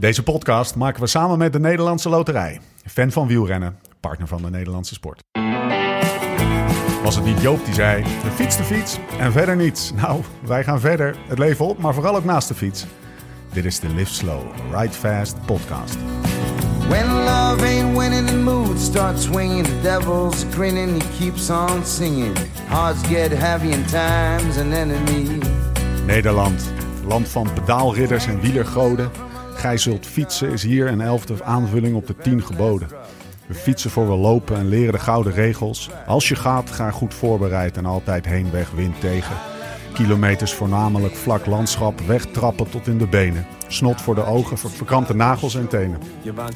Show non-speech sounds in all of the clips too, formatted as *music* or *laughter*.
Deze podcast maken we samen met de Nederlandse Loterij. Fan van wielrennen, partner van de Nederlandse sport. Was het niet Joop die zei, de fiets de fiets en verder niets. Nou, wij gaan verder, het leven op, maar vooral ook naast de fiets. Dit is de Live Slow, Ride Fast podcast. When love ain't winning, the mood starts swinging. The devil's grinning, he keeps on singing. Hearts get heavy time's an enemy. Nederland, land van pedaalridders en wielergoden. Gij zult fietsen is hier een elfde aanvulling op de tien geboden. We fietsen voor we lopen en leren de gouden regels. Als je gaat, ga goed voorbereid en altijd heenweg wind tegen. Kilometers voornamelijk vlak landschap, wegtrappen tot in de benen. Snot voor de ogen, ver- verkrampte nagels en tenen.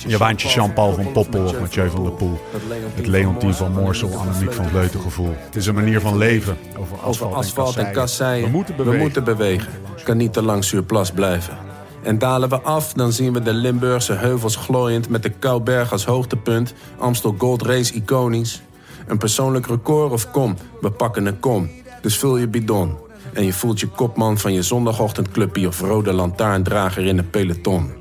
Je waantje Jean-Paul van Poppel of Mathieu van der Poel. Het Leontien van Moorsel, Annemiek van Vleuten gevoel. Het is een manier van leven over Over asfalt, en kasseien. We moeten bewegen. We moeten bewegen. Kan niet te lang surplus blijven. En dalen we af, dan zien we de Limburgse heuvels glooiend... met de Kouberg als hoogtepunt. Amstel Gold Race iconisch. Een persoonlijk record of kom, we pakken een kom. Dus vul je bidon. En je voelt je kopman van je zondagochtendclubje... of rode lantaarndrager in een peloton.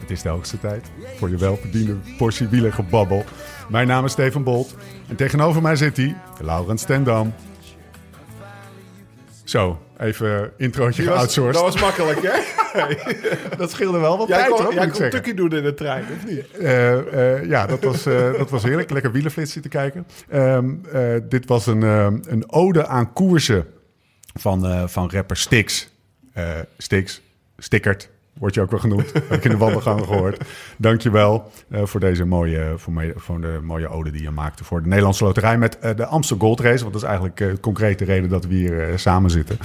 Het is de hoogste tijd voor je welverdiende portie wielergebabbel. Mijn naam is Steven Bolt en tegenover mij zit hij, Laurens Stendam. Zo, even introotje geoutsourced. Dat was makkelijk, hè? *laughs* Dat scheelde wel wat Jij tijd, kon, hoor, jij kon tukkie doen in de trein, of niet? Eh, eh, ja, dat was, eh, dat was heerlijk. Lekker wielerflits zitten kijken. Ehm, eh, dit was een, een ode aan koersen van, van rapper Stix. Stix, Stickert, wordt je ook wel genoemd. *laughs* Heb ik in de wandelgangen gehoord. Dankjewel uh, voor deze mooie, voor, me, voor de mooie ode die je maakte voor de Nederlandse Loterij met eh, de Amstel Gold Race. Want dat is eigenlijk eh, de concrete reden dat we hier eh, samen zitten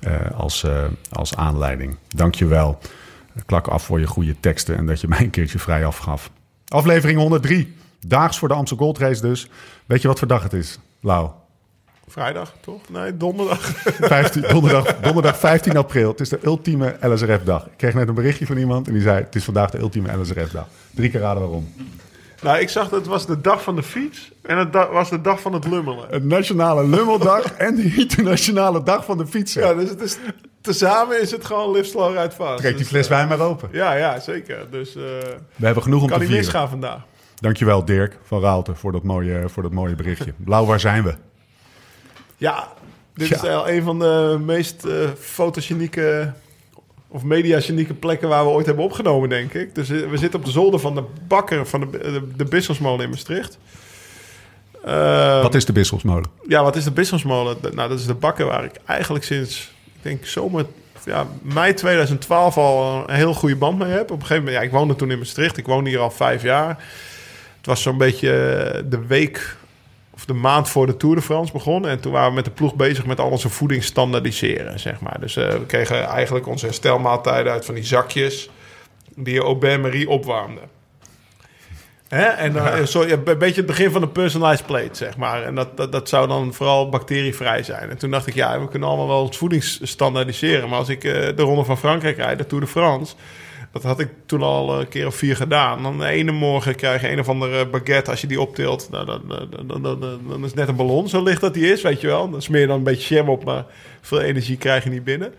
eh, als, eh, als aanleiding. Dankjewel. Klak af voor je goede teksten en dat je *laughs* mij een keertje vrij afgaf. Aflevering 103. Daags voor de Amstel Gold Race dus. Weet je wat voor dag het is, Lau? Vrijdag, toch? Nee, donderdag. *laughs* 15, donderdag, donderdag 15 april. Het is de ultieme LSRF-dag. Ik kreeg net een berichtje van iemand en die zei... het is vandaag de ultieme LSRF-dag. Drie keer raden waarom. nou, ik zag dat het was de dag van de fiets en het was de dag van het lummelen. Het Nationale Lummeldag *laughs* en de Internationale Dag van de Fietser. Ja, dus het is, tezamen is het gewoon live slow ride fast. Trek die Dus, fles eh, wijn maar open. Ja, ja, zeker. Dus eh We hebben genoeg om kan te niet vieren. misgaan vandaag. Dankjewel Dirk van Raalte voor dat mooie, voor dat mooie berichtje. Lau, waar zijn we? Ja, dit Ja. is wel een van de meest eh fotogenieke of mediagenieke plekken waar we ooit hebben opgenomen, denk ik. Dus eh, we zitten op de zolder van de bakker van de, de, de Bisschopsmolen in Maastricht. Eh, Wat is de Bisselsmolen? Ja, wat is de Bisschopsmolen? De- Nou, dat is de bakker waar ik eigenlijk sinds, ik denk zomer, ja, mei 2012 al een heel goede band mee heb. Op een gegeven moment, ja, ik woonde toen in Maastricht. Ik woonde hier al vijf jaar. Het was zo'n beetje eh, de week of de maand voor de Tour de France begon. En toen waren we met de ploeg bezig met al onze voeding standaardiseren, zeg maar. Dus eh, we kregen eigenlijk onze herstelmaaltijden uit van die zakjes die je au bain-marie opwarmde. Hè? En dan, eh, zo, ja, een beetje het begin van een personalized plate, zeg maar. En dat, dat, dat zou dan vooral bacterievrij zijn. En toen dacht ik, ja, we kunnen allemaal wel ons voeding standaardiseren. Maar als ik eh, de Ronde van Frankrijk rijd, de Tour de France... dat had ik toen al een keer of vier gedaan. Dan de ene morgen krijg je een of andere baguette. Als je die optilt, nou, dan, dan, dan, dan, dan, is het net een ballon. Zo licht dat die is, weet je wel. Dan smeer je dan een beetje jam op, maar veel energie krijg je niet binnen.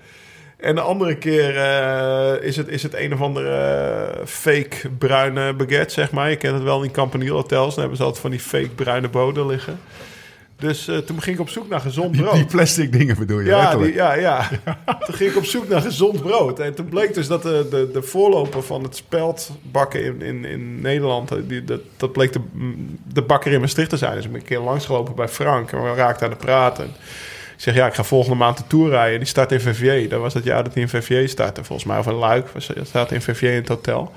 En de andere keer eh, is, het, is het een of andere eh, fake bruine baguette, zeg maar. Je kent het wel in Campanile hotels. Dan hebben ze altijd van die fake bruine boden liggen. Dus eh, toen ging ik op zoek naar gezond brood. Die plastic dingen bedoel je, Ja, die, ja, ja. *laughs* toen ging ik op zoek naar gezond brood. En toen bleek dus dat de, de, de voorloper van het speldbakken in, in, in Nederland... eh, Die, dat, dat bleek de, de bakker in Maastricht te zijn. Dus ik ben een keer langsgelopen bij Frank en we raakten aan het praten. Ik zeg, ja, ik ga volgende maand de Tour rijden. Die start in Verviers. Dat was het jaar dat hij in Verviers startte. Volgens mij, of een Luik. Hij staat in Verviers in het hotel.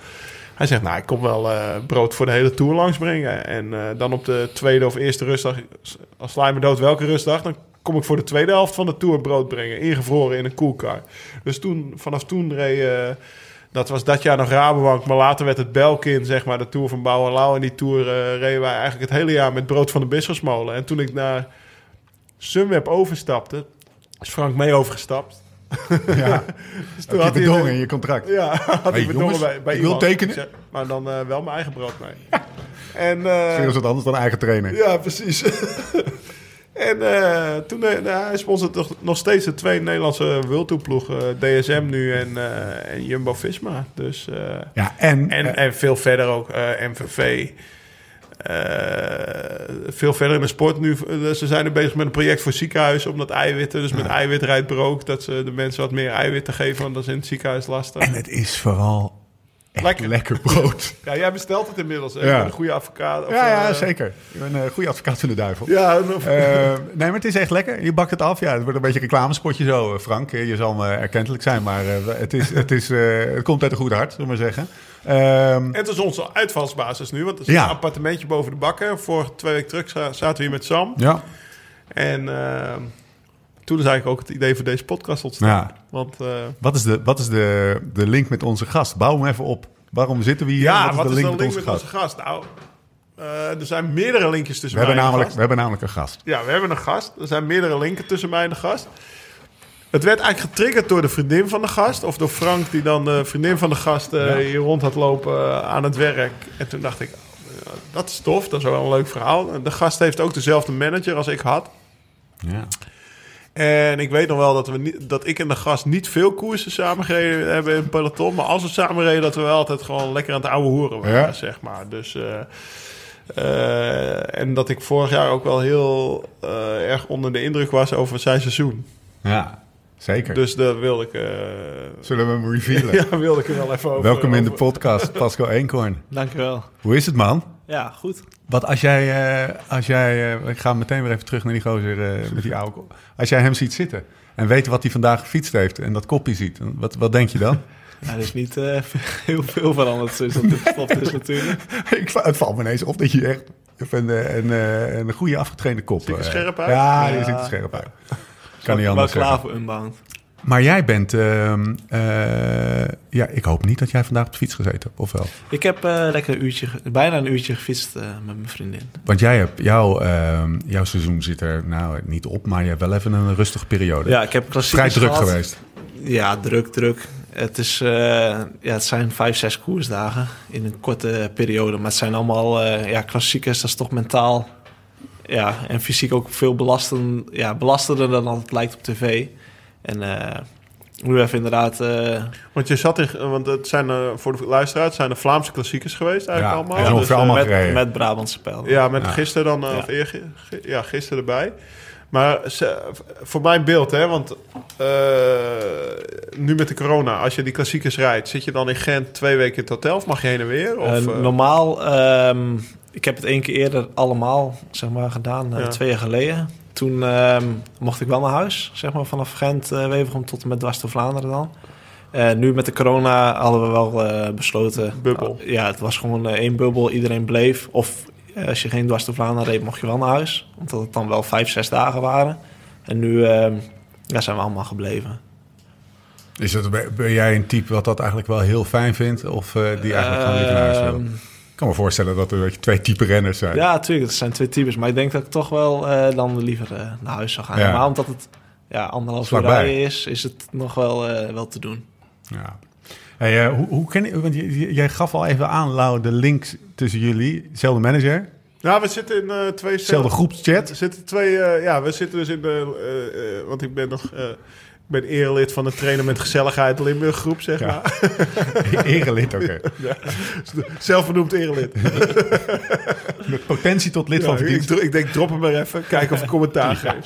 Hij zegt, nou, ik kom wel eh, brood voor de hele Tour langsbrengen. En eh, dan op de tweede of eerste rustdag, als sla dood welke rustdag... dan kom ik voor de tweede helft van de Tour brood brengen. Ingevroren in een koelkar. Dus toen, vanaf toen reed... eh, dat was dat jaar nog Rabobank, maar later werd het Belkin, zeg maar, de Tour van Bouwenlauw. En die Tour reden wij eigenlijk het hele jaar met brood van de Bisschopsmolen. En toen ik naar Sunweb overstapte, is Frank mee overgestapt. Ja. Dus Heb je bedongen in je contract? Ja, *laughs* had Hey, ik jongens, bij, bij ik wil tekenen. Maar dan eh, wel mijn eigen brood mee. en, is het anders dan eigen trainer. ja, precies. *laughs* En eh, toen, nou, hij sponsort nog, nog steeds de twee Nederlandse wildtoeploegen. DSM nu en, en Jumbo-Visma. Dus, Ja, en, en, en veel verder ook MVV. Eh, veel verder in de sport nu. eh, Ze zijn er bezig met een project voor ziekenhuizen. Omdat eiwitten, dus met eiwitrijtbrood... dat ze de mensen wat meer eiwitten geven. Want dat is in het ziekenhuis lastig. en het is vooral echt Lekker. lekker, brood. *laughs* Ja, jij bestelt het inmiddels. Hè? Ja. Een goede advocaat. of, ja, ja, eh, zeker. Ik ben een goede advocaat van de duivel. Ja, of- nee, maar het is echt lekker. Je bakt het af. Ja, het wordt een beetje een reclamespotje zo, Frank. Je zal me erkentelijk zijn, maar het, is, het, is, het komt uit een goed hart, zullen we maar zeggen. En het is onze uitvalsbasis nu, want er is Ja. een appartementje boven de bakken. Vorige twee weken terug za- zaten we hier met Sam. ja. En ehm, toen is eigenlijk ook het idee voor deze podcast ontstaan. Ja. Want eh, Wat is, de, wat is de, de link met onze gast? Bouw hem even op. Waarom zitten we hier? ja, wat is wat de is link de met link onze met gast? onze gast? Nou, eh, er zijn meerdere linkjes tussen We hebben, mij en de namelijk, gast. we hebben namelijk een gast. Ja, we hebben een gast. Er zijn meerdere linken tussen mij en de gast. Het werd eigenlijk getriggerd door de vriendin van de gast. Of door Frank, die dan de vriendin van de gast eh, hier rond had lopen eh, aan het werk. En toen dacht ik, eh, dat is tof. Dat is wel een leuk verhaal. De gast heeft ook dezelfde manager als ik had. Ja. En ik weet nog wel dat, we niet, dat ik en de gast niet veel koersen samengereden hebben in het peloton. Maar als we samen reden, dat we wel altijd gewoon lekker aan het ouwe hoeren waren, Ja. zeg maar. Dus, en dat ik vorig jaar ook wel heel erg onder de indruk was over zijn seizoen. ja, zeker. Dus daar wilde ik, eh, Zullen we hem revealen? *laughs* ja, wilde ik er wel even over. Welkom in de podcast, *laughs* Pascal Eenkorn. Dankjewel. Hoe is het, man? Ja, goed. Wat als jij, eh, als jij eh, ik ga meteen weer even terug naar die gozer met die oude. Als jij hem ziet zitten en weet wat hij vandaag gefietst heeft en dat kopje ziet, wat, wat denk je dan? Ja, *laughs* er is niet heel veel veranderd sinds dat dit is natuurlijk. ik, het valt me ineens op dat je echt een, een, een goede afgetrainde kop Ziet er eh, scherp uit? Ja, Ja. ziet er scherp uit. Kan niet anders voor Unbound. Maar jij bent, ehm, eh, ja, ik hoop niet dat jij vandaag op de fiets gezeten hebt, of wel? Ik heb eh, lekker een uurtje, bijna een uurtje gefietst eh, met mijn vriendin. Want jij hebt, jouw, ehm, jouw seizoen zit er nou niet op, maar je hebt wel even een rustige periode. Ja, ik heb klassiek Vrij druk geweest. Ja, druk, druk. Het, is, ja, het zijn vijf, zes koersdagen in een korte periode. Maar het zijn allemaal ja, klassiekers. Dat is toch mentaal ja, en fysiek ook veel belastend, ja, belastender dan het lijkt op tv. En eh nu even inderdaad... eh, Want je zat in, want het zijn eh, voor de luisteraars, zijn de Vlaamse klassiekers geweest eigenlijk Ja, allemaal. eh, allemaal met, met Brabantse pijl. Ja, met Ja. gisteren dan, Ja. of gi- ja, gisteren erbij. Maar voor mijn beeld, hè, want eh, nu met de corona, als je die klassiekers rijdt, zit je dan in Gent twee weken in het hotel of mag je heen en weer? Of, normaal, ehm, ik heb het één keer eerder allemaal zeg maar, gedaan, eh, Ja. twee jaar geleden. Toen ehm, mocht ik wel naar huis, zeg maar, vanaf Gent, eh Wevergem tot en met dwars door Vlaanderen dan. Eh, nu met de corona hadden we wel eh, besloten... Bubbel. ja, het was gewoon één bubbel, iedereen bleef. Of als je geen dwars door Vlaanderen reed, mocht je wel naar huis. Omdat het dan wel vijf, zes dagen waren. En nu ehm, ja, zijn we allemaal gebleven. Is het, ben jij een type wat dat eigenlijk wel heel fijn vindt? Of eh, die eigenlijk gewoon liever naar huis wil? Ik kan me voorstellen dat er weet je, twee type renners zijn. Ja, natuurlijk. Het zijn twee types. Maar ik denk dat ik toch wel eh, dan liever eh, naar huis zou gaan. Ja. Maar omdat het ja, anderhalf uur rijden is, is het nog wel, eh, wel te doen. Ja. Hey, hoe, hoe ken je, want jij gaf al even aan, Lau, de links tussen jullie. Zelfde manager, Nou, we zitten in eh, twee... zelfde We groepschat. zitten twee... eh, ja, we zitten dus in de... eh, eh, want ik ben nog... ik ben erelid van de trainer met gezelligheid Limburg groep, zeg Ja. maar. *laughs* Erelid, oké. Zelfbenoemd erelid. *laughs* Met potentie tot lid Ja, van ik, verdienst. ik denk, drop hem maar even. Kijken of ik commentaar geef.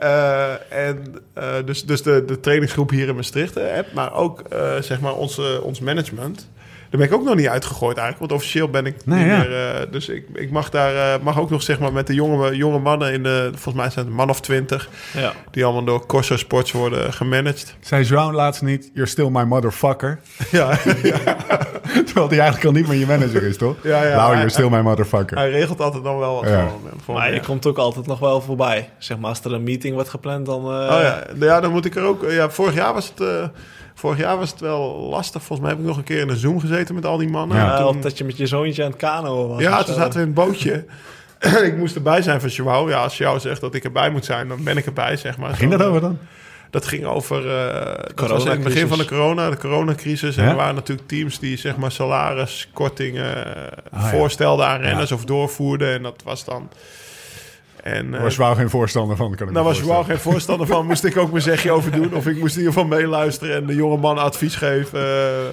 eh, en eh, dus, dus de, de trainingsgroep hier in Maastricht maar ook eh, zeg maar onze, ons management. Daar ben ik ook nog niet uitgegooid eigenlijk, want officieel ben ik Nee, niet ja. meer. eh, dus ik, ik mag daar eh, mag ook nog zeg maar met de jonge, jonge mannen in de, volgens mij zijn het een man of twintig, Ja. die allemaal door Corso Sports worden gemanaged. Zei Joan laatst niet, you're still my motherfucker. *laughs* ja, *laughs* Terwijl die eigenlijk al niet meer je manager is, toch? Ja, ja, hij- you're still my motherfucker. hij regelt altijd nog wel wat voor. Voor Maar je ja. komt ook altijd nog wel voorbij. Zeg maar, als er een meeting wordt gepland, dan... eh, Oh ja. ja, dan moet ik er ook. Ja, vorig jaar was het. Eh, vorig jaar was het wel lastig. Volgens mij heb ik nog een keer in een Zoom gezeten met al die mannen. Ja. En eh, toen- of dat je met je zoontje aan het kanoën was. ja, toen zaten we in een bootje. *clears throat* ik moest erbij zijn van Joao. Ja, als Joao zegt dat ik erbij moet zijn, dan ben ik erbij, zeg maar. Ging dat over dan? Dat ging over. eh dat was in het begin van de corona, de coronacrisis. En er waren natuurlijk teams die zeg maar salariskortingen eh, Ah, ja. voorstelden aan renners of doorvoerden. En dat was dan. En, Daar eh, was Joao geen voorstander van, kan ik daar me was voorstellen. geen voorstander van. Moest ik ook mijn zegje *laughs* over doen. Of ik moest in ieder geval meeluisteren en de jonge man advies geven. eh,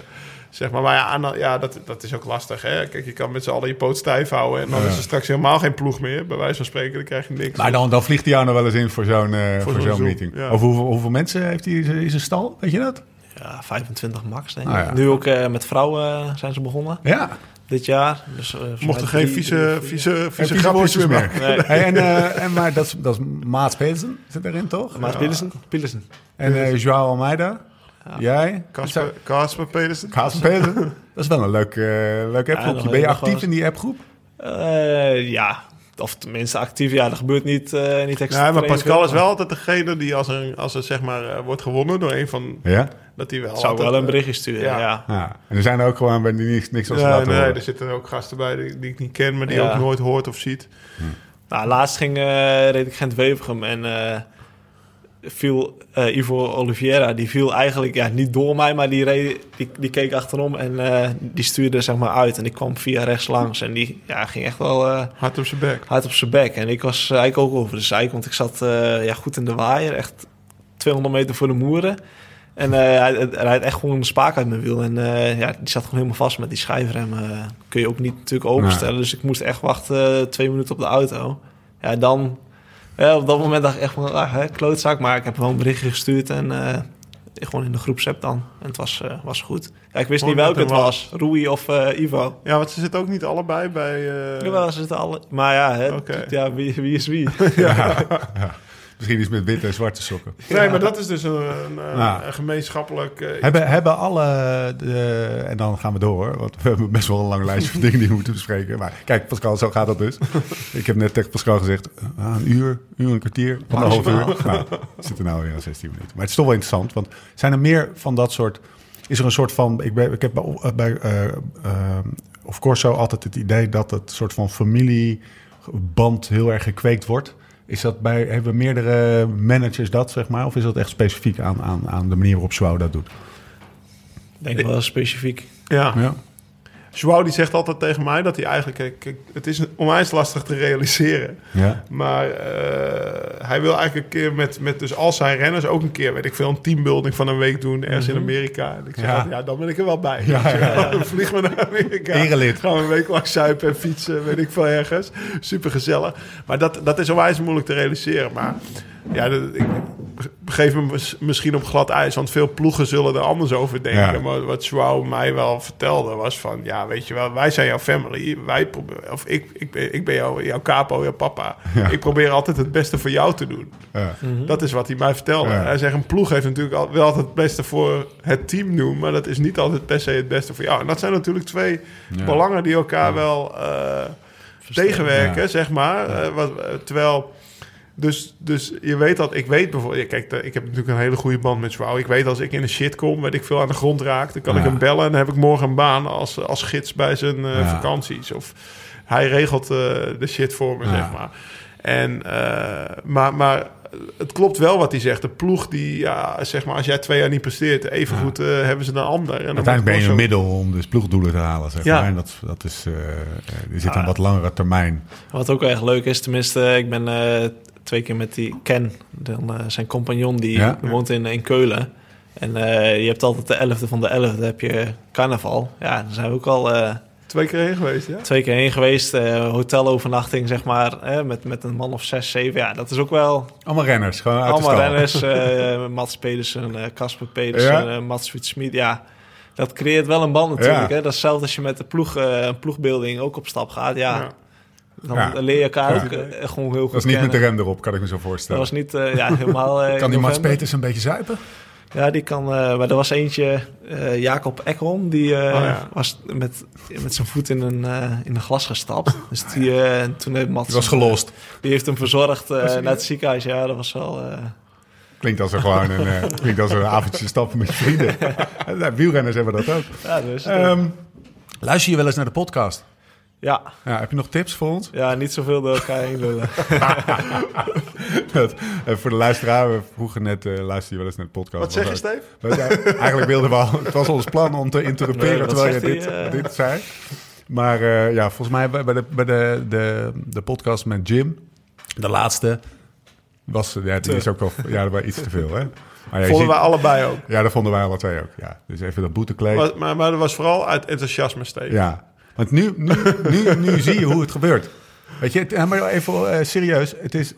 zeg maar, maar ja, aan- ja dat, dat is ook lastig. Hè? Kijk, je kan met z'n allen je poot stijf houden. En dan Ja. is er straks helemaal geen ploeg meer. Bij wijze van spreken, dan krijg je niks. Maar dan, dan vliegt hij jou nog wel eens in voor zo'n eh, voor zo'n meeting. ja. Over hoeveel, hoeveel mensen heeft hij in zijn- stal? Weet je dat? Ja, 25 max denk ik. Ah, ja. Nu ook eh, met vrouwen zijn ze begonnen Ja. Dit jaar. Dus, eh, Mochten mij geen vieze, vieze, vieze, grapjes meer meer. maken. Nee. Hey, en, eh, en, maar dat is, dat is Maats Pedersen zit erin, toch? Maar Pilsen? Pilsen. En eh Joao Almeida? Jij? Kasper, Kasper Pedersen. Kaas Pedersen? Dat is wel een leuk, eh leuk appgroepje. ben je actief in die appgroep? Eh, ja, of tenminste actief. Ja, dat gebeurt niet, niet extra. Nee, maar Pascal is wel altijd degene die als er, als er zeg maar eh, wordt gewonnen door een van... Ja? Dat hij wel Zou altijd, wel een eh, berichtje sturen, ja. ja. ja. En er zijn er ook gewoon bij die niks, niks als Nee, laten nee, horen. er zitten ook gasten bij die, die ik niet ken, maar die Ja. ook nooit hoort of ziet. Nou, laatst ging, eh, reed ik Gent-Wevergem en eh, viel eh, Ivo Oliveira, die viel eigenlijk ja, niet door mij, maar die, reed, die, die keek achterom en eh, die stuurde zeg maar uit. En ik kwam via rechts langs en die ja, ging echt wel eh, Hard op zijn bek. hard op zijn bek. En ik was eigenlijk ook over de zeik, want ik zat eh, ja, goed in de waaier, echt 200 meter voor de moeren. En eh, hij, hij rijdt echt gewoon een spaak uit mijn wiel. En eh, ja, die zat gewoon helemaal vast met die schijfrem. eh, kun je ook niet natuurlijk openstellen. Dus ik moest echt wachten eh, twee minuten op de auto. Ja, dan... Ja, op dat moment dacht ik echt van, ah, hè, klootzak. Maar ik heb wel een berichtje gestuurd en eh, gewoon in de groepsapp dan. En het was, eh, was goed. Ja, ik wist Mooi niet welke het hem was. Rui of eh, Ivo. Ja, want ze zitten ook niet allebei bij... eh, Jawel, ze zitten alle... Maar ja, hè, Oké. ja wie, wie is wie? *laughs* *laughs* Misschien iets met witte en zwarte sokken. *laughs* Nee, maar dat is dus een, een, eh, een gemeenschappelijk... eh, Hebben, hebben alle, de, en dan gaan we door, want we hebben best wel een lang lijstje van *laughs* dingen die we moeten bespreken. Maar kijk, Pascal, zo gaat dat dus. Ik heb net tegen Pascal gezegd, ah, een uur, uur, een kwartier, anderhalf uur. Nou, we zitten nou weer aan 16 minuten. Maar het is toch wel interessant, want zijn er meer van dat soort... Is er een soort van... Ik, ben, ik heb bij, bij eh, eh, of Corso altijd het idee dat het soort van familieband heel erg gekweekt wordt. Is dat bij, hebben meerdere managers dat, zeg maar? Of is dat echt specifiek aan, aan, aan de manier waarop Zwow dat doet? Denk wel specifiek. ja. Ja. Joao die zegt altijd tegen mij dat hij eigenlijk... kijk, het is onwijs lastig te realiseren. Ja. Maar eh, hij wil eigenlijk een keer met, met dus al zijn renners ook een keer, weet ik veel, een teambuilding van een week doen ergens in Amerika. En ik zeg Ja. altijd, ja, dan ben ik er wel bij. Ja, ja, *laughs* vliegen we naar Amerika. Erelid. Gaan we een week lang zuipen en fietsen, weet ik veel ergens. Super gezellig. Maar dat, dat is onwijs moeilijk te realiseren. Maar ja, dat, ik begeef me mis- misschien op glad ijs, want veel ploegen zullen er anders over denken. Ja. Maar wat Joao mij wel vertelde was van, ja, weet je wel, wij zijn jouw family. Wij proberen, of ik, ik, ben, ik ben jouw, jouw capo, jouw papa. Ja. Ik probeer altijd het beste voor jou te doen. Ja. Dat is wat hij mij vertelde. Ja. Hij zegt, een ploeg heeft natuurlijk al, wel altijd het beste voor het team doen, maar dat is niet altijd per se het beste voor jou. En dat zijn natuurlijk twee Ja. belangen die elkaar wel eh, tegenwerken, Ja. zeg maar. Eh, wat, eh, terwijl, dus, dus je weet dat, ik weet bijvoorbeeld, kijk, de- ik heb natuurlijk een hele goede band met Joao. Ik weet als ik in een shit kom, weet ik veel aan de grond raak, dan kan Ja. ik hem bellen en dan heb ik morgen een baan als, als gids bij zijn eh, Ja. vakanties. Of hij regelt eh, de shit voor me, Ja. zeg maar. En, eh, maar, maar het klopt wel wat hij zegt. De ploeg die, ja, zeg maar, als jij twee jaar niet presteert, even goed eh, hebben ze een ander. En dan Uiteindelijk ben je een middel om dus ploegdoelen te halen, zeg Ja. maar. En dat, dat is, eh, eh, er zit een wat langere termijn. Wat ook echt leuk is, tenminste, ik ben eh, twee keer met die Ken, dan, eh, zijn compagnon, die Ja. woont in, in Keulen. En eh, je hebt altijd de 11e van de 11e, heb je carnaval. Ja, daar zijn we ook al eh, twee keer heen geweest, ja? twee keer heen geweest. eh, hotelovernachting, zeg maar, met, met een man of zes, zeven. Ja, dat is ook wel Allemaal renners, gewoon uit allemaal renners. *laughs* eh, Mats Pedersen, eh, Casper Pedersen, Ja. eh, Mats Fietsmiet. Ja, dat creëert wel een band natuurlijk. Ja. Hè? Dat is hetzelfde als je met de ploeg, eh, een ploegbeelding ook op stap gaat. Ja, Ja. Dan Ja. leer je elkaar Ja. ook eh, gewoon heel goed Dat is niet met de rem erop, kan ik me zo Dat voorstellen. was niet eh, ja, helemaal... *laughs* eh, kan die Mats. Peters een beetje zuipen? Ja, die kan... eh, maar er was eentje, eh, Jacob Ekholm, die eh, Oh, ja. was met, met zijn voet in een, eh, in een glas gestapt. *laughs* Dus die, toen heeft Mats... Die was gelost. Die heeft hem verzorgd eh, naar het ziekenhuis. Ja, dat was wel... eh, Klinkt als een gewoon een, eh, *laughs* klinkt als een avondje stappen met je vrienden. Wielrenners hebben dat ook. ja, dus, Ehm, luister je wel eens naar de podcast? Ja, Ja, heb je nog tips voor ons? ja, niet zoveel door elkaar heen lullen. *laughs* Dat, eh, voor de luisteraar, we vroegen net, eh luister je wel eens naar de podcast? Wat zeg je, Was Steve? Ja, eigenlijk wilden we al, het was ons plan om te interrumperen *laughs* Nee, terwijl je dit, eh? dit zei. Maar eh, ja, volgens mij bij de, bij de, de, de podcast met Jim, De laatste was, ja, die is ook wel, ja, dat was iets te veel, hè? Maar ja, Vonden ziet- wij allebei ook. ja, dat vonden wij alle twee ook, ja. Dus even dat boetekleed. Maar, maar, maar dat was vooral uit enthousiasme steken. Ja, want nu, nu, nu, nu zie je hoe het gebeurt. Weet je, het- ja, maar even eh, serieus. Het is,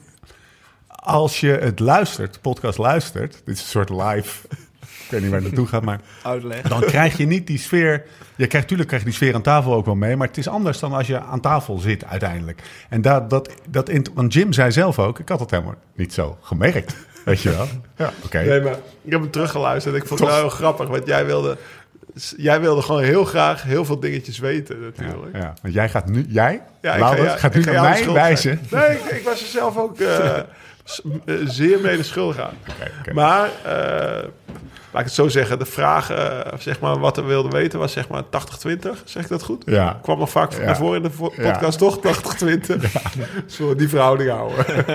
als je het luistert, de podcast luistert... Dit is een soort live... *laughs* Ik weet niet waar het naartoe gaat, maar... Uitleg. Dan krijg je niet die sfeer... Je krijgt, natuurlijk krijg je die sfeer aan tafel ook wel mee... maar het is anders dan als je aan tafel zit uiteindelijk. En dat, dat, dat, want Jim zei zelf ook... Ik had het helemaal niet zo gemerkt, weet je wel. *laughs* Ja, oké. Nee, maar ik heb hem teruggeluisterd. Ik vond het wel heel grappig, want jij wilde, jij wilde gewoon heel graag heel veel dingetjes weten natuurlijk. ja, want jij gaat nu... Jij, Ja, ik Laurens, ga- gaat nu naar mij wijzen... Nee, ik, ik was er zelf ook eh, eh, zeer mede schuldig aan. Maar, eh, laat ik het zo zeggen, de vraag, zeg maar, wat we wilden weten was zeg maar 80-20. Zeg ik dat goed? Ja. Kwam nog vaak naar voren in de podcast, toch? 80-20. Zullen we die verhouding houden? *laughs*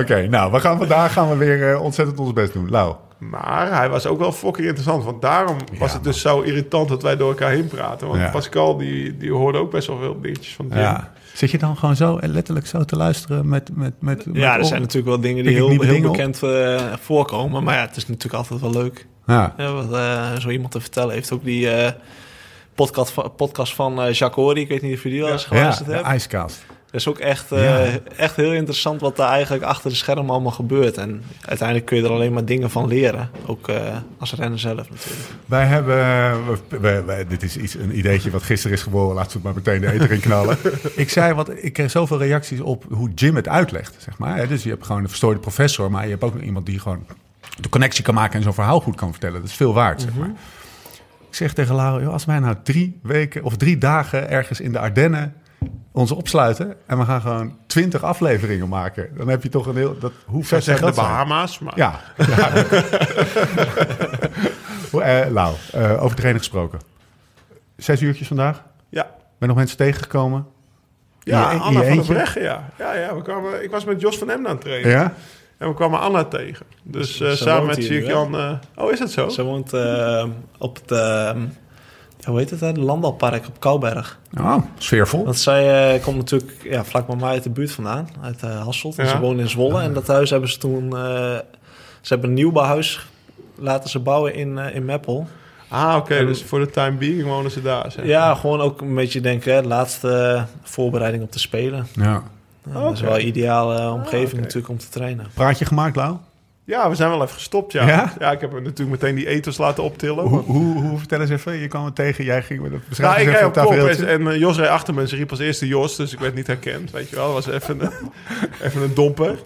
Oké, nou, we gaan, vandaag gaan we weer ontzettend ons best doen. Lau. Maar hij was ook wel fucking interessant. Want daarom was Ja, het dus zo irritant dat wij door elkaar heen praten. Want Ja. Pascal, die, die hoorde ook best wel veel dingetjes van Jim. Ja. Zit je dan gewoon zo eh, letterlijk zo te luisteren met... met, met, met Ja, er zijn natuurlijk wel dingen die heel, heel dingen bekend eh, voorkomen. Maar ja, het is natuurlijk altijd wel leuk. Ja. Ja, wat eh, zo iemand te vertellen heeft. Ook die eh, podcast, van- podcast van eh Jacques Hory. Ik weet niet of je die wel eens Ja, geluisterd de hebt. ijskast. Dat is ook echt, eh, echt heel interessant wat daar eigenlijk achter de schermen allemaal gebeurt. En uiteindelijk kun je er alleen maar dingen van leren. Ook eh, als renner zelf natuurlijk. Wij hebben... dit is iets, een ideetje wat gisteren is geboren. Laten we het maar meteen de eter in knallen. *laughs* ik zei, wat, ik kreeg zoveel reacties op hoe Jim het uitlegt. Zeg maar. Dus je hebt gewoon een verstoorde professor. Maar je hebt ook nog iemand die gewoon de connectie kan maken... en zo'n verhaal goed kan vertellen. Dat is veel waard, zeg maar. Ik zeg tegen joh, als wij nou drie weken of drie dagen ergens in de Ardennen ons opsluiten en we gaan gewoon twintig afleveringen maken, dan heb je toch een heel. Dat, hoe zeggen dat de zijn? Bahama's. Maar Ja. ja. *laughs* Hoe, eh, Lau, eh, over trainen gesproken. Zes uurtjes vandaag. ja. Ben nog mensen tegengekomen? Ja, je- in Anna je van der? Breggen, ja. Ja, ja we kwamen, ik was met Jos van Emden aan het trainen. Ja? En we kwamen Anna tegen. Dus eh, samen met Sierk Jan... eh, oh, is dat zo? Ze woont eh, op het, eh, ja, hoe heet het, hè? de landbouwpark op Kouwberg. Oh, sfeervol. Want zij eh, komt natuurlijk ja, vlak bij mij uit de buurt vandaan, uit eh, Hasselt. En Ja. ze woont in Zwolle. En dat huis hebben ze toen... eh, ze hebben een nieuwbouwhuis laten ze bouwen in, eh, in Meppel. Ah, oké. dus voor de time being wonen ze daar. Zeg. Ja, gewoon ook een beetje denken, hè, de laatste voorbereiding op te spelen. Ja. Dat is wel een ideale eh, omgeving natuurlijk om te trainen. Praatje gemaakt, Lau? Ja, we zijn wel even gestopt, ja. Ja? ik heb natuurlijk meteen die ethos laten optillen. Hoe, want- hoe, hoe, vertel eens even. Je kwam het tegen, jij ging met het beschrijf Nou, ik even reed het op kop en, en eh, Jos reed achter me en ze riep als eerste Jos, dus ik werd niet herkend, weet je wel. Dat was even een, *laughs* even een domper.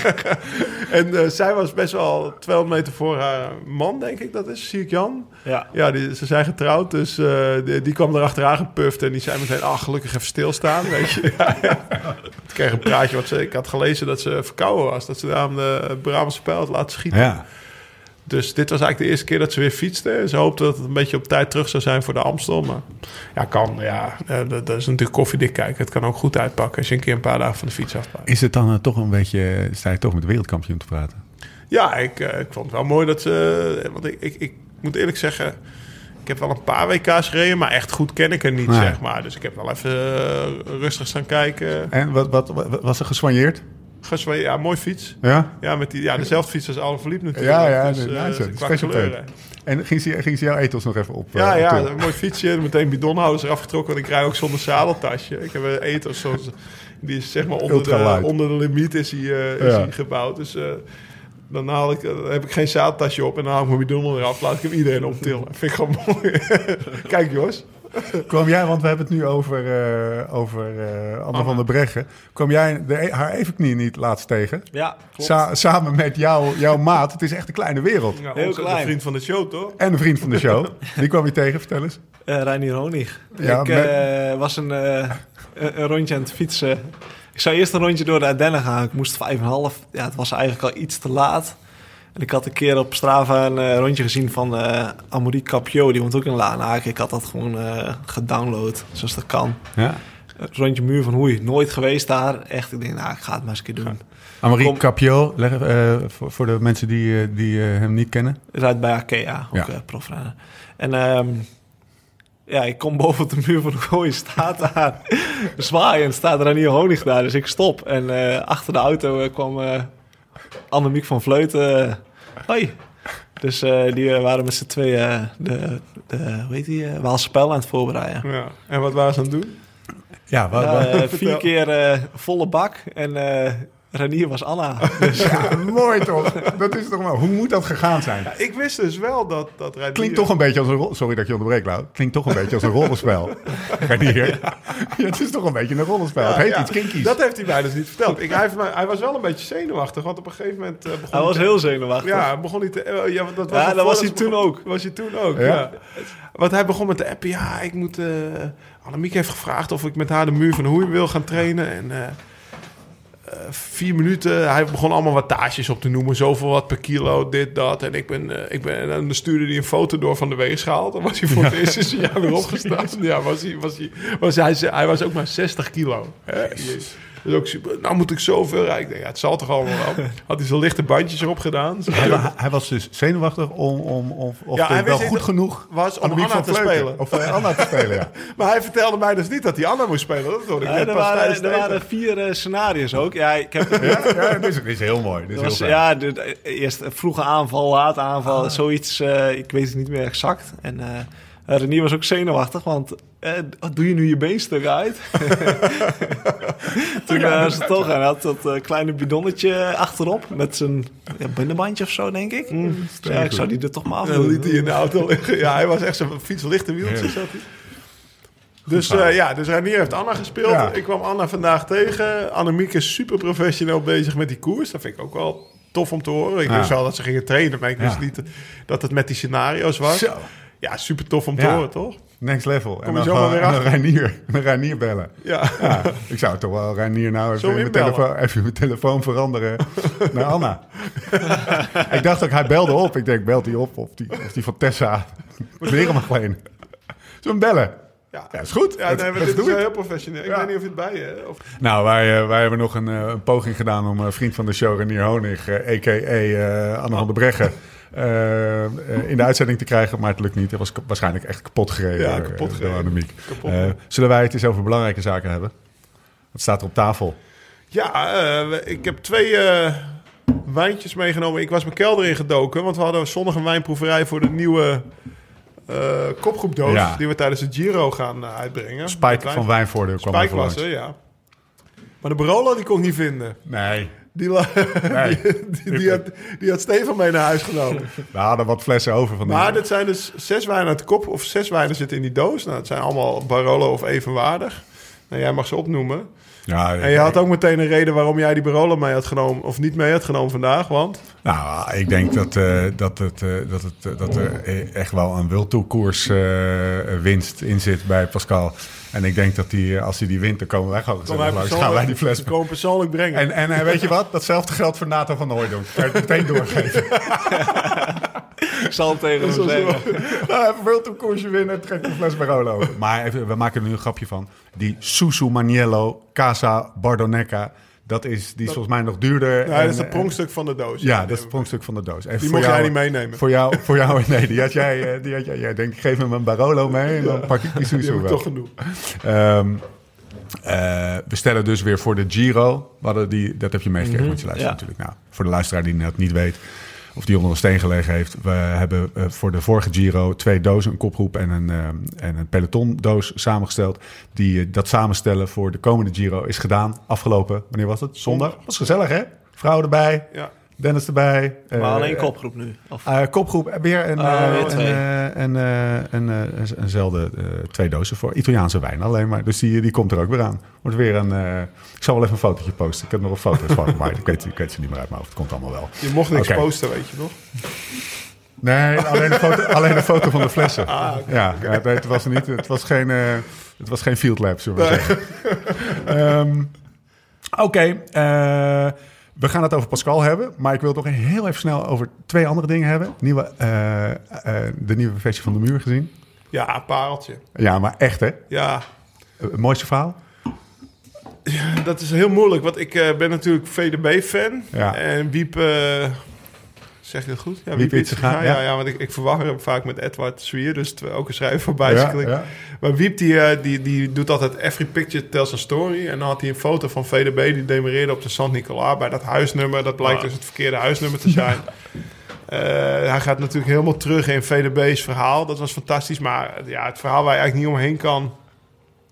*laughs* en eh, zij was best wel 200 meter voor haar man, denk ik dat is, zie ik Jan. Ja, Ja, die, ze zijn getrouwd, dus eh, die, die kwam erachteraan gepufft en die zei meteen, ah, gelukkig even stilstaan, *laughs* weet je. ja, ja. Ik kreeg een praatje, wat ze, ik had gelezen dat ze verkouden was, dat ze daarom de Pijl had laten schieten. Ja. Dus dit was eigenlijk de eerste keer dat ze weer fietste. Ze hoopte dat het een beetje op tijd terug zou zijn voor de Amstel. Maar ja, kan. Ja, eh, dat, is natuurlijk koffiedik kijken. Het kan ook goed uitpakken als je een keer een paar dagen van de fiets afpakt. Is het dan eh, toch een beetje... Sta je toch met de wereldkampioen te praten? Ja, ik, eh, ik vond het wel mooi dat ze... Want ik, ik, ik moet eerlijk zeggen... Ik heb wel een paar WK's gereden, maar echt goed ken ik er niet, zeg maar. Dus ik heb wel even eh, rustig staan kijken. En wat, wat, wat was er geswanjeerd? Ja, mooi fiets. Ja? Ja, met die, ja dezelfde fiets als Alle Verliep natuurlijk. Ja, ja, dus, nee, eh, nice, qua special kleuren. En ging ze, ging ze jouw ethos nog even op? Ja, eh, ja, een mooi fietsje. Meteen bidonhouders eraf getrokken. Want ik rij ook zonder zadeltasje. Ik heb een ethos zoals... Die is zeg maar onder de, onder de limiet is hij, eh, is Ja. hij gebouwd. Dus dan, haal ik, dan heb ik geen zadeltasje op. En dan haal ik mijn bidon eraf. Laat ik hem iedereen optillen. Vind ik gewoon mooi. *laughs* Kijk Jos. Kwam jij, want we hebben het nu over, eh, over eh, Anne van der Breggen. Kwam jij de, haar evenknie niet laatst tegen? ja klopt. Sa- samen met jou, jouw maat. Het is echt een kleine wereld. Ja, Heel klein. vriend van de show, toch? En een vriend van de show. Die kwam je tegen, vertel eens. Eh Reinier Honig. Ja, ik met- eh, was een, eh, een een rondje aan het fietsen. Ik zou eerst een rondje door de Ardennen gaan. Ik moest vijf en een half. Ja, het was eigenlijk al iets te laat. En ik had een keer op Strava een eh, rondje gezien van Amaury Capio. Die woont ook in Laanaken. Ik had dat gewoon eh, gedownload, zoals dat kan. Ja. Rondje muur van Hoei. Nooit geweest daar. Echt, ik denk, nou, ik ga het maar eens een keer doen. Amarie Kom- Capio, leg, voor, voor de mensen die, die hem niet kennen. Rijdt bij Arkea, ook Ja. profrenner. En ehm, ja, ik kom boven op de muur van de gooi, staat daar *laughs* zwaaien, staat Ranier Honig daar. Dus ik stop. En achter de auto kwam eh Annemiek van Vleuten. Eh, hoi. Dus eh, die eh, waren met z'n tweeën de, de, hoe heet die, eh, Waalse Pijl aan het voorbereiden. Ja. En wat waren ze aan het doen? Ja, wat, eh, *laughs* Vertel. vier keer eh, volle bak en eh Ranier was Anna. Dus, *laughs* ja, mooi toch? Dat is toch maar. Hoe moet dat gegaan zijn? Ja, ik wist dus wel dat, dat Klinkt toch een beetje als een rol. Sorry dat ik je onderbreek, Lau. Klinkt toch een beetje als een rollenspel. *laughs* Reinier. Ja, *laughs* het is toch een beetje een rollenspel. het heet Ja, iets kinkies. Dat heeft hij mij dus niet verteld. Ik, hij, heeft mij- hij was wel een beetje zenuwachtig, want op een gegeven moment eh, begon hij was te- heel zenuwachtig. Ja, begon hij te... eh, ja, dat was dat was hij toen begon- ook. Was hij toen ook, Ja? ja. Want hij begon met de app. Ja, ik moet... eh Annemiek heeft gevraagd of ik met haar de muur van Hoei wil gaan trainen. En vier minuten. Hij begon allemaal wattages op te noemen. Zoveel wat per kilo, dit, dat. En ik ben... eh, ik ben en dan stuurde hij een foto door van de weegschaal. Dan was hij voor het eerst in zijn *laughs* jaar weer opgestaan. Ja, was hij... Was hij, was hij, hij was ook maar 60 kilo. Hè? Dus ook super, nou moet ik zoveel rijden. Ik denk, ja, het zal toch allemaal wel. *laughs* Had hij zo lichte bandjes erop gedaan. Hij, wa- hij was dus zenuwachtig om, om, of, of Ja, hij wel goed genoeg was om Anna van te spelen. Of eh, Anna te spelen, ja. *laughs* Maar hij vertelde mij dus niet dat hij Anna moest spelen. Dat hoorde ik Ja, net er, pas waren, tijdens er waren vier eh, scenario's ook. Ja, ik heb het Ja, ja dit, is, dit is heel mooi. Dit is heel was, fijn. ja, de, de- eerst een vroege aanval, late aanval, Ah. zoiets. eh, ik weet het niet meer exact. En eh Renier was ook zenuwachtig, want eh, doe je nu je beenstuk *laughs* uit? Toen eh, was het toch, en hij had dat eh, kleine bidonnetje achterop met zijn ja, binnenbandje of zo, denk ik. Mm, ja, ik zou die er toch maar En dan afdoen. liet hij in de auto liggen. Ja, hij was echt zo'n. Ja. zat hij. Dus eh, ja, dus Ranier heeft Anna gespeeld. Ja. Ik kwam Anna vandaag tegen. Annemiek is super professioneel bezig met die koers. Dat vind ik ook wel tof om te horen. Ik Ja. wist wel dat ze gingen trainen, maar ik wist Ja. niet dat het met die scenario's was. Zo. Ja, super tof om te Ja. horen, toch? Next level. En dan gewoon weer en dan achter. Reinier, en dan Reinier bellen. Ja. Ja, ik zou toch wel Reinier nou even we mijn, telefoon, even mijn telefoon veranderen *laughs* naar Anna. *laughs* ik dacht ook, hij belde op. Ik denk, belt hij op of die, of die van Tessa kleren mag lenen. Zullen we hem bellen? Ja, Ja, is goed. Ja, nee, maar let's dit is heel professioneel. Ik Ja. weet niet of je het bij je. Of... Nou, wij, eh, wij hebben nog een, eh, een poging gedaan om eh, vriend van de show, Renier Honig, a.k.a. Anne van der Breggen, in de uitzending te krijgen. Maar het lukt niet. Hij was waarschijnlijk echt kapot gereden Ja, kapot eh, gereden. Kapot. Eh, zullen wij het eens over belangrijke zaken hebben? Wat staat er op tafel? Ja, eh, ik heb twee eh, wijntjes meegenomen. Ik was mijn kelder ingedoken, want we hadden zondag een wijnproeverij voor de nieuwe eh kopgroepdoos. Ja. Die we tijdens de Giro gaan eh, uitbrengen. Spike van Wijnvoorde kwam Spike was er, ja. Maar de Barolo die kon ik niet vinden. Nee, *laughs* Die, nee. die, die, had, die had Stefan mee naar huis genomen. We *laughs* hadden wat flessen over van die. Maar dit zijn dus zes wijnen uit de kop, of zes wijnen zitten in die doos. Nou, het zijn allemaal Barolo of evenwaardig. Nou, jij mag ze opnoemen. ja, En je had ook meteen een reden waarom jij die Barolo mee had genomen, of niet mee had genomen vandaag, want... Nou, ik denk dat, eh, dat, het, eh, dat, het, eh, dat er eh, echt wel een wildtoekoers winst in zit bij Pascal. En ik denk dat die, eh, als hij die wint, dan komen wij gewoon gezellig langs. Gaan wij die fles persoonlijk brengen. En, en eh, weet je wat? Datzelfde geldt voor Nathan van Hooijdonk. Kan je het meteen *laughs* doorgeven. Ik *laughs* zal het tegen hem zeggen. *laughs* nou, even wildtoekoersje winnen, trek een fles Barolo. Maar even, we maken er nu een grapje van. Die Susu Maniello Casa Bardonecca, dat is, die is volgens mij nog duurder. Ja, En, dat is het pronkstuk van de doos. Ja, dat is het pronkstuk van de doos. En Die mocht jou- jij niet meenemen. Voor jou, voor jou *laughs* nee, die had jij, eh, die had jij, jij denkt, geef hem een Barolo mee en dan pak ik die *laughs* ik wel. toch genoeg. Ehm, eh, we stellen dus weer voor de Giro. We hadden die, dat heb je meegekregen met je luisteren ja. natuurlijk. Nou, voor de luisteraar die het niet weet of die onder een steen gelegen heeft. We hebben eh, voor de vorige Giro twee dozen, een kopgroep en een, eh, en een pelotondoos samengesteld. Die, eh, dat samenstellen voor de komende Giro is gedaan. Afgelopen, wanneer was het? Zondag. Was gezellig hè? Vrouwen erbij, Ja. Dennis erbij. Maar eh, alleen kopgroep nu. Of, eh, kopgroep, weer een, Ah, eh, weer een, twee. eh, een, eh, een, eh, een- eenzelfde eh, twee dozen voor Italiaanse wijn alleen maar. Dus die, die komt er ook weer aan. Wordt weer een, eh, ik zal wel even een fotootje posten. Ik heb nog een foto's van, *laughs* maar ik weet, ik weet ze niet meer uit mijn hoofd. Het komt allemaal wel. Je mocht niks posten, weet je nog? Nee, alleen een foto, alleen een foto van de flessen. Ah, ja, nee, het was niet, het was geen, het was geen field lab, zullen we zeggen. Ehm, Oké, eh, we gaan het over Pascal hebben, maar ik wil het nog heel even snel over twee andere dingen hebben. Nieuwe, eh, eh, de nieuwe versie van de muur gezien. Ja, pareltje. Ja, maar echt hè? Ja, Eh, Het mooiste verhaal? dat is heel moeilijk, want ik ben natuurlijk VDB-fan. Ja. En Wiep Zeg je dat goed? Ja, Wiep ja. ja. ja, want ik, ik verwar hem vaak met Edward Zwier, dus ook een schrijver van Ja, Bicycling. ja. Maar Wiep die, eh, die, die doet altijd every picture tells a story. En dan had hij een foto van VDB die demereerde op de Sant Nicolaas bij dat huisnummer. Dat blijkt Ah. dus het verkeerde huisnummer te zijn. *laughs* Eh, hij gaat natuurlijk helemaal terug in VDB's verhaal. Dat was fantastisch. Maar ja, het verhaal waar je eigenlijk niet omheen kan,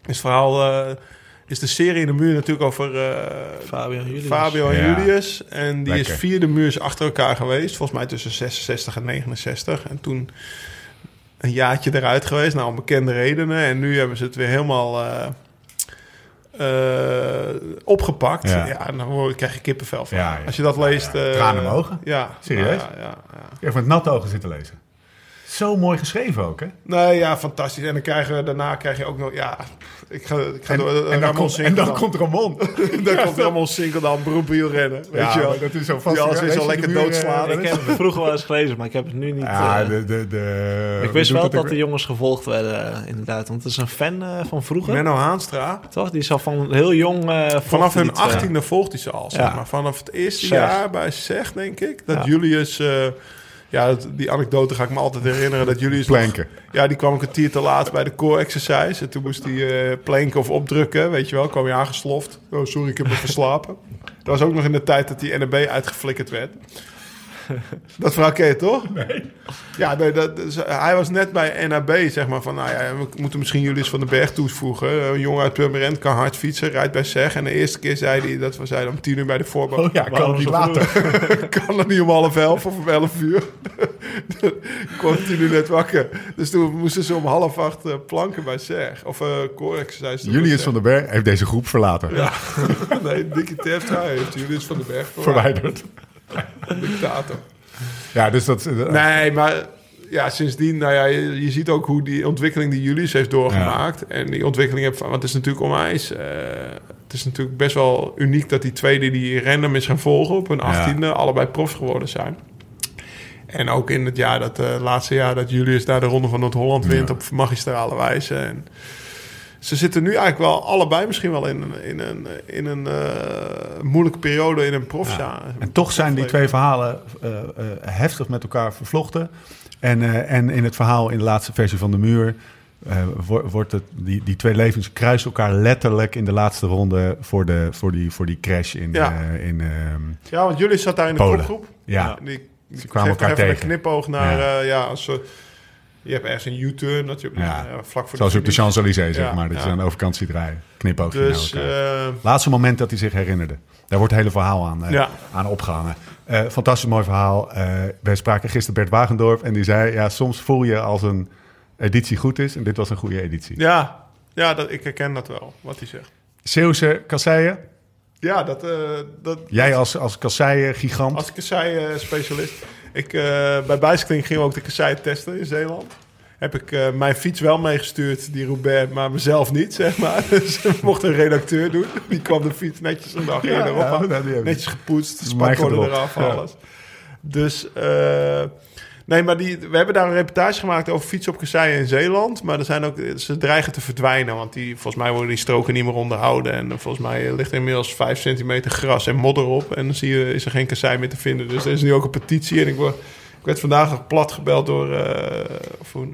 is het verhaal... eh, is de serie in de muur natuurlijk over eh, Fabio en Julius. Fabio en Ja. Julius. En die Lekker. is vierde muurs achter elkaar geweest. Volgens mij tussen 66 en 69. En toen een jaartje eruit geweest. Nou, om bekende redenen. En nu hebben ze het weer helemaal eh, eh, opgepakt. Ja. Ja. en dan krijg je kippenvel van. Ja, ja. Als je dat leest... Ja, eh, tranen in mijn ogen. Ja. Serieus? Ja, ja, ja. Ik heb met natte ogen zitten lezen. Zo mooi geschreven ook, hè? Nee, ja, fantastisch. En dan krijgen we, daarna krijg je ook nog... Ja, ik ga, ik ga En, door... en, dan, komt, en dan komt Ramon. *laughs* dan komt Ramon Sinkeldam, beroep wielrennen. Weet Ja, je wel. dat is zo vast. Die alles weer Weet zo lekker eh, doodslaan. Ik is- heb het vroeger wel eens gelezen, maar ik heb het nu niet... Ja, eh, de, de, de, ik wist wel dat de jongens gevolgd werden, eh, inderdaad. Want het is een fan eh, van vroeger, Menno Haanstra. toch? Die is al van heel jong... eh, Vanaf hun eh, achttiende volgt hij ze al, zeg Ja. maar. Vanaf het eerste Zeg. jaar bij SEG, denk ik. Dat Ja. Julius... ja, dat- die anekdote ga ik me altijd herinneren. Dat Julius... nog- Planken. ja, die kwam een kwartier te laat bij de core exercise. En toen moest hij eh planken of opdrukken, weet je wel. Kwam hij aangesloft. Oh, sorry, ik heb me *laughs* verslapen. Dat was ook nog in de tijd dat die NRB uitgeflikkerd werd. *laughs* Dat verhaal ken je toch? Nee. Ja, nee, dat, dus hij was net bij NAB, zeg maar, van... Nou ja, we moeten misschien Julius van den Berg toevoegen. Een jongen uit Purmerend kan hard fietsen, rijdt bij SEG. En de eerste keer zei hij, dat we zeiden om tien uur bij de voorbouw... Oh ja, kan Waarom het niet later. *laughs* kan dat niet om half elf of om elf uur. ik kwam tien uur net wakker. Dus toen moesten ze om half acht eh, planken bij SEG. Of uh, core exercise. Julius van den Berg heeft deze groep verlaten. Ja, *laughs* nee, Dickie Terpstra heeft Julius van den Berg Verwijderd. *laughs* Dictator. Ja, dus dat... eh, Nee, maar ja, sindsdien, nou ja, je, je ziet ook hoe die ontwikkeling die Julius heeft doorgemaakt. En die ontwikkeling van, want het is natuurlijk onwijs. eh het is natuurlijk best wel uniek dat die tweede die random is gaan volgen op hun Ja. achttiende, allebei profs geworden zijn. En ook in het jaar dat, eh laatste jaar dat Julius daar de Ronde van Noord-Holland wint Ja. op magistrale wijze. En ze zitten nu eigenlijk wel allebei misschien wel in, een- in een, in een eh, moeilijke periode in een profja. En toch zijn die twee verhalen eh, eh, heftig met elkaar vervlochten. En, en in het verhaal in de laatste versie van de muur... eh, wo- wordt het, die, die twee levens kruisen elkaar letterlijk in de laatste ronde... voor, de, voor, die, voor die crash in, Ja. in ehm, Ja, want Julius zat daar in de kopgroep. ja. Die, die Ze kwamen elkaar even tegen. een knipoog naar... Ja. ja, ja als we, je hebt ergens een U-turn natuurlijk. Ja. Ja. vlak voor Zoals je op de. Champs-Élysées, zeg maar. Dat je ja. aan de overkant ziet rijden. Knipoogje Dus eh, Laatste moment dat hij zich herinnerde. Daar wordt het hele verhaal aan, eh, aan opgehangen. Eh, fantastisch mooi verhaal. Eh wij spraken gisteren Bert Wagendorp en die zei... ja, soms voel je als een editie goed is... en dit was een goede editie. ja, ja dat, ik herken dat wel, wat hij zegt. Zeeuwse kasseien. Ja, dat... eh, dat Jij als, als kasseien-gigant. als kassei-specialist. Ik, eh, bij Bicycling gingen we ook de kassei testen in Zeeland. Heb ik eh, mijn fiets wel meegestuurd, die Roubaix, maar mezelf niet, zeg maar. *laughs* Dus we mochten een redacteur doen. Die kwam de fiets netjes een dag eerder op. ja, ik. Netjes gepoetst, gedropt, eraf, ja. alles. Dus, eh, nee, maar die, we hebben daar een reportage gemaakt over fietsen op kasseien in Zeeland. Maar er zijn ook, ze dreigen te verdwijnen, want die, volgens mij worden die stroken niet meer onderhouden. En volgens mij ligt er inmiddels 5 centimeter gras en modder op. En dan zie je, is er geen kassei meer te vinden. Dus er is nu ook een petitie. En ik, word, ik werd vandaag nog plat gebeld door, eh, voor, eh,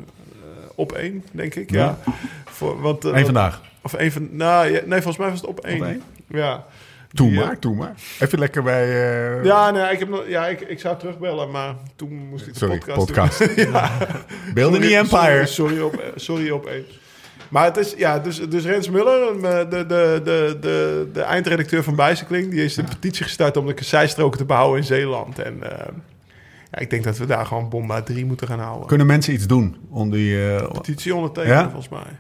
op één, denk ik. Ja. Ja. Voor, want, eh, Eén vandaag. Of één van, nou, nee, volgens mij was het op één. Op één? Ja. Doe Die, maar, doe maar. Even lekker bij... eh, ja, nee, ik, heb nog, ja ik, ik zou terugbellen, maar toen moest ik de Sorry, podcast, podcast. *laughs* doen. ja. Beelden Sorry, niet Empire. Sorry, sorry op, sorry op één. Maar het is, ja, dus, dus Rens Muller, eh, de, de, de, de, de eindredacteur van Bicycling, die heeft een petitie gestart om de kasseistroken te behouden in Zeeland. En eh, ja, ik denk dat we daar gewoon Bomba 3 moeten gaan houden. Kunnen mensen iets doen om die... petitie ondertekenen, Ja? volgens mij.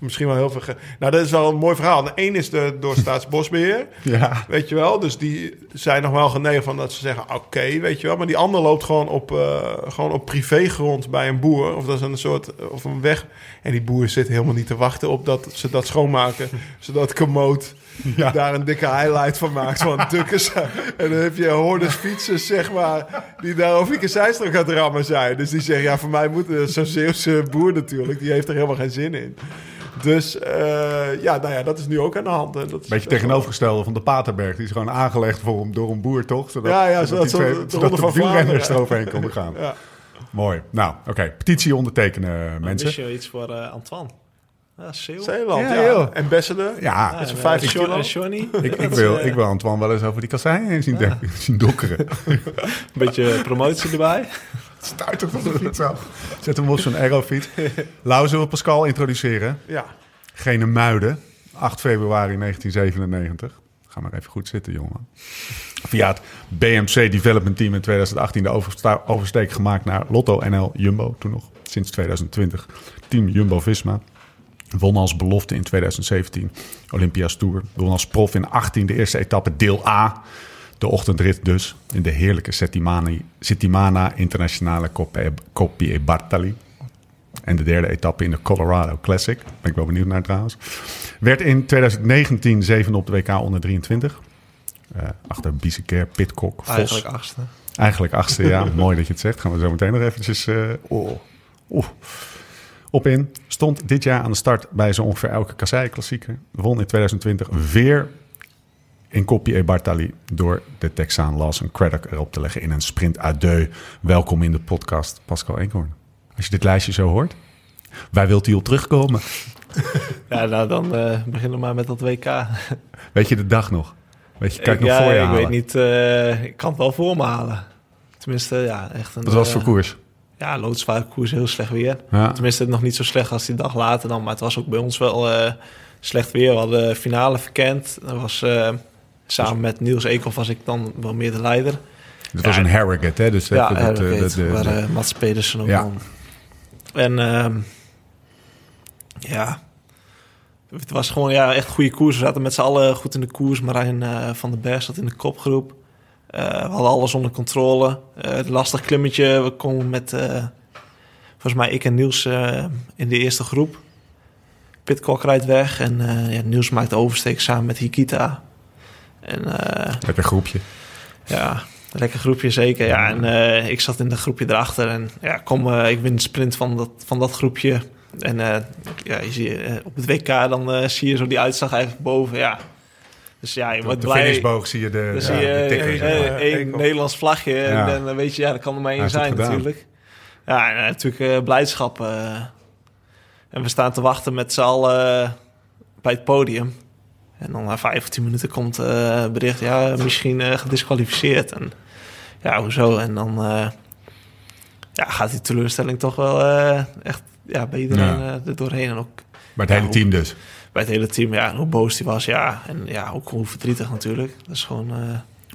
Misschien wel heel veel. Nou, dat is wel een mooi verhaal. De één is de, door *laughs* Staatsbosbeheer. ja, Weet je wel? Dus die zijn nog wel genegen van dat ze zeggen: oké, weet je wel. Maar die ander loopt gewoon op, eh, gewoon op privégrond bij een boer. Of dat is een soort of een weg. En die boer zit helemaal niet te wachten op dat ze dat schoonmaken. *laughs* zodat Komoot Ja. daar een dikke highlight van maakt van *laughs* Tukkers. En dan heb je hordes fietsers, zeg maar, die daar over Fieke Zijstrook het rammen zijn. Dus die zeggen, ja, voor mij moet eh, zo'n Zeeuwse boer natuurlijk, die heeft er helemaal geen zin in. Dus eh, ja, nou ja, dat is nu ook aan de hand. En dat is Beetje tegenovergestelde van de Paterberg. Die is gewoon aangelegd voor hem, door een boer, toch? Zodat, Ja, ja, zodat die zo- twee- de de wielrenners Vlaanderen. eroverheen konden gaan. *laughs* Ja. Mooi. Nou, oké. Petitie ondertekenen, mensen. Mis je iets voor eh, Antoine? Ja. Zeeland, Ja, ja. joh. Ambassador. Ja, met en, vijf eh, kilo. En Johnny. ik, *laughs* wil, ik wil Antoine wel eens over die kassei heen zien, de- zien dokkeren. *laughs* Een beetje promotie erbij. Stuit van de fiets af. Zet hem op zo'n aerofiets. Lau, zullen we Pascal introduceren? Ja. Gene Muiden, 8 februari 1997. Ga maar even goed zitten, jongen. Via het BMC Development Team in 2018 de oversteek gemaakt naar Lotto NL Jumbo, toen nog, sinds 2020. Team Jumbo-Visma. Won als belofte in 2017 Olympia's Tour. Won als prof in 18 de eerste etappe, deel A. De ochtendrit dus, in de heerlijke Settimani, Settimana Internationale Coppi e Bartali. En de derde etappe in de Colorado Classic. Ben ik wel benieuwd naar trouwens. Werd in 2019 zevende op de WK onder 23. Eh, achter Bieseker, Pitcock, Vos. Eigenlijk achtste. Eigenlijk achtste, ja. *laughs* Mooi dat je het zegt. Gaan we zo meteen nog eventjes... oh, oeh, op in. Stond dit jaar aan de start bij zo ongeveer elke kassei-klassieker. Won in 2020 weer in Coppi e Bartali... door de Texaan Lawson Craddock erop te leggen in een sprint à deux. Welkom in de podcast, Pascal Eenkhoorn. Als je dit lijstje zo hoort, waar wilt u op terugkomen? *laughs* Ja, nou dan eh beginnen we maar met dat WK. *laughs* Weet je de dag nog? Weet je, kijk nog ja, voor je ik halen. weet niet. eh, ik kan het wel voor me halen. Tenminste, ja, echt een... Wat was het eh, voor koers? Ja, loodzware koers, heel slecht weer. Ja. Tenminste, nog niet zo slecht als die dag later dan. Maar het was ook bij ons wel slecht weer. We hadden de finale verkend. Dat was, samen met Niels Eekhoff was ik dan wel meer de leider. Het was Ja, een Harrogate, hè? Dus ja, dat, eh, dat- de- waar de- eh, Mats Pedersen ook Ja. En ehm, ja, het was gewoon ja, echt goede koers. We zaten met z'n allen goed in de koers. Marijn eh, van den Berg zat in de kopgroep. Eh, we hadden alles onder controle. Eh, het lastig klimmetje, we komen met... eh, volgens mij ik en Niels eh, in de eerste groep. Pitcock rijdt weg en eh, ja, Niels maakt de oversteek samen met Hikita. En eh, Lekker groepje. ja, een lekker groepje zeker. Ja, en eh, ik zat in dat groepje erachter. En ja, kom, eh, ik win de sprint van dat, van dat groepje. En eh, ja, je ziet, op het WK dan eh, zie je zo die uitslag eigenlijk boven. Ja. Dus ja, je wordt de blij. finishboog zie je de, Dan ja, zie je de één Eekhoff. Nederlands vlagje. Ja. En dan weet je, ja, dat kan er maar één zijn natuurlijk. Ja, en, natuurlijk eh, blijdschap. eh. en we staan te wachten met z'n allen eh, bij het podium. En dan na vijf of tien minuten komt eh bericht, ja, misschien eh, gedisqualificeerd. En ja, hoezo? En dan eh, ja, gaat die teleurstelling toch wel echt ja, bij iedereen Ja. er doorheen. En ook Maar het hele team dus. bij het hele team, ja, en hoe boos die was, ja. En ja, ook hoe verdrietig natuurlijk. Dat is gewoon...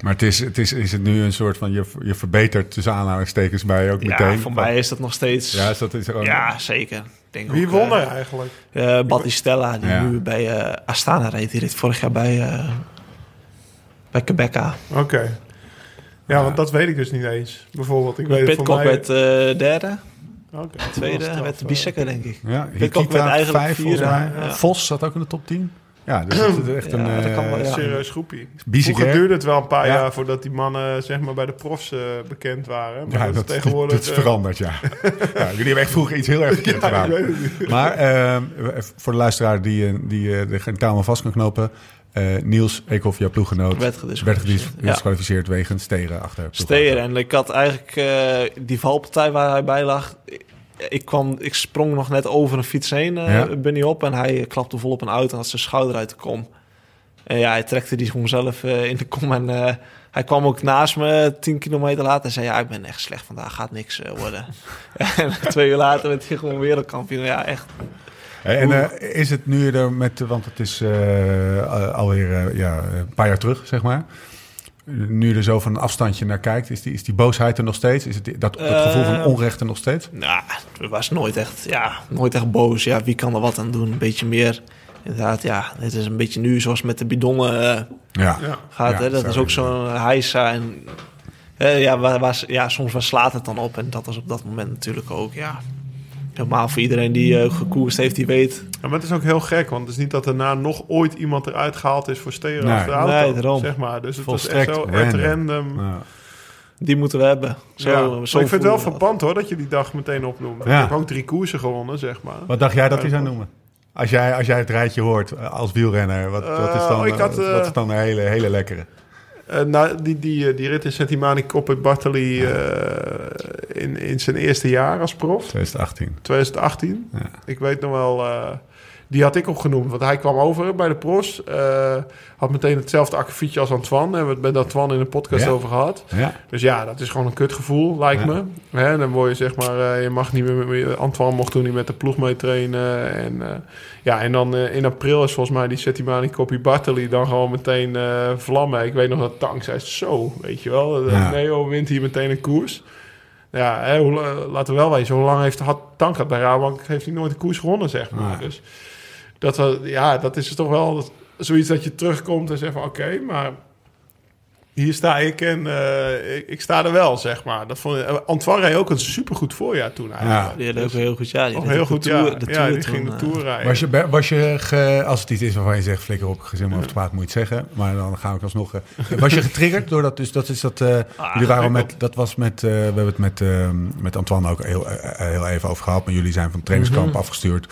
Maar het is, het is, is het nu een soort van... Je, je verbetert tussen aanhalingstekens bij ook meteen. Ja, voor mij is dat nog steeds... Ja, is dat is gewoon... Ja, zeker. Denk Wie ook, won eh, er eigenlijk? eh, Battistella, die Ja. nu bij eh, Astana reed. Die reed vorig jaar bij, eh bij Quebeca. Oké. Ja, want dat weet ik dus niet eens. Bijvoorbeeld, ik weet Pitcock mij... werd eh, derde. Oké, Tweede werd de Bisekker, denk ik. Ja, Pitcock werd eigenlijk vijf, vierde. Vos zat ook in de top 10. Ja, dus het is echt Ja, een... dat kan wel, eh, ja. Serieus groepie. Bieseker. Vroeger duurde het wel een paar Ja. jaar voordat die mannen zeg maar, bij de profs eh, bekend waren. Maar Ja, dat, dat, is tegenwoordig... dat is eh, veranderd, ja. *laughs* ja. Jullie hebben echt vroeger iets heel erg verkeerd *laughs* ja, gedaan. Maar eh, voor de luisteraar die, die de aan vast kan knopen... eh, Niels Eekhoff, jouw ploeggenoot, Werd werd gedisqualificeerd. Wegens steren achter. Steer. En ik had eigenlijk eh, die valpartij waar hij bij lag. Ik, kwam, ik sprong nog net over een fiets heen, eh Ja. Bunny op. En hij klapte vol op een auto en had zijn schouder uit de kom. En ja, hij trekte die gewoon zelf eh, in de kom. En eh, hij kwam ook naast me tien kilometer later en zei... Ja, ik ben echt slecht vandaag, gaat niks worden. *laughs* en twee uur later werd hij gewoon wereldkampioen. Ja, echt. En is het nu er met, want het is eh, alweer ja, een paar jaar terug, zeg maar. Nu je er zo van een afstandje naar kijkt, is die, is die boosheid er nog steeds? Is het dat, dat gevoel van Eh, onrecht er nog steeds? Nou, het was nooit echt, ja, nooit echt boos. Ja, wie kan er wat aan doen? Een beetje meer. Inderdaad, ja, het is een beetje nu zoals met de bidonnen eh, Ja. Ja. gaat. Ja, hè? Dat is ook zo'n heisa. En, eh, ja, waar, waar, ja, soms waar slaat het dan op. En dat was op dat moment natuurlijk ook, ja. Helemaal voor iedereen die eh, gekoerst heeft, die weet. Ja, maar het is ook heel gek, want het is niet dat daarna nog ooit iemand eruit gehaald is voor steren Nee. de auto. Nee, daarom. Zeg maar. Dus het was echt zo at random. random. Ja. Die moeten we hebben. Zo, ja. zo maar ik vind het wel verpand hoor, dat je die dag meteen opnoemt. Ja. Ik heb ook drie koersen gewonnen, zeg maar. Wat dacht jij dat hij zou noemen? Als jij, als jij het rijtje hoort eh, als wielrenner, wat, wat is dan, had, eh, eh, wat is dan een hele, hele lekkere? Nou, die, die, eh, die rit in Settimani Koppe Bartoli eh, in, in zijn eerste jaar als prof, 2018. 2018. Ja. Ik weet nog wel, die had ik opgenoemd. Want hij kwam over bij de pros. eh, had meteen hetzelfde akkefietje als Antoine. Hebben we het met Antoine in een podcast Ja. over gehad. Ja, Dus ja, dat is gewoon een kutgevoel, lijkt Ja. me. Hè, dan word je zeg maar, eh, je mag niet meer, met- Antoine mocht toen niet met de ploeg mee trainen. En, eh, ja, en dan in april is volgens mij die Settimani Copy Bartoli dan gewoon meteen vlammen. Ik weet nog dat Tank zei, zo, weet je wel. De. Neo wint hier meteen een koers. Ja, hè, hoe, la- laten we wel weten, hoe lang heeft had Tank het bij Rabank? Heeft hij nooit een koers gewonnen, zeg maar. Dus dat, ja, dat is toch wel zoiets dat je terugkomt en zegt van, oké, maar hier sta ik en eh, ik, ik sta er wel, zeg maar. Dat vond, eh, Antoine reed ook een supergoed voorjaar toen eigenlijk. Die hadden ook heel goed, ja. Die Oh, heel ook de goed, Tour- ja. de ja, Tour die toen, ging de eh, Tour rijden. Was je, was je ge- als het iets is waarvan je zegt, flikker op, gezin over te praten, moet je het zeggen. Maar dan gaan we alsnog... was je getriggerd door dat? Dus dat is dat... eh, jullie waren met, dat was met... we hebben het met, eh, met Antoine ook heel, heel even over gehad. Maar jullie zijn van het trainingskamp afgestuurd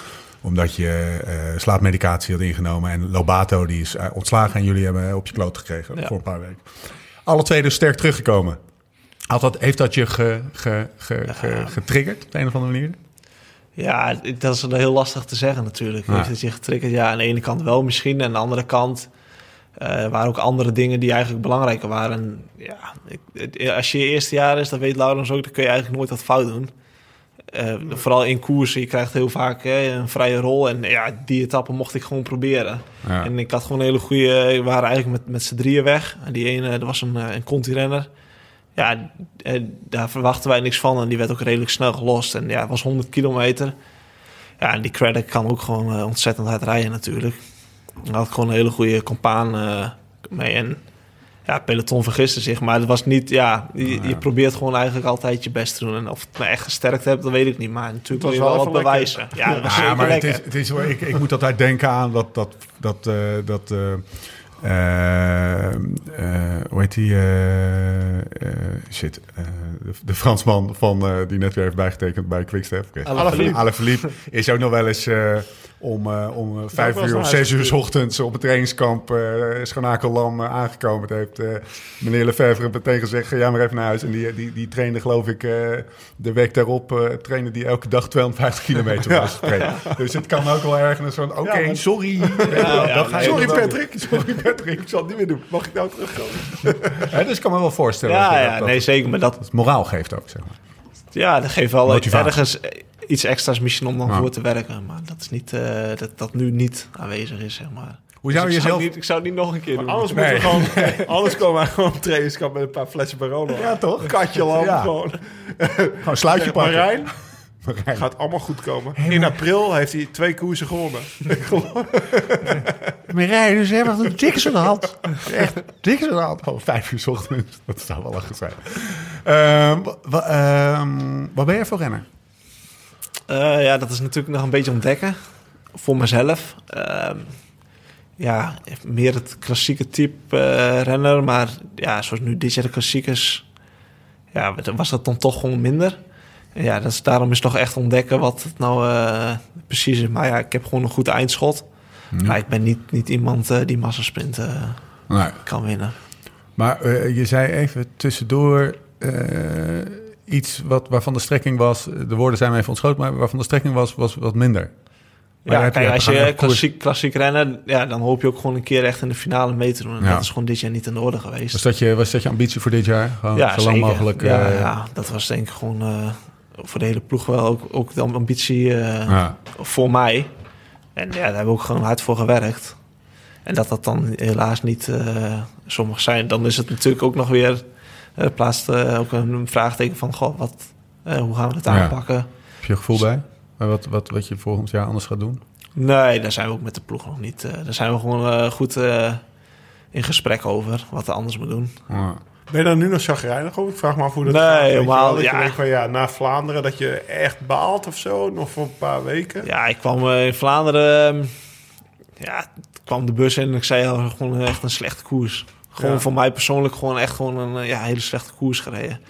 omdat je eh, slaapmedicatie had ingenomen. En Lobato die is eh, ontslagen en jullie hebben op je kloot gekregen Ja. voor een paar weken. Alle twee dus sterk teruggekomen. Had dat, heeft dat je ge, ge, ge, ge- getriggerd op de een of andere manier? Ja, dat is heel lastig te zeggen natuurlijk. Ja. Heeft het je getriggerd? Ja, aan de ene kant wel misschien. En aan de andere kant eh, waren ook andere dingen die eigenlijk belangrijker waren. En ja, ik, als je je eerste jaar is, dat weet Laurens ook, dan kun je eigenlijk nooit wat fout doen. Eh, vooral in koersen, je krijgt heel vaak hè, een vrije rol. En ja, die etappe mocht ik gewoon proberen. Ja. En ik had gewoon een hele goede... We waren eigenlijk met, met z'n drieën weg. En die ene, dat was een, eh, een conti-renner. Ja, daar verwachten wij niks van. En die werd ook redelijk snel gelost. En ja, het was 100 kilometer. Ja, en die credit kan ook gewoon eh, ontzettend hard rijden natuurlijk. Daar had ik gewoon een hele goede compaan mee. En ja, peloton vergiste zich. Maar het was niet... Ja, je, je probeert gewoon eigenlijk altijd je best te doen. En of het me echt gesterkt hebt, dat weet ik niet. Maar natuurlijk wil was je wel wel wat lekker. bewijzen. Ja, dat was Ja, zeker maar het is, het is, hoor, ik, ik moet altijd denken aan dat... dat, dat, eh, dat eh, eh, eh, hoe heet die? shit. eh, de, de Fransman van, eh, die net weer heeft bijgetekend bij Quickstep. Alaphilippe. Alaphilippe is ook nog wel eens eh, om, eh, om eh, vijf uur of zes uur ochtends op het trainingskamp uh, Scharnakelam eh, aangekomen. Het heeft eh, meneer Lefevre meteen gezegd, ga jij maar even naar huis. En die, die, die trainde geloof ik eh, de week daarop, eh trainde die elke dag 250 kilometer. *laughs* Dus het kan ook wel ergens van, oké, *laughs* Ja, sorry. ja, Sorry doen. Patrick, sorry Patrick, ik zal het niet meer doen. Mag ik nou terugkomen? Hè, dus ik kan me wel voorstellen Ja, je ja, dat, dat nee, zeker. Maar dat, het moraal geeft ook, zeg maar. Ja, dat geeft wel Motivatie. ergens iets extra's misschien om dan Ja. voor te werken. Maar dat is niet eh, dat dat nu niet aanwezig is, zeg maar. Hoe Dus zou ik, je zou jezelf... niet, ik zou het niet nog een keer doen. Anders, Nee. moeten we gewoon, *laughs* anders komen wij gewoon op trainingskamp met een paar flessen Barolo. Ja, toch? Katje Ja. gewoon. Gewoon sluitje pakken. Marijn, *laughs* Marijn. gaat allemaal goed komen. In april heeft hij twee koersen gewonnen. *laughs* Marijn, dus hebben we dikke aan de hand. Echt, dikke de hand. Oh, vijf uur 's ochtends. Dat zou wel lachen zijn. Ehm, wa- ehm, wat ben jij voor renner? Eh, ja, dat is natuurlijk nog een beetje ontdekken. Voor mezelf. Ehm, ja, meer het klassieke type eh, renner. Maar ja, zoals nu dit jaar de klassiekers... Ja, was dat dan toch gewoon minder. En ja, dat is, daarom is toch echt ontdekken wat het nou eh, precies is. Maar ja, ik heb gewoon een goed eindschot. Maar ik ben niet, niet iemand die massasprint eh, Nee. kan winnen. Maar je zei even tussendoor iets wat, waarvan de strekking was... De woorden zijn me even ontschoten, maar waarvan de strekking was, was wat minder. Maar Ja, kijk, als je klassiek, klassiek rennen, ja, dan hoop je ook gewoon een keer echt in de finale mee te doen. En Ja. dat is gewoon dit jaar niet in de orde geweest. Was dat, je, was dat je ambitie voor dit jaar? Gewoon ja, zo lang zeker. mogelijk... ja, eh, ja, dat was denk ik gewoon eh, voor de hele ploeg wel ook, ook de ambitie eh, ja. voor mij. En ja, daar hebben we ook gewoon hard voor gewerkt. En dat dat dan helaas niet mag zijn. Dan is het natuurlijk ook nog weer... eh plaatst eh, ook een vraagteken van... Goh, wat, eh, hoe gaan we het Ja. aanpakken? Heb je een gevoel bij? Wat, wat, wat je volgend jaar anders gaat doen? Nee, daar zijn we ook met de ploeg nog niet. eh, daar zijn we gewoon goed eh, in gesprek over wat we anders moeten doen. Ja. Ben je dan nu nog chagrijnig over? Ik vraag me af hoe dat Nee, gaat. Je helemaal, wel, Dat ja. je denkt van ja, na Vlaanderen dat je echt baalt of zo. Nog voor een paar weken. Ja, ik kwam in Vlaanderen. Ja, kwam de bus in en ik zei al, gewoon echt een slechte koers. Gewoon voor mij persoonlijk gewoon echt gewoon een eh, ja, hele slechte koers gereden.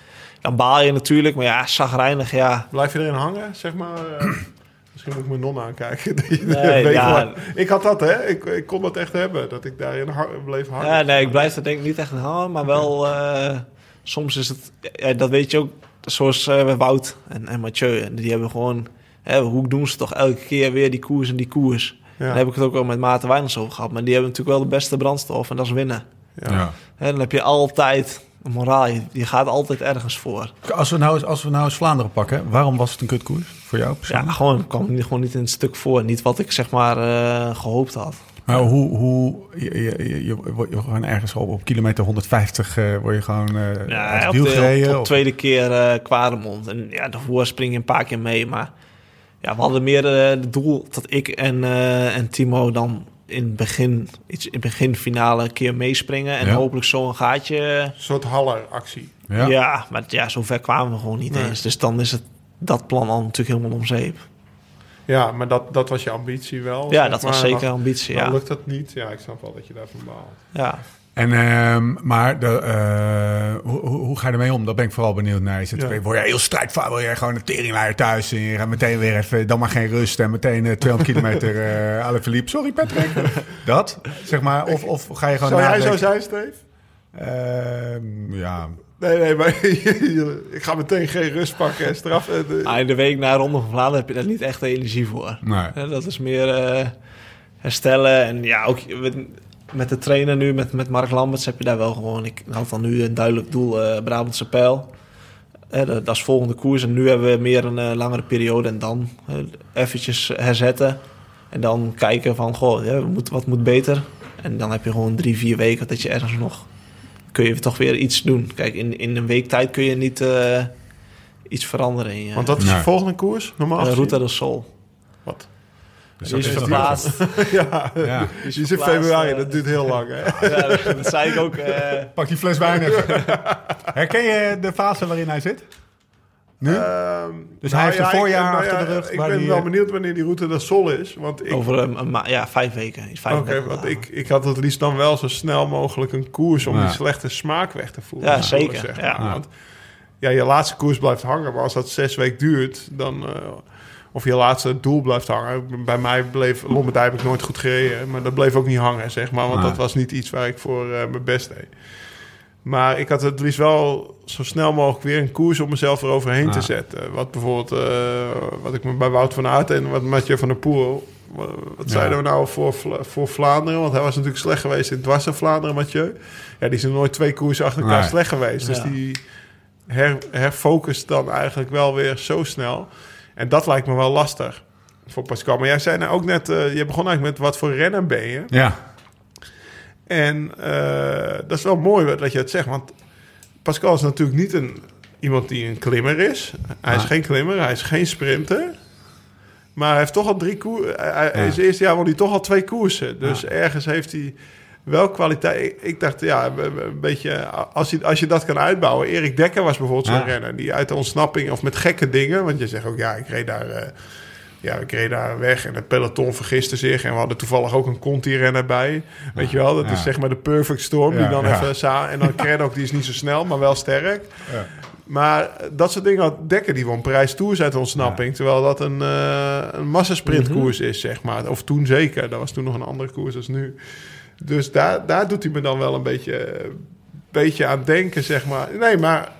Dan baal je natuurlijk, maar ja, zagrijnig, ja. Blijf je erin hangen, zeg maar? eh, *clears throat* misschien moet ik mijn non aankijken. *laughs* Dat Nee, ja. Ik had dat, hè? Ik, ik kon dat echt hebben. Dat ik daarin bleef hangen. ja. Nee, ik blijf er denk ik niet echt hangen, maar wel... eh, soms is het, ja, dat weet je ook, zoals eh, Wout en, en Mathieu. En die hebben gewoon, hè, hoe doen ze toch elke keer weer die koers en die koers. Ja. Daar heb ik het ook wel met Maarten Wijnands over gehad. Maar die hebben natuurlijk wel de beste brandstof en dat is winnen. Ja. Hè, dan heb je altijd een moraal. Je, je gaat altijd ergens voor. Als we, nou eens, als we nou eens Vlaanderen pakken, waarom was het een kutkoers voor jou Ja, persoonlijk? gewoon, ik kwam niet- gewoon niet in het stuk voor. Niet wat ik zeg maar eh, gehoopt had. Maar hoe, hoe je, je, je, je wordt gewoon ergens op, op kilometer 150 eh, word je gewoon uit Ja, het wiel gereden? op tweede keer eh Kwaremond. En ja, daarvoor spring je een paar keer mee. Maar ja, we hadden meer het doel dat ik en, en Timo dan in het begin, iets in het begin finale een keer meespringen. En Ja. hopelijk zo een gaatje. Een soort halleractie. Ja. Ja. maar ja, zover kwamen we gewoon niet Nee. eens. Dus dan is het dat plan al natuurlijk helemaal om zeep. Ja, maar dat, dat was je ambitie wel. Ja, dat was zeker Dan- ambitie, dan ja. lukt dat niet. Ja, ik snap wel dat je daarvan baalt. ja. En, ehm, maar de, eh, hoe, hoe, hoe ga je ermee om? Daar ben ik vooral benieuwd naar. Is het, Ja. Word je heel strijdvaar? Wil je gewoon een teringleier thuis? En je gaat meteen weer even, dan maar geen rust. En meteen eh, 200 kilometer eh alle verliep. Sorry Patrick. *laughs* dat, zeg maar. Of, of ga je gewoon Zou jij zo zijn, Steve? Ehm, ja. Nee, nee, maar *laughs* ik ga meteen geen rust pakken en straf. eh, de- Ah, in de week na Ronde van Vlaanderen heb je daar niet echt de energie voor. Nee. Dat is meer eh, herstellen. En ja, ook met, de trainer nu, met, met Mark Lamberts, heb je daar wel gewoon... Ik had dan nu een duidelijk doel, eh Brabantse pijl. Eh, dat, dat is volgende koers. En nu hebben we meer een eh, langere periode. En dan eh, eventjes herzetten. En dan kijken van, goh, ja, we moeten- wat moet beter? En dan heb je gewoon drie, vier weken dat je ergens nog... Kun je toch weer iets doen. Kijk, in, in een week tijd kun je niet eh, iets veranderen in Want dat is Nee. de volgende koers, normaal? Route del Sol. Wat? Dus is dat *laughs* ja, Ja. die is in februari. Dat duurt heel lang, hè? Ja, dat zei ik ook. eh, Pak die fles wijn even. Herken je de fase waarin hij zit? Nu? Ehm, Dus hij heeft een ik- voorjaar nou achter de rug Ik ben die, wel eh, benieuwd wanneer die route de Sol is. Want ik, over een, ja, vijf weken. Oké, 35 want ik, ik had het liefst dan wel zo snel mogelijk een koers om Ja. die slechte smaak weg te voeren. Ja, zeker, zeg ja. Want ja, je laatste koers blijft hangen, maar als dat zes weken duurt, dan. eh, of je laatste doel blijft hangen. Bij mij bleef Lombardij heb ik nooit goed gereden, maar dat bleef ook niet hangen, zeg maar. Want Nee. dat was niet iets waar ik voor eh, mijn best deed. Maar ik had het liefst wel zo snel mogelijk weer een koers om mezelf eroverheen te zetten. Wat bijvoorbeeld, eh, wat ik me bij Wout van Aert en wat Mathieu van der Poel... Wat, wat Ja. zeiden we nou voor, voor Vlaanderen? Want hij was natuurlijk slecht geweest in dwars in Vlaanderen, Mathieu. Ja, die is nog nooit twee koersen achter elkaar Nee. slecht geweest. Dus Ja. die her, herfocust dan eigenlijk wel weer zo snel. En dat lijkt me wel lastig voor Pascal. Maar jij zei nou ook net, eh, je begon eigenlijk met wat voor renner ben je? Ja. En eh, dat is wel mooi dat je het zegt, want Pascal is natuurlijk niet een, iemand die een klimmer is. Hij is Ah. geen klimmer, hij is geen sprinter. Maar hij heeft toch al drie koersen. Hij, Ja. Zijn eerste jaar won hij toch al twee koersen. Dus ergens heeft hij wel kwaliteit. Ik, dacht, ja, een beetje... Als je, als je dat kan uitbouwen. Erik Dekker was bijvoorbeeld zo'n Ja. renner. Die uit de ontsnapping of met gekke dingen... Want je zegt ook, ja, ik reed daar... eh, ja, ik reed daar weg en het peloton vergiste zich. En we hadden toevallig ook een Conti-renner bij. Weet je wel, dat ja. is zeg maar de perfect storm. Ja, die dan even sa En dan *laughs* Creddock, die is niet zo snel, maar wel sterk. Ja. Maar dat soort dingen had Dekker, die won prijs Tours uit ontsnapping. Terwijl dat een, eh een massasprintkoers is, zeg maar. Of toen zeker. Dat was toen nog een andere koers als nu. Dus daar, daar doet hij me dan wel een beetje, beetje aan denken, zeg maar. Nee, maar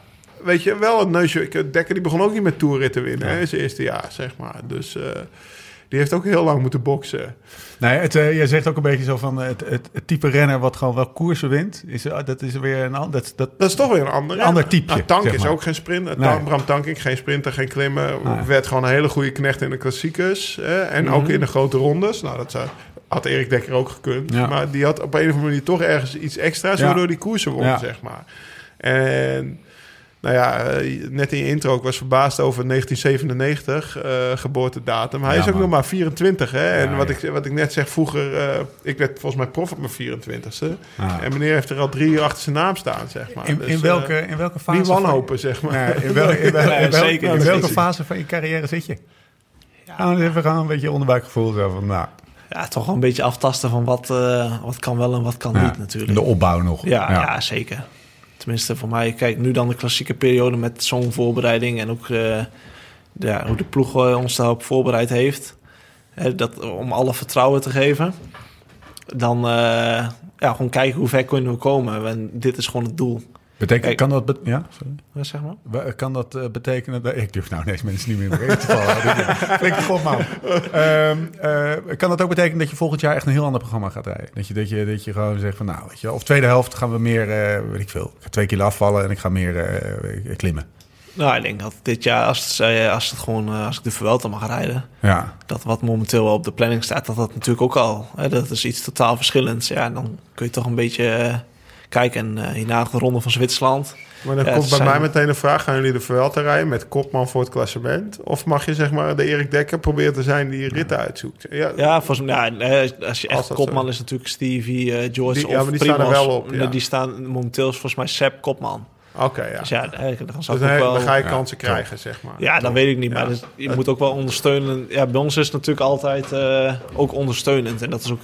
weet je, wel een neusje. Dekker die begon ook niet met toerritten winnen, hè, in zijn eerste jaar, zeg maar. Dus eh, die heeft ook heel lang moeten boksen. Nee, het, eh, jij zegt ook een beetje zo van eh, het, het, het type renner wat gewoon wel koersen wint. Is, dat is weer een ander. Dat, dat, Dat is toch weer een ander. Ander typeje, Nou, Tank zeg is ook geen sprinter. Nee. Tank, Bram Tankink, geen sprinter, geen klimmer. Nee. Werd gewoon een hele goede knecht in de klassiekers. Hè? En ook in de grote rondes. Nou, dat zou, had Erik Dekker ook gekund. Ja. Maar die had op een of andere manier toch ergens iets extra's... Ja. waardoor die koersen won, Ja. zeg maar. En Nou ja, eh, net in je intro, ik was verbaasd over 1997 eh, geboortedatum. Hij Ja, is ook man. nog maar 24, hè? En Ja, wat, ja. ik, wat ik net zeg, vroeger... eh, ik werd volgens mij prof op mijn 24ste. Ah. En meneer heeft er al drie uur achter zijn naam staan, zeg maar. In, Dus, in, welke, in welke fase... Niet wanhopen, zeg maar. Nee, in, wel, in, wel- *laughs* Nee, in wel- zeker in niet. welke fase van je carrière zit je? Ja, even gewoon een beetje onderbuikgevoel. Zo van, nou, Ja, toch wel een beetje aftasten van wat, eh, wat kan wel en wat kan ja, niet natuurlijk. De opbouw nog. Ja, ja. zeker. Tenminste, voor mij, kijk, nu dan de klassieke periode met zo'n voorbereiding en ook eh, de- ja, hoe de ploeg eh, ons daarop voorbereid heeft. Hè, dat, om alle vertrouwen te geven. Dan ja, gewoon kijken hoe ver kunnen we komen. En dit is gewoon het doel. Betekent, kan dat... ja, sorry. Zeg maar? Kan dat eh, betekenen dat... Ik durf nou deze mensen niet meer in de reden te vallen. Flink god, man. Ehm, eh, kan dat ook betekenen dat je volgend jaar echt een heel ander programma gaat rijden? Dat je, dat je, dat je gewoon zegt van, nou, weet je, of tweede helft gaan we meer, eh, weet ik veel, ik ga twee kilo afvallen en ik ga meer eh, klimmen. Nou, ik denk dat dit jaar, als het, eh, als het gewoon, eh, als ik de Vuelta mag rijden, Ja, dat wat momenteel op de planning staat, dat dat natuurlijk ook al, hè, dat is iets totaal verschillends. Ja, dan kun je toch een beetje kijken. En eh, hierna de ronde van Zwitserland. Maar dan Ja, komt bij zijn- mij meteen een vraag. Gaan jullie de Vuelta rijden met kopman voor het klassement? Of mag je zeg maar de Erik Dekker proberen te zijn die ritten uitzoekt? Ja, Ja, volgens mij, ja, eh, als je Als echt dat kopman zo- is natuurlijk Stevie, eh, George Die- ja, of maar die staan er wel op, ja. Die staan momenteel volgens mij Sepp kopman. Oké, ja. Dus ja, dan Dus wel... dan ga je Ja, kansen top. krijgen, zeg maar. Ja, dat weet ik niet, maar Ja. dus je moet ook wel ondersteunen. Ja, bij ons is het natuurlijk altijd eh, ook ondersteunend. En dat is ook,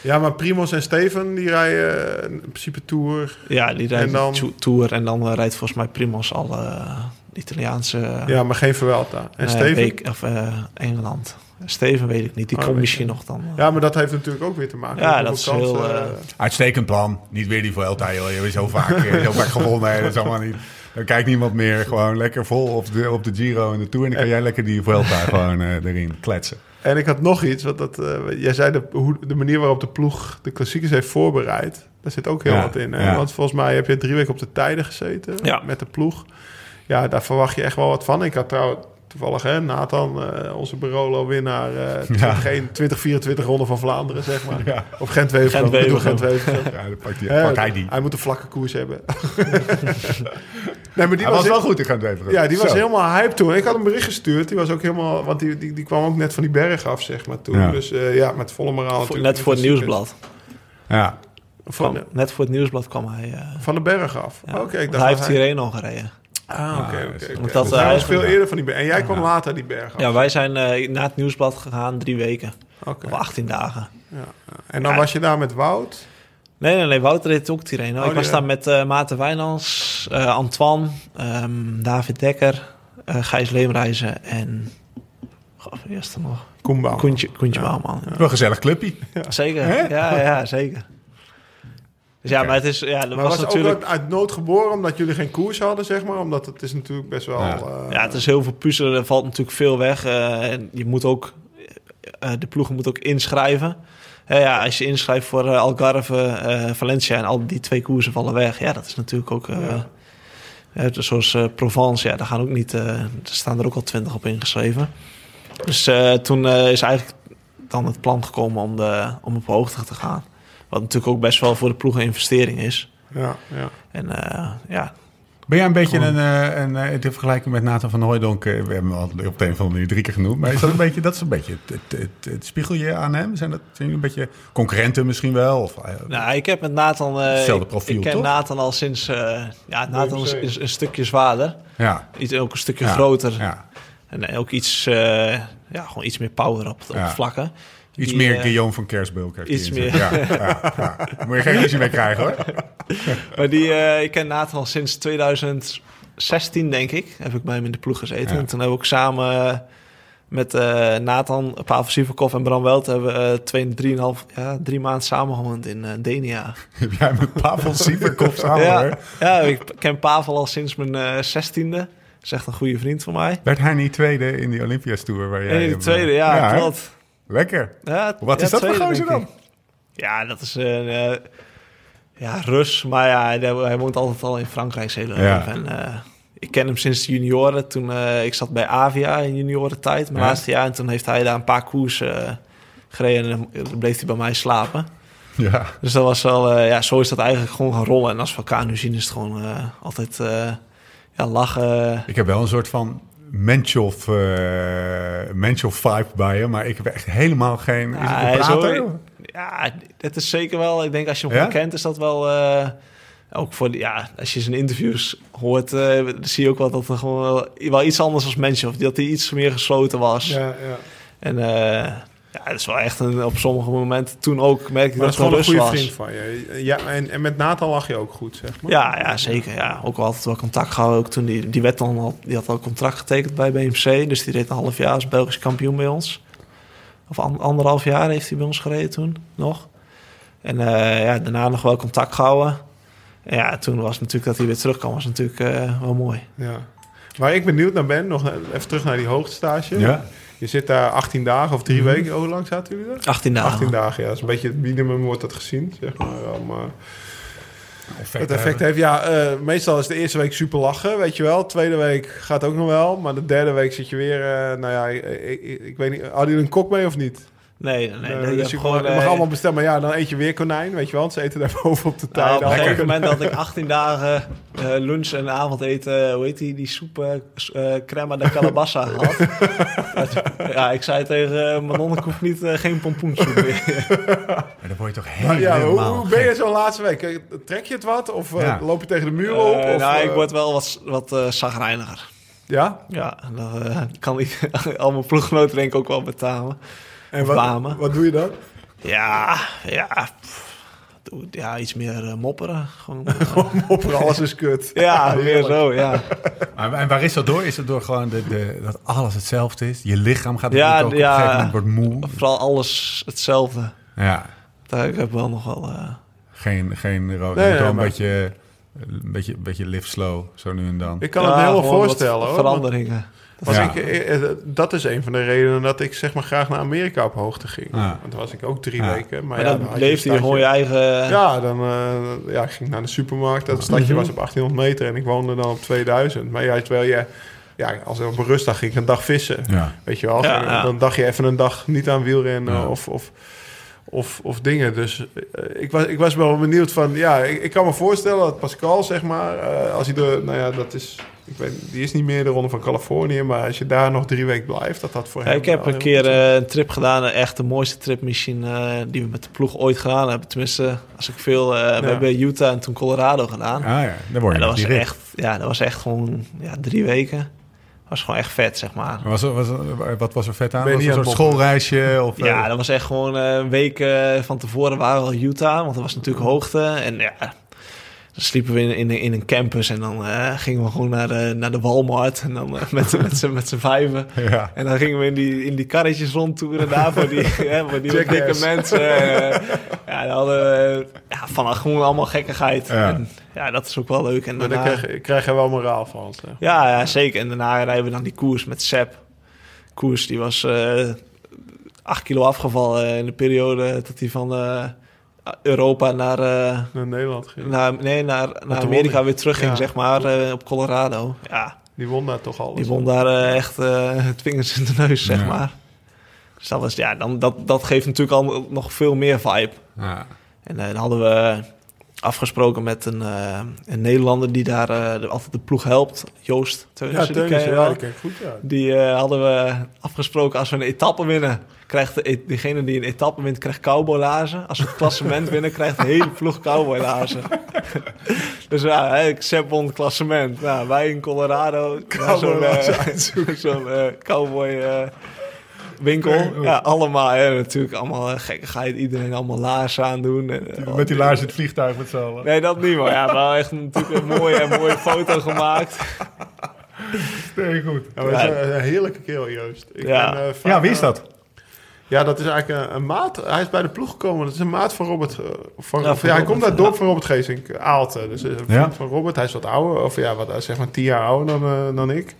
Ja, maar Primos en Steven, die rijden eh, in principe Tour. ja, die rijdt En dan- to- Tour en dan eh, rijdt volgens mij Primoz alle eh, Italiaanse... Ja, maar geen Vuelta. En Steven? week- of eh, Engeland. Steven weet ik niet, die Oh, komt misschien nog dan. Ja, maar dat heeft natuurlijk ook weer te maken Ja, met dat is heel, eh, eh, uitstekend plan. Niet weer die Vuelta, joh. Je hebt zo vaak, zo vaak gewonnen. Dat is allemaal niet... Dan kijkt niemand meer. Gewoon lekker vol op de, op de Giro en de Tour. En dan kan jij lekker die Vuelta gewoon eh, erin kletsen. En ik had nog iets, want dat, eh, jij zei de, hoe, de manier waarop de ploeg de klassiekers heeft voorbereid. Daar zit ook heel Ja, wat in. Hè? ja. Want volgens mij heb je drie weken op de tijden gezeten Ja. met de ploeg. Ja, daar verwacht je echt wel wat van. Ik had trouwens toevallig hè, Nathan, eh, onze Barolo-winnaar, eh 20, 2024 Ronde van Vlaanderen, zeg maar. Ja. Of bedoel Gent-Wevelgem. Gent-Wevelgem. Ja, dan pakt, hij die. Hij moet een vlakke koers hebben. *laughs* nee, maar die Hij was wel goed, ik ga het even. ja, die was Zo. helemaal hype toen. Ik had een bericht gestuurd. Die was ook helemaal... Want die, die, die kwam ook net van die berg af, zeg maar, toen. Ja. Dus eh, ja, met volle moraal natuurlijk. net voor het nieuwsblad. Ja, Van, Kwam- net voor het nieuwsblad kwam hij. eh, van de berg af. ja. Oké, ik Want dacht hij heeft hierheen al gereden. Ah, oké, Ah, dat, Dus hij was veel eerder van die berg. En jij kwam later die berg af. Ja, wij zijn eh, na het nieuwsblad gegaan drie weken. Oké. Of 18 dagen. Ja, ja. En dan Ja. was je daar met Wout. Nee, nee, nee. Wouter reed ook Tirreno. Oh, ik was daar met eh Maarten Wijnands, eh, Antoine, ehm, David Dekker, eh, Gijs Leemreizen en... Goh, er nog? Koenbouw. Koentje, Koentje Bouwman. wel een gezellig clubje. Zeker, Hè? ja, ja, zeker. Dus ja, maar het is... Ja, dat Maar was, was, het natuurlijk... ook uit, nood geboren omdat jullie geen koers hadden, zeg maar? Omdat het is natuurlijk best wel... Ja. eh, Ja, het is heel veel puzzelen. Er valt natuurlijk veel weg. en je moet ook... eh, de ploegen moeten ook inschrijven. Ja, als je inschrijft voor eh, Algarve, eh, Valencia en al die twee koersen vallen weg. Ja, dat is natuurlijk ook... eh Ja. zoals Provence, ja, daar gaan ook niet... er staan er ook al twintig op ingeschreven. Dus toen is eigenlijk dan het plan gekomen om, de, om op hoogte te gaan. Wat natuurlijk ook best wel voor de ploeg een investering is. ja, ja. En ja, Ben jij een beetje Gewoon- een, eh, een, eh, in vergelijking met Nathan van Hooijdonk, eh, we hebben hem al op de een of andere manier drie keer genoemd, maar is dat een *laughs* beetje, dat is een beetje het, het, het, het spiegelje aan hem? Zijn dat zijn jullie een beetje concurrenten misschien wel? Of, eh, Nou, ik heb met Nathan... eh, Hetzelfde ik- profiel, Ik ken toch? Nathan al sinds... eh, ja, Nathan is, een stukje zwaarder. ja, Iets, ook een stukje ja, groter. Ja. En ook iets, eh, ja, gewoon iets meer power op, op Ja. vlakken. Iets Die, meer eh, Guillaume van Kersbulk. heeft iets meer. Ja, ja, ja. Moet je geen ruzie mee krijgen hoor. *laughs* Maar die, eh, ik ken Nathan al sinds 2016, denk ik. Heb ik bij hem in de ploeg gezeten. Ja. En toen hebben we ook samen eh, met Nathan, Pavel Sivakov en Bram Welt... hebben we eh, twee, drieënhalf, ja, drie maanden samengewoond in Denia. *laughs* Heb jij met Pavel Sieverkop *laughs* samen ja, hoor. ja, ik ken Pavel al sinds mijn zestiende. Is echt een goede vriend van mij. Werd hij niet tweede in die Olympias Tour? Waar jij de tweede, ja, hè? klopt. Lekker. Ja, Wat ja, is dat voor gozer dan? Ja, dat is een... eh, ja, Rus. Maar ja, hij, hij woont altijd al in Frankrijk zijn hele Ja. leven. En, eh, ik ken hem sinds de junioren. Toen, eh, ik zat bij Avia in juniorentijd, mijn Ja. laatste jaar. En toen heeft hij daar een paar koers eh, gereden. En dan bleef hij bij mij slapen. Ja. Dus dat was wel... eh, ja, zo is dat eigenlijk gewoon gaan rollen. En als we elkaar nu zien, is het gewoon eh, altijd... eh, ja, lachen. Ik heb wel een soort van Menchoff, eh Menchoff vibe bij je, maar ik heb echt helemaal geen... Is Ja, het Ja, dat is zeker wel. Ik denk als je hem Ja? kent, is dat wel. eh, ook voor ja, als je zijn interviews hoort, eh, zie je ook wel dat er gewoon wel, wel iets anders als mensen of dat hij iets meer gesloten was. Ja, ja. En eh, ja, dat is wel echt een, op sommige momenten. Toen ook merk ik Maar dat het gewoon een goede was. vriend van je. Ja, en, en met Nathan lag je ook goed, zeg maar. Ja, ja, zeker. Ja. Ook wel altijd wel contact gehouden. Ook toen die, die, werd dan al, die had al contract getekend bij BMC. Dus die reed een half jaar als Belgisch kampioen bij ons. Of an- anderhalf jaar heeft hij bij ons gereden toen nog. En eh, ja, daarna nog wel contact gehouden. En ja, toen was natuurlijk dat hij weer terugkwam, was natuurlijk eh, wel mooi. Ja. Waar ik benieuwd naar ben, nog even terug naar die hoogtestage. Ja. Je zit daar 18 dagen of drie weken. Hoe lang zaten jullie daar? 18 dagen. 18 dagen, ja. Dat is een beetje het minimum wordt dat gezien, zeg maar. Om, eh, Effect het effect hebben. heeft, ja, eh, meestal is de eerste week super lachen, weet je wel. Tweede week gaat ook nog wel. Maar de derde week zit je weer, eh, nou ja, ik, ik, ik weet niet. Hadden jullie een kok mee of niet? Nee, nee, nee. Dus hebt je, gewoon, mag, je mag eh, allemaal bestellen. Maar ja, dan eet je weer konijn, weet je wel. want Ze eten daar *laughs* boven op de Nou, tuin. op een gegeven moment dat ik 18 dagen eh, lunch en avondeten, hoe heet die, die soep, eh, crema de calabassa *laughs* had. Ja, ik zei tegen uh, Manon, ik hoef niet, geen pompoensoep meer. *laughs* Maar dan word je toch Maar ja, hoe, helemaal hoe ben je zo'n laatste week? Trek je het wat? Of Ja. loop je tegen de muur op? Eh, Of, nou, ik word wel wat, wat eh zagrijniger. Ja? Ja, dan eh, kan ik al mijn ploeggenoten denk ik ook wel betalen. En wat, Bamen. wat doe je dan? Ja, ja, pff, ja iets meer eh, mopperen. Gewoon, *laughs* Op alles is kut. *laughs* ja, heerlijk. zo, ja. Maar, en waar is dat door? Is het door gewoon de, de, dat alles hetzelfde is? Je lichaam gaat Ja, natuurlijk ook ja. op een gegeven moment wordt moe. Vooral alles hetzelfde. Ja, Daar, ik heb wel nog wel... eh, geen, geen rood. Nee, je moet nee, wel een maar- beetje, een beetje, een beetje live slow, zo nu en dan. Ik kan ja, het me heel voorstellen hoor. Veranderingen. Want Ja. ik, eh, eh, dat is een van de redenen dat ik zeg maar graag naar Amerika op hoogte ging. Ja. Want dan was ik ook drie Ja. weken. Maar, Maar ja, dan dan leefde je een gewoon je eigen... Ja, dan eh, ja, ik ging naar de supermarkt. Dat stadje Mhm. was op 1800 meter en ik woonde dan op 2000. Maar ja, terwijl je... Ja, als ik op een rustdag ging ik een dag vissen. Ja. Weet je wel? Ja, ja. Dan dacht je even een dag niet aan wielrennen Ja. of, of, of, of dingen. Dus eh, ik, was, ik was wel benieuwd van... Ja, ik, ik kan me voorstellen dat Pascal, zeg maar... eh, als hij de... Nou ja, dat is... Ik weet, die is niet meer de Ronde van Californië. Maar als je daar nog drie weken blijft, dat dat voor Ja, hem... ik heb een keer eh, een trip gedaan, echt de mooiste trip misschien die we met de ploeg ooit gedaan hebben. Tenminste, als ik veel, eh, we hebben Utah en toen Colorado gedaan. Ah ja, dan word Ja, je dat was echt, ja, dat was echt gewoon ja, drie weken. Was gewoon echt vet, zeg maar. Was, er- was, er- wat was er vet aan? Was een soort schoolreisje? Of, Ja, eh, dat was echt gewoon eh, een week eh, van tevoren waren we al Utah, want dat was natuurlijk hoogte. En ja, dan sliepen we in, in, in een campus en dan eh, gingen we gewoon naar de, naar de Walmart. En dan eh, met, met z'n met z'n vijven. ja. En dan gingen we in die, in die karretjes rondtoeren daar voor die, *laughs* hè, voor die dikke mensen. *laughs* Eh, ja, dan hadden we ja, van gewoon allemaal gekkigheid. Ja. En, ja, dat is ook wel leuk. En Maar daar daarna, krijg, krijg je wel moraal van. zeg. ja, ja, zeker. En daarna rijden we dan die koers met Sepp. Koers die was eh 8 kilo afgevallen in de periode dat hij van eh, Europa naar, eh, Naar Nederland ging. naar, nee, naar, naar Amerika weer terugging, Ja. zeg maar, eh, op Colorado. Ja, Die won daar toch alles. die won daar eh, echt eh, het vingers in de neus, zeg Ja. maar. Dus dat, was, ja, dan, dat, dat geeft natuurlijk al nog veel meer vibe. Ja. En dan hadden we afgesproken met een, eh, een Nederlander die daar eh, de- altijd de ploeg helpt. Joost Ja, Teunissen, die Teunissen, ja, wel. die ken ik goed, ja. Die hadden we afgesproken als we een etappe winnen. Krijgt de, degene die een etappe wint, krijgt cowboylaarzen. Als we het klassement winnen, krijgt de hele ploeg cowboylaarzen. *laughs* dus ja, ik Sepp won het klassement. Nou, wij in Colorado. *laughs* Zo'n eh, cowboy winkel. Ja, allemaal. Hè, natuurlijk allemaal eh, gekkigheid. Iedereen allemaal laarzen aandoen. En, eh, Met die laars in het vliegtuig met z'n allen. Nee, dat niet, maar ja, wel echt natuurlijk een mooie, een mooie foto gemaakt. Nee, goed. Ja, maar het is een, heerlijke kerel, Joost. Ik Ja. ben, eh, vaak- Ja, wie is dat? Ja, dat is eigenlijk een, een maat. Hij is bij de ploeg gekomen. Dat is een maat van Robert. Van, Ja, of, van ja, hij Robert, komt uit het ja. dorp van Robert Geesink, Aalte. Dus een vriend Ja. van Robert. Hij is wat ouder. Of ja, wat, zeg maar tien jaar ouder dan, dan ik.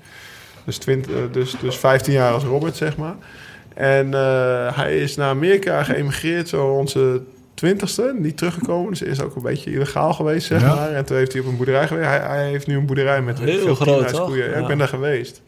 Dus, 20, eh, dus, dus 15 jaar als Robert, zeg maar. En eh, hij is naar Amerika geëmigreerd, zo onze twintigste. Niet teruggekomen. Dus is ook een beetje illegaal geweest, zeg Ja. maar. En toen heeft hij op een boerderij gewerkt. Hij, hij heeft nu een boerderij met Heel veel groot, toch? Ja, ik Ja. ben daar geweest.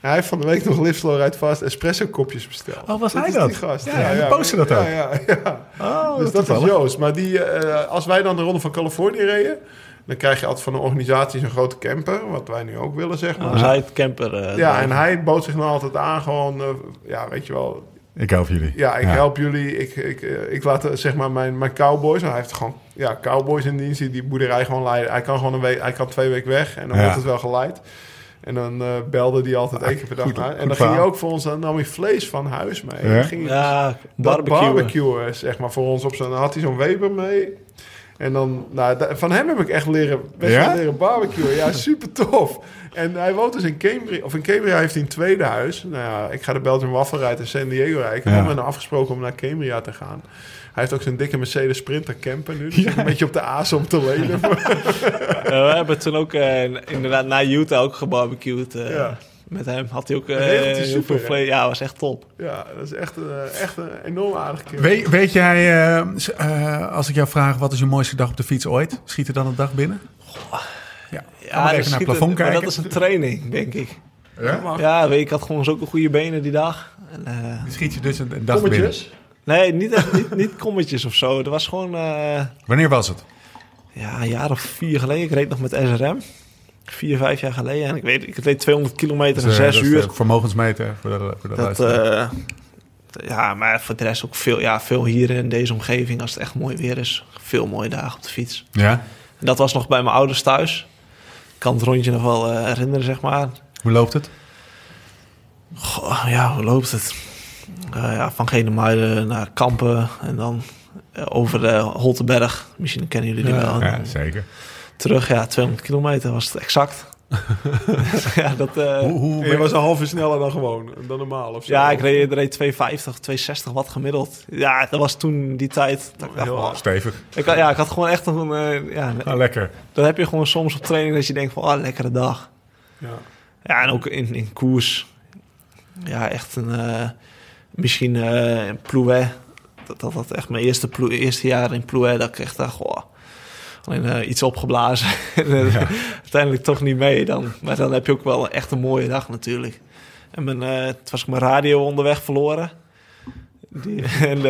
Hij heeft van de week nog Live uit vast espresso kopjes besteld. Oh, was hij is dat? Die gast. Ja, die postte dat ja, ook. Ja, ja. Oh, Dus dat is Joost. Maar die, eh, als wij dan de Ronde van Californië reden... Dan krijg je altijd van de organisatie zo'n grote camper, wat wij nu ook willen, zeg maar. Zei het camper. eh, ja, en hij bood zich nou altijd aan, gewoon, eh, ja, weet je wel, Ik help jullie. ja, ik help jullie. Ik, ik, eh, ik laat zeg maar mijn, mijn cowboys. Hij heeft gewoon ja, cowboys in dienst die die boerderij gewoon leiden. Hij kan gewoon een week, hij kan twee weken weg en dan Ja. wordt het wel geleid. En dan eh, belde hij altijd één keer per dag naar. En dan ging hij ook voor ons, dan nam hij vlees van huis mee. Ja? Dan ging hij Ja, dat barbecue. barbecue, zeg maar, voor ons op zijn... Dan had hij zo'n Weber mee. En dan, nou, van hem heb ik echt leren, best Ja? leren barbecuen. Ja, *laughs* super tof. En hij woont dus in Cambria, of in Cambria heeft hij een tweede huis. Nou ja, ik ga de Belgian Waffle rijden in San Diego rijden. Ik Ja. heb met hem afgesproken om naar Cambria te gaan. Hij heeft ook zijn dikke Mercedes Sprinter camper nu. Dus een beetje op de aas om te lenen. *laughs* Eh, we hebben toen ook eh, inderdaad naar Utah ook gebarbecued. eh, Ja. Met hem had hij ook eh, heel super, veel. Ja, was echt top. ja, dat is echt, een echt een enorm aardige kerel. Weet, weet jij, eh, eh, als ik jou vraag, wat is je mooiste dag op de fiets ooit? Schiet er dan een dag binnen? Ja, maar even naar plafond maar kijken. dat is een training, denk ik. Ja? Ja, weet je, ik had gewoon zulke goede benen die dag. En, eh, Schiet je dus een, een dag Kommetjes. nee, niet, echt, niet, niet kommetjes of zo. Dat was gewoon eh, binnen. Wanneer was het? ja, een jaar of vier geleden. Ik reed nog met SRM. Vier, vijf jaar geleden. En ik weet, ik reed 200 kilometer in Dus, eh, zes dat is uur. de vermogensmeter voor de, voor de Dat, eh, ja, maar voor de rest ook veel, ja, veel hier in deze omgeving. Als het echt mooi weer is. Veel mooie dagen op de fiets. Ja? En dat was nog bij mijn ouders thuis. Ik kan het rondje nog wel eh, herinneren, zeg maar. Hoe loopt het? Goh, ja, hoe loopt het? Eh, ja, van Genemuiden naar Kampen en dan eh, over de Holtenberg. Misschien kennen jullie die Ja. wel. Ja, zeker. Terug, ja, 200 kilometer was het exact. *laughs* ja, dat, eh, Hoe, je was een half uur sneller dan gewoon, dan normaal of zo. ja, ik reed, reed 250, 260 watt gemiddeld. Ja, dat was toen die tijd. Dat ik dacht, Heel wow. hard. Stevig. ik, ja, ik had gewoon echt een... eh, ja, Ah, lekker. dan heb je gewoon soms op training dat je denkt van, ah, lekkere dag. Ja. Ja, en ook in, in koers. Ja, echt een... eh, misschien in Plouet. Dat, dat dat echt mijn eerste, ploe, eerste jaar in Plouet. Dat ik echt dacht, goh, alleen eh, iets opgeblazen. *laughs* En, eh, Uiteindelijk toch niet mee dan. Maar dan heb je ook wel echt een mooie dag natuurlijk. En mijn, eh, toen was ik mijn radio onderweg verloren. Die, *laughs* en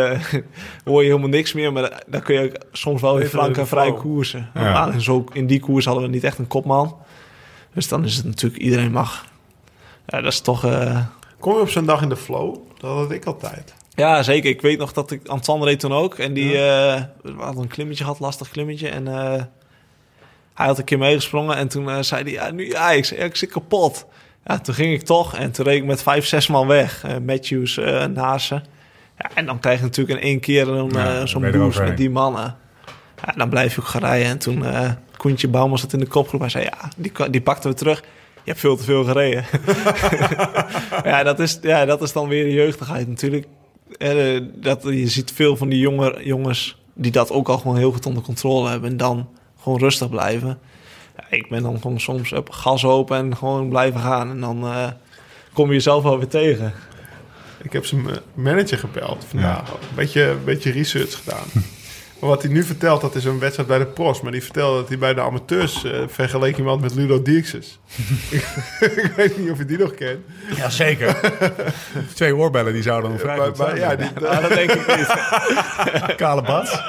*laughs* hoor je helemaal niks meer. Maar dan kun je soms wel weer Even flank in en de vrij koersen. Ja. In, zo, in die koers hadden we niet echt een kopman. Dus dan is het natuurlijk iedereen mag. Ja, dat is toch... Kom je op zo'n dag in de flow? Dat had ik altijd. Ja, zeker. Ik weet nog dat ik... Antoine reed toen ook. En die eh, we hadden een klimmetje gehad, lastig klimmetje. En eh, hij had een keer meegesprongen. En toen eh, zei hij, ja, nu ja, ik, zei, ja, ik zit kapot. Ja, toen ging ik toch. En toen reed ik met vijf, zes man weg. Eh, Matthews eh naast ze. Ja, en dan krijg je natuurlijk in één keer een, Ja, eh, zo'n boost met die mannen. Ja, dan blijf je ook gaan rijden. En toen eh Koentje Bouwman zat in de kopgroep. Hij zei, ja, die, die pakten we terug. Je hebt veel te veel gereden. *laughs* ja, dat is, ja, dat is dan weer de jeugdigheid natuurlijk. Eh, dat, je ziet veel van die jonge, jongens die dat ook al gewoon heel goed onder controle hebben. En dan gewoon rustig blijven. Ja, ik ben dan gewoon soms op gas open en gewoon blijven gaan. En dan eh, kom je jezelf wel weer tegen. Ik heb zijn eh, manager gebeld vandaag. Een beetje, een beetje research gedaan. *laughs* maar wat hij nu vertelt, dat is een wedstrijd bij de pros. Maar die vertelde dat hij bij de amateurs uh, vergeleek iemand met Ludo Dierkses. *laughs* ik weet niet of je die nog kent. Ja, zeker. Twee oorbellen die zouden dan vrij Maar, maar, ja, die, Ja, *laughs* dat denk ik niet. *laughs* Kale bas.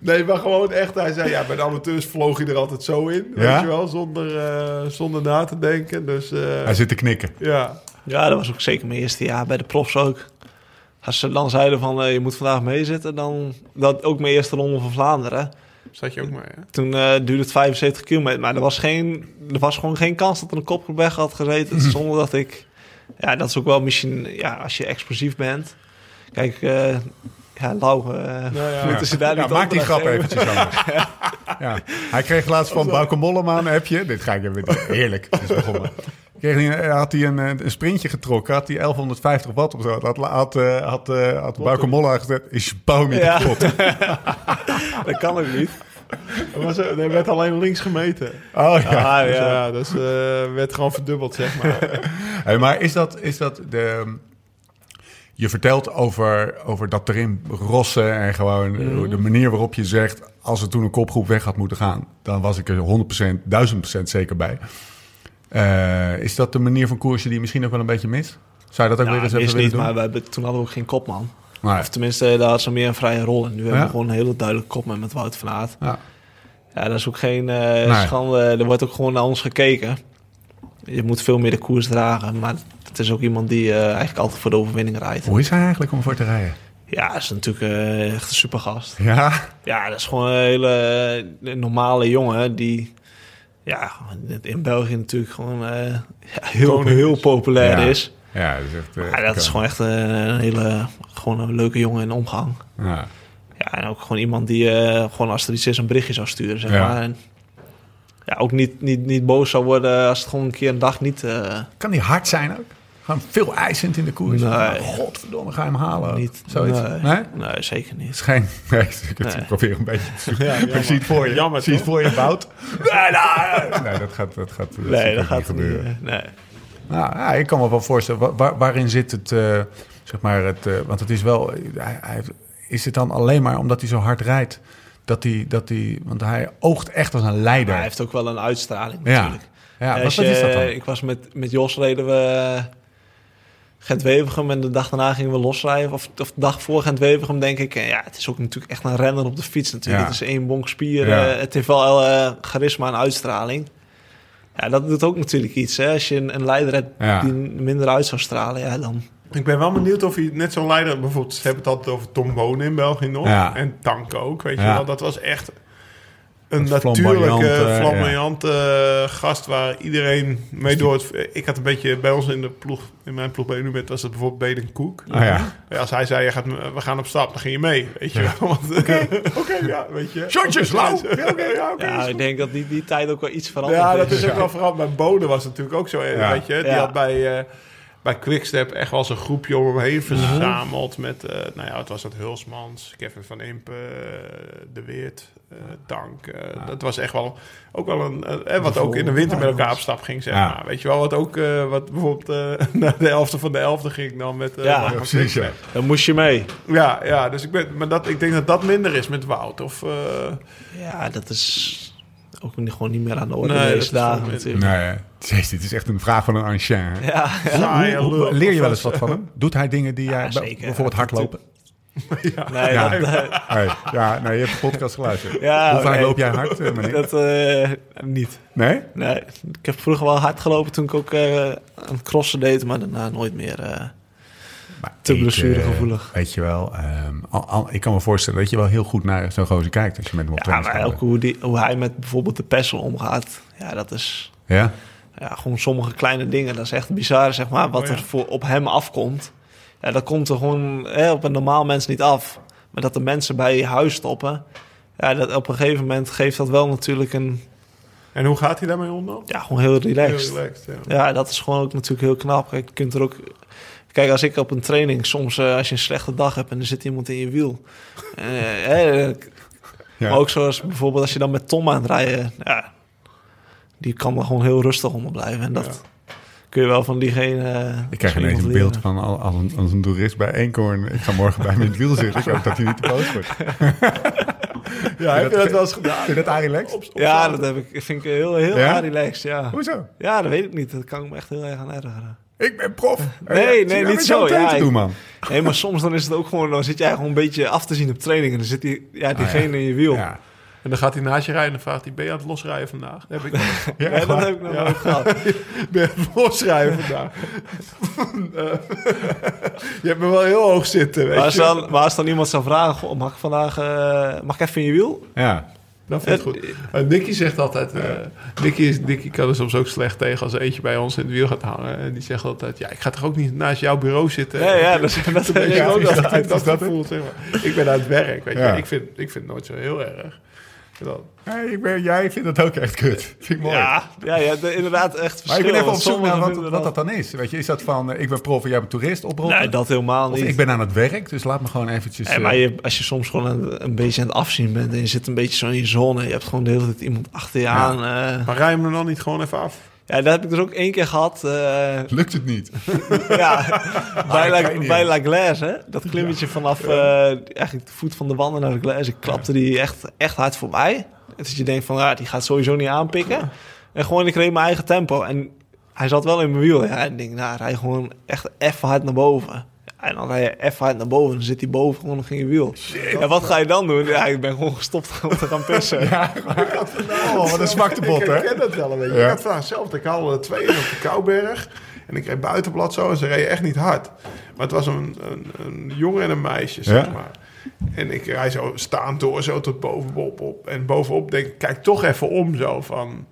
nee, maar gewoon echt. Hij zei, ja, bij de amateurs vloog hij er altijd zo in. Ja? Weet je wel, zonder, uh, zonder na te denken. Dus, uh, Hij zit te knikken. Ja. Ja, dat was ook zeker mijn eerste jaar bij de profs ook. Als ze dan zeiden van uh, je moet vandaag meezitten, dan dat ook mijn eerste ronde van Vlaanderen. Zat je ook mee, hè? Toen uh, duurde het 75 kilometer, maar er was, geen, er was gewoon geen kans dat er een kopgroep weg had gezeten. *laughs* zonder dat ik... Ja, dat is ook wel misschien... Ja, als je explosief bent. Kijk, uh, ja, Lau, uh, nou ja. *laughs* moeten ze daar ja, niet maak die grap geven. eventjes anders. *laughs* ja. Hij kreeg laatst van Bauke Mollema een appje. Dit ga ik even... Heerlijk, is begonnen. Kreeg hij, had hij een, een sprintje getrokken, had hij 1150 watt of zo. Had, had, uh, had, had Bauke Mollema gezegd, is je pauw niet Ja. kapot? *laughs* dat kan ook niet. Er, er werd alleen links gemeten. Oh ja. Ah, Dus, ja. ja, dus uh, werd gewoon verdubbeld, zeg maar. hey, maar is dat, is dat de... Je vertelt over, over dat erin rossen en gewoon mm. de manier waarop je zegt... als er toen een kopgroep weg had moeten gaan... dan was ik er 100%, 1000% zeker bij. Uh, is dat de manier van koersen die je misschien ook wel een beetje mist? Zou je dat ook weer eens even niet, doen? maar we hebben, toen hadden we ook geen kopman. Nee. Of tenminste, daar had ze meer een vrije rol. En nu Ja. hebben we gewoon een hele duidelijke kopman met Wout van Aert. Ja. Ja, dat is ook geen eh, schande. Er wordt ook gewoon naar ons gekeken. Je moet veel meer de koers dragen. Maar het is ook iemand die eh, eigenlijk altijd voor de overwinning rijdt. Hoe is hij eigenlijk om voor te rijden? Ja, is natuurlijk eh, echt een supergast. Ja? Ja, dat is gewoon een hele normale jongen die... Ja, in België natuurlijk gewoon eh, ja, heel, heel populair Ja. is. Ja, dat is echt... dat is gewoon echt een, hele gewoon een leuke jongen in omgang. Ja. Ja, en ook gewoon iemand die gewoon als er iets is een berichtje zou sturen, zeg Ja. maar. En, ja, ook niet, niet, niet boos zou worden als het gewoon een keer een dag niet... eh, Kan die hard zijn ook? Gewoon veel eisend in de koers. Nee. Oh, godverdomme, ga je hem halen? niet Zoiets. nee, Nee? nee, zeker Het niet. is geen... *laughs* Nee, ik Nee. probeer een beetje te. Ja, het voor je. Jammer, zie het voor je bouwt. Nee, nou, nee, dat gaat, dat gaat, dat Nee, dat gaat niet gebeuren. gebeuren. Nee. Nou, ja, ik kan me wel voorstellen, wa- waar- waarin zit het, eh, zeg maar, het, eh, want het is wel, hij, hij, is het dan alleen maar omdat hij zo hard rijdt, dat hij, dat hij, want hij oogt echt als een Maar leider. hij heeft ook wel een uitstraling Ja. natuurlijk. ja, wat, Als wat is dat je- dan? Ik was met, met Jos reden we eh, Gent-Wevergem en de dag daarna gingen we losrijden. Of, of de dag voor Gent-Wevergem denk ik. En ja, het is ook natuurlijk echt een renner op de fiets natuurlijk. Ja. Het is één bonk spier. Ja. eh, het heeft wel eh, charisma en uitstraling. Ja, dat doet ook natuurlijk iets. Hè? Als je een, een leider hebt Ja. die minder uit zou stralen, ja, dan... Ik ben wel benieuwd of hij net zo'n leider... Bijvoorbeeld, ze hebben het altijd over Tom Bonen in België nog. Ja. En Tank ook, weet je wel. Dat was echt een Dat natuurlijke, flamboyante, eh, gast... waar iedereen mee door het... Ik had een beetje bij ons in de ploeg... In mijn ploeg bij Unibet was dat bijvoorbeeld Beden Koek. Oh ja. Ja, als hij zei, je gaat, we gaan op stap, dan ging je mee, weet je wel. *laughs* Want, Oké, ja, weet je. Shotjes, lauw. *laughs* Ja, oké, ja, oké. Ja, ik denk dat die, die tijd ook wel iets veranderd Ja, dat is. ook wel vooral bij was het natuurlijk ook zo. eh, Ja. Weet je, die Ja. had bij, eh bij Quickstep echt wel zo'n groepje om hem heen verzameld. Met, eh, nou ja, het was dat Hulsmans, Kevin van Impe, eh, De Weert, eh Dank. eh, Dat was echt wel ook wel een... wat ook in de winter met elkaar op stap ging, zeg Ja. maar. Weet je wel, wat ook eh, wat bijvoorbeeld eh *laughs* naar de elfde van de elfde ging dan met... eh, Ja, precies. Dan moest je mee. Ja, ja, dus ik, ben, maar dat, ik denk dat dat minder is met Wout. Of, eh, Ja, dat is ook gewoon niet meer aan de orde Nee, deze dagen natuurlijk. Nee, jezus, dit is echt een vraag van een ancien. Ja, ja. Hoe- leer je wel eens wat van hem? *laughs* Doet hij dingen die Ja, jij, zeker. bijvoorbeeld hardlopen? *laughs* Nee, Ja. dat, *laughs* Nee, ja, nee, je hebt de podcast geluisterd. Ja, Hoe vaak nee. loop jij hard, eh, meneer? dat eh, niet. Nee? Nee, ik heb vroeger wel hard gelopen toen ik ook eh aan het crossen deed, maar daarna nooit meer. Maar Te blessuregevoelig. eh, weet je wel, ehm, al- al- ik kan me voorstellen dat je wel heel goed naar zo'n gozer kijkt als je met hem op ja, maar ook hoe, die, hoe hij met bijvoorbeeld de Pessel omgaat, ja, dat is Ja? ja, gewoon sommige kleine dingen. Dat is echt bizar, zeg maar, wat Oh, ja. er voor, op hem afkomt. Ja, dat komt er gewoon hè, op een normaal mens niet af. Maar dat de mensen bij je huis stoppen, ja, dat, op een gegeven moment geeft dat wel natuurlijk een, En hoe gaat hij daarmee om dan? ja, gewoon heel relaxed. Heel relaxed, ja. Ja, dat is gewoon ook natuurlijk heel knap. Kijk, je kunt er ook... Kijk, als ik op een training soms, eh, als je een slechte dag hebt en er zit iemand in je wiel. Eh, Ja. Maar ook zoals bijvoorbeeld als je dan met Tom aan het rijden, ja, die kan er gewoon heel rustig onder blijven. En dat kun je wel van diegene. eh, Ik krijg ineens een beeld leren. van al- als een, als een toerist bij Eenkorn. Ik ga morgen bij hem in het wiel zitten. Ik hoop dat hij niet te boos wordt. *laughs* Ja, heb je dat wel eens gedaan? Vind je dat Lex? Ja, dat heb ik, vind ik heel, heel Ja? relaxed, ja. Hoezo? Ja, dat weet ik niet. Dat kan ik me echt heel erg aan ergeren. Ik ben prof. Nee, nee, niet zo, ja, te doen, man. Nee, maar soms dan is het ook gewoon, dan zit jij gewoon een beetje af te zien op training. En dan zit die, ja, diegene in je wiel. Ah, Ja. En dan gaat hij naast je rijden en dan vraagt hij... Ben je aan het losrijden vandaag? Dat heb ik *laughs* Ja, Nee, dat heb ik nog Ja. nooit gehad. *laughs* ben je aan het losrijden vandaag? *laughs* Je hebt me wel heel hoog zitten, weet Maar als, je. dan, maar als dan iemand zou vragen, goh, mag ik vandaag, eh, mag ik even in je wiel? ja. Dat vind ik goed. Uh, Nicky zegt altijd... eh Nicky, is, Nicky kan er soms ook slecht tegen als er eentje bij ons in het wiel gaat hangen. En die zegt altijd... Ja, ik ga toch ook niet naast jouw bureau zitten? Nee, ja, dat, ik ook dat, Is zeg maar. Ik ben aan het werk, weet je. Ja. Ik, vind, ik vind het nooit zo heel erg. Nee, ik ben, jij vindt dat ook echt kut. Vind ik mooi. Ja, ja, ja, de- inderdaad echt Maar ik ben even op zoek naar wat, wat dat dan is. Weet je, is dat van, eh, ik ben prof en jij bent toerist oproepen? Nee, dat helemaal of niet. ik ben aan het werk, dus laat me gewoon eventjes... Eh, maar je, als je soms gewoon een, een beetje aan het afzien bent en je zit een beetje zo in je zone, je hebt gewoon de hele tijd iemand achter je aan. eh. maar rij hem er dan niet gewoon even af? Ja, dat heb ik dus ook één keer gehad. eh, Lukt het niet? *laughs* ja, bij, La, niet, bij. La Glaise, hè? dat klimmetje vanaf eh, eigenlijk de voet van de wanden naar de Glaise. Ik klapte die echt, echt hard voorbij. Dat je denkt van, ja, die gaat sowieso niet aanpikken. En gewoon, ik reed mijn eigen tempo. En hij zat wel in mijn wiel. Ja, en ik denk, nou, rij gewoon echt even hard naar boven. En dan je even hard naar boven. Dan zit hij boven gewoon nog in je wiel. En wat ga je dan doen? Ja, ik ben gewoon gestopt om te gaan pissen. *laughs* Oh, wat een zwaktebot, *laughs* ik hè? ken dat wel een beetje. Ja. Ik had vandaag zelf, ik haalde twee in op de Kouberg. En ik reed buitenblad zo en ze reden echt niet hard. Maar het was een, een, een jongen en een meisje, zeg Ja. maar. En ik rij zo staand door, zo tot bovenop. Op. En bovenop denk ik, kijk toch even om zo van...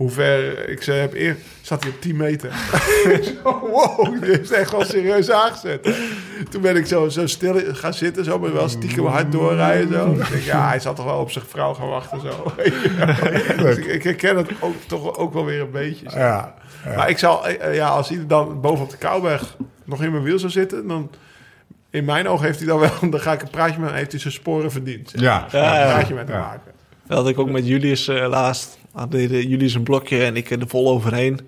Hoe ver ik ze heb eer... Zat hij op 10 meter. *laughs* zo, wow, die heeft echt wel serieus aangezet. Toen ben ik zo, zo stil gaan zitten, zo, maar wel stiekem hard doorrijden. Zo. Ik denk, ja, hij zat toch wel op zijn vrouw gaan wachten. Zo. *laughs* Dus ik, ik herken het ook, toch ook wel weer een beetje. zo. Ja. Maar ik zal, eh, ja, als hij dan bovenop de Kouwberg nog in mijn wiel zou zitten, dan in mijn ogen heeft hij dan wel, dan ga ik een praatje met hem, heeft hij zijn sporen verdiend. zeg. Ja. Ja, Een ja. praatje met hem Ja. maken. Dat had ik ook met Julius eh, laatst. Hadden de- Julius een blokje en ik er vol overheen.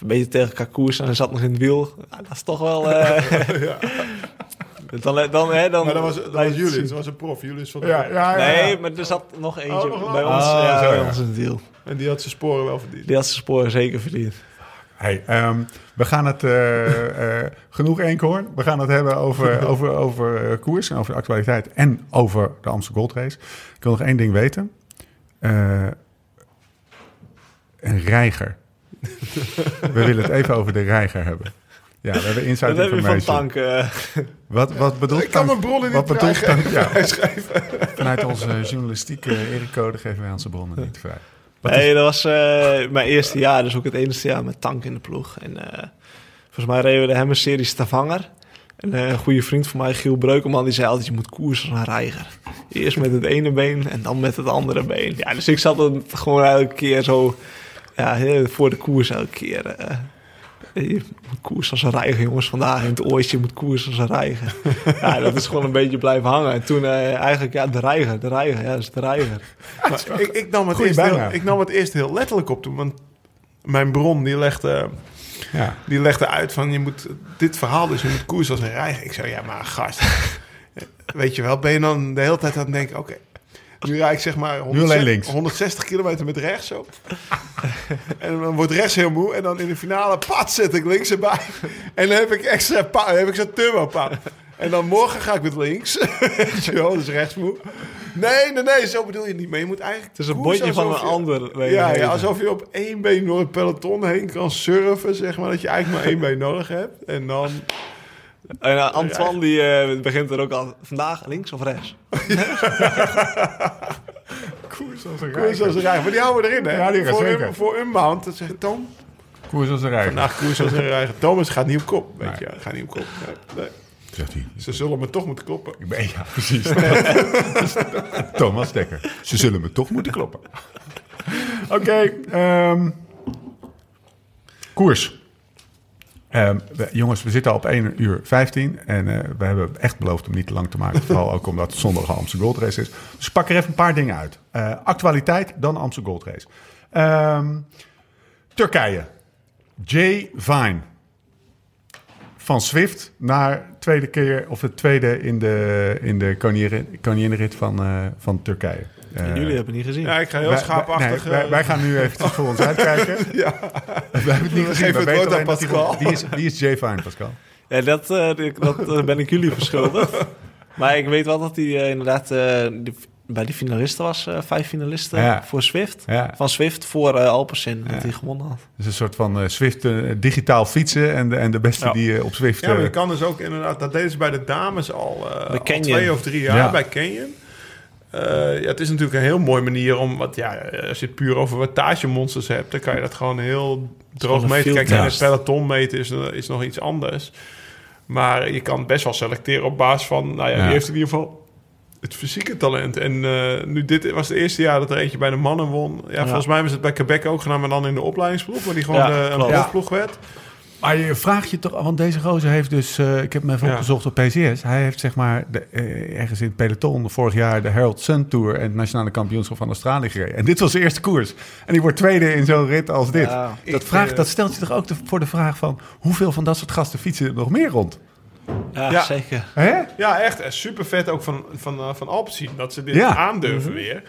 Een beetje tegen elkaar koers en hij zat nog in het wiel. Ja, dat is toch wel... eh, *laughs* *laughs* dan, dan, hè, dan, Maar dat was, dat was Julius, dat was een prof, Julius van der Ja, ja, ja. Nee, maar er zat nog eentje Oh, nog bij ons, Ah, ja, zo, bij ja. ons in het deal. En die had zijn sporen wel verdiend. Die had zijn sporen zeker verdiend. Hey, ehm, we gaan het eh, *laughs* eh, genoeg eenkhoorn. We gaan het hebben over, over, over koers en over de actualiteit en over de Amsterdam Gold Race. Ik wil nog één ding weten. Eh, een reiger. *laughs* we willen het even over de reiger hebben. Ja, we hebben inside Dat heb je van information. tank. Wat, wat bedoelt Ik kan Tank- mijn bronnen Wat niet bedoelt. Tank? Ja, *laughs* vanuit onze journalistieke Erik-code geven wij onze bronnen niet vrij. Wat nee, dat was eh, mijn eerste jaar. Dus ook het enige jaar met tank in de ploeg. En eh, volgens mij reden we de Hemmer-serie Stavanger. En eh, een goede vriend van mij, Giel Breukelman, die zei altijd... je moet koersen een reiger. Eerst met het ene been en dan met het andere been. Ja, dus ik zat dan gewoon elke keer zo... Ja, heel- voor de koers elke keer... eh, je moet koers als een reiger, jongens. Vandaag in het ooitje je moet koers als een reiger. *laughs* ja, dat is gewoon een beetje blijven hangen. En toen eh, eigenlijk, ja, de reiger, de reiger. Ja, dat is de reiger. Maar ik, ik, nam het eerst heel, ik nam het eerst heel letterlijk op toen. Want mijn bron die legde, Ja. die legde uit van je moet dit verhaal dus je moet koers als een reiger. Ik zei ja maar gast, *laughs* weet je wel, ben je dan de hele tijd aan het denken oké. Nu rijd ik zeg maar Nu alleen links. 160 kilometer met rechts zo. en dan wordt rechts heel moe. En dan in de finale, pat, zet ik links erbij. en dan heb ik extra, pa, heb ik zo'n turbo pa. En dan morgen ga ik met links. Weet wel, dus rechts moe. Nee, nee, nee, zo bedoel je het niet. Maar je moet eigenlijk Het is een botje van een je- ander. Ja, ja, alsof je op één been door het peloton heen kan surfen, zeg maar. Dat je eigenlijk maar één been nodig hebt. En dan... En uh, Antoine die eh, begint er ook al vandaag links of rechts. *laughs* Koers als een Koers als een reiger. Maar die houden we erin, hè? Ja, die gaan voor, zeker. Een, voor maand. Dat zegt Tom. Koers als een reiger. Vandaag koers als een reiger. Thomas gaat niet op kop, weet Nee. je. Gaat niet op kop. Nee, nee. Zegt hij. Ze zullen me toch moeten kloppen. Ik ben, ja, precies. *laughs* Thomas Dekker. Ze zullen me toch moeten kloppen. *laughs* Oké, ehm, koers. Ehm, we- jongens, we zitten al op 1 uur 15 en eh, we hebben echt beloofd om niet te lang te maken. *laughs* Vooral ook omdat het zondag al Amsterdam Gold Race is. Dus ik pak er even een paar dingen uit. Eh, actualiteit, dan Amsterdam Gold Race. Ehm, Turkije. Jay Vine. Van Swift naar tweede keer, of het tweede in de, in de koningin- koninginrit van, eh, van Turkije. Eh, Jullie hebben het niet gezien. Ja, ik ga heel wij- schaapachtig... nee, wij, eh, wij gaan nu even voor ons uitkijken. *laughs* ja. We hebben het niet gezien. geven we het weten woord aan Pascal. Wie is, wie is Jay Fine, Pascal? Ja, dat, eh, die- dat ben ik jullie verschuldigd. *laughs* maar ik weet wel dat hij inderdaad eh, die- bij die finalisten was. vijf finalisten Ja. voor Swift. Ja. Van Swift voor Alpecin, Ja. dat hij gewonnen had. Het is een soort van Swift digitaal fietsen. En de, en de beste Ja. die op Swift... Ja, maar je kan dus ook inderdaad... Dat deden ze bij de dames al, eh, al twee of drie jaar Ja. bij Canyon. Eh, ja, het is natuurlijk een heel mooie manier om... Wat, ja, als je het puur over wattagemonsters hebt... dan kan je dat gewoon heel droog een meten. Kijk, field en het peloton meten is, is nog iets anders. Maar je kan best wel selecteren op basis van... Nou ja, Ja. die heeft in ieder geval het fysieke talent. En eh, nu dit was het eerste jaar dat er eentje bij de mannen won. Ja, volgens mij was het bij Quebec ook gedaan, maar dan in de opleidingsploeg. Waar die gewoon Ja, eh, een klopt. profploeg werd. Maar je vraagt je toch, want deze gozer heeft dus, eh, ik heb hem even Ja. opgezocht op PCS. Hij heeft zeg maar de, eh, ergens in het peloton vorig jaar de Herald Sun Tour en het nationale kampioenschap van Australië gereden. En dit was zijn eerste koers. En die wordt tweede in zo'n rit als dit. Ja. dat, vraagt, eh, dat stelt je toch ook de- voor de vraag van hoeveel van dat soort gasten fietsen er nog meer rond? Ja, Ja. zeker. Hè? Ja, echt. Super vet ook van, van, van Alpecin dat ze dit Ja. aandurven weer.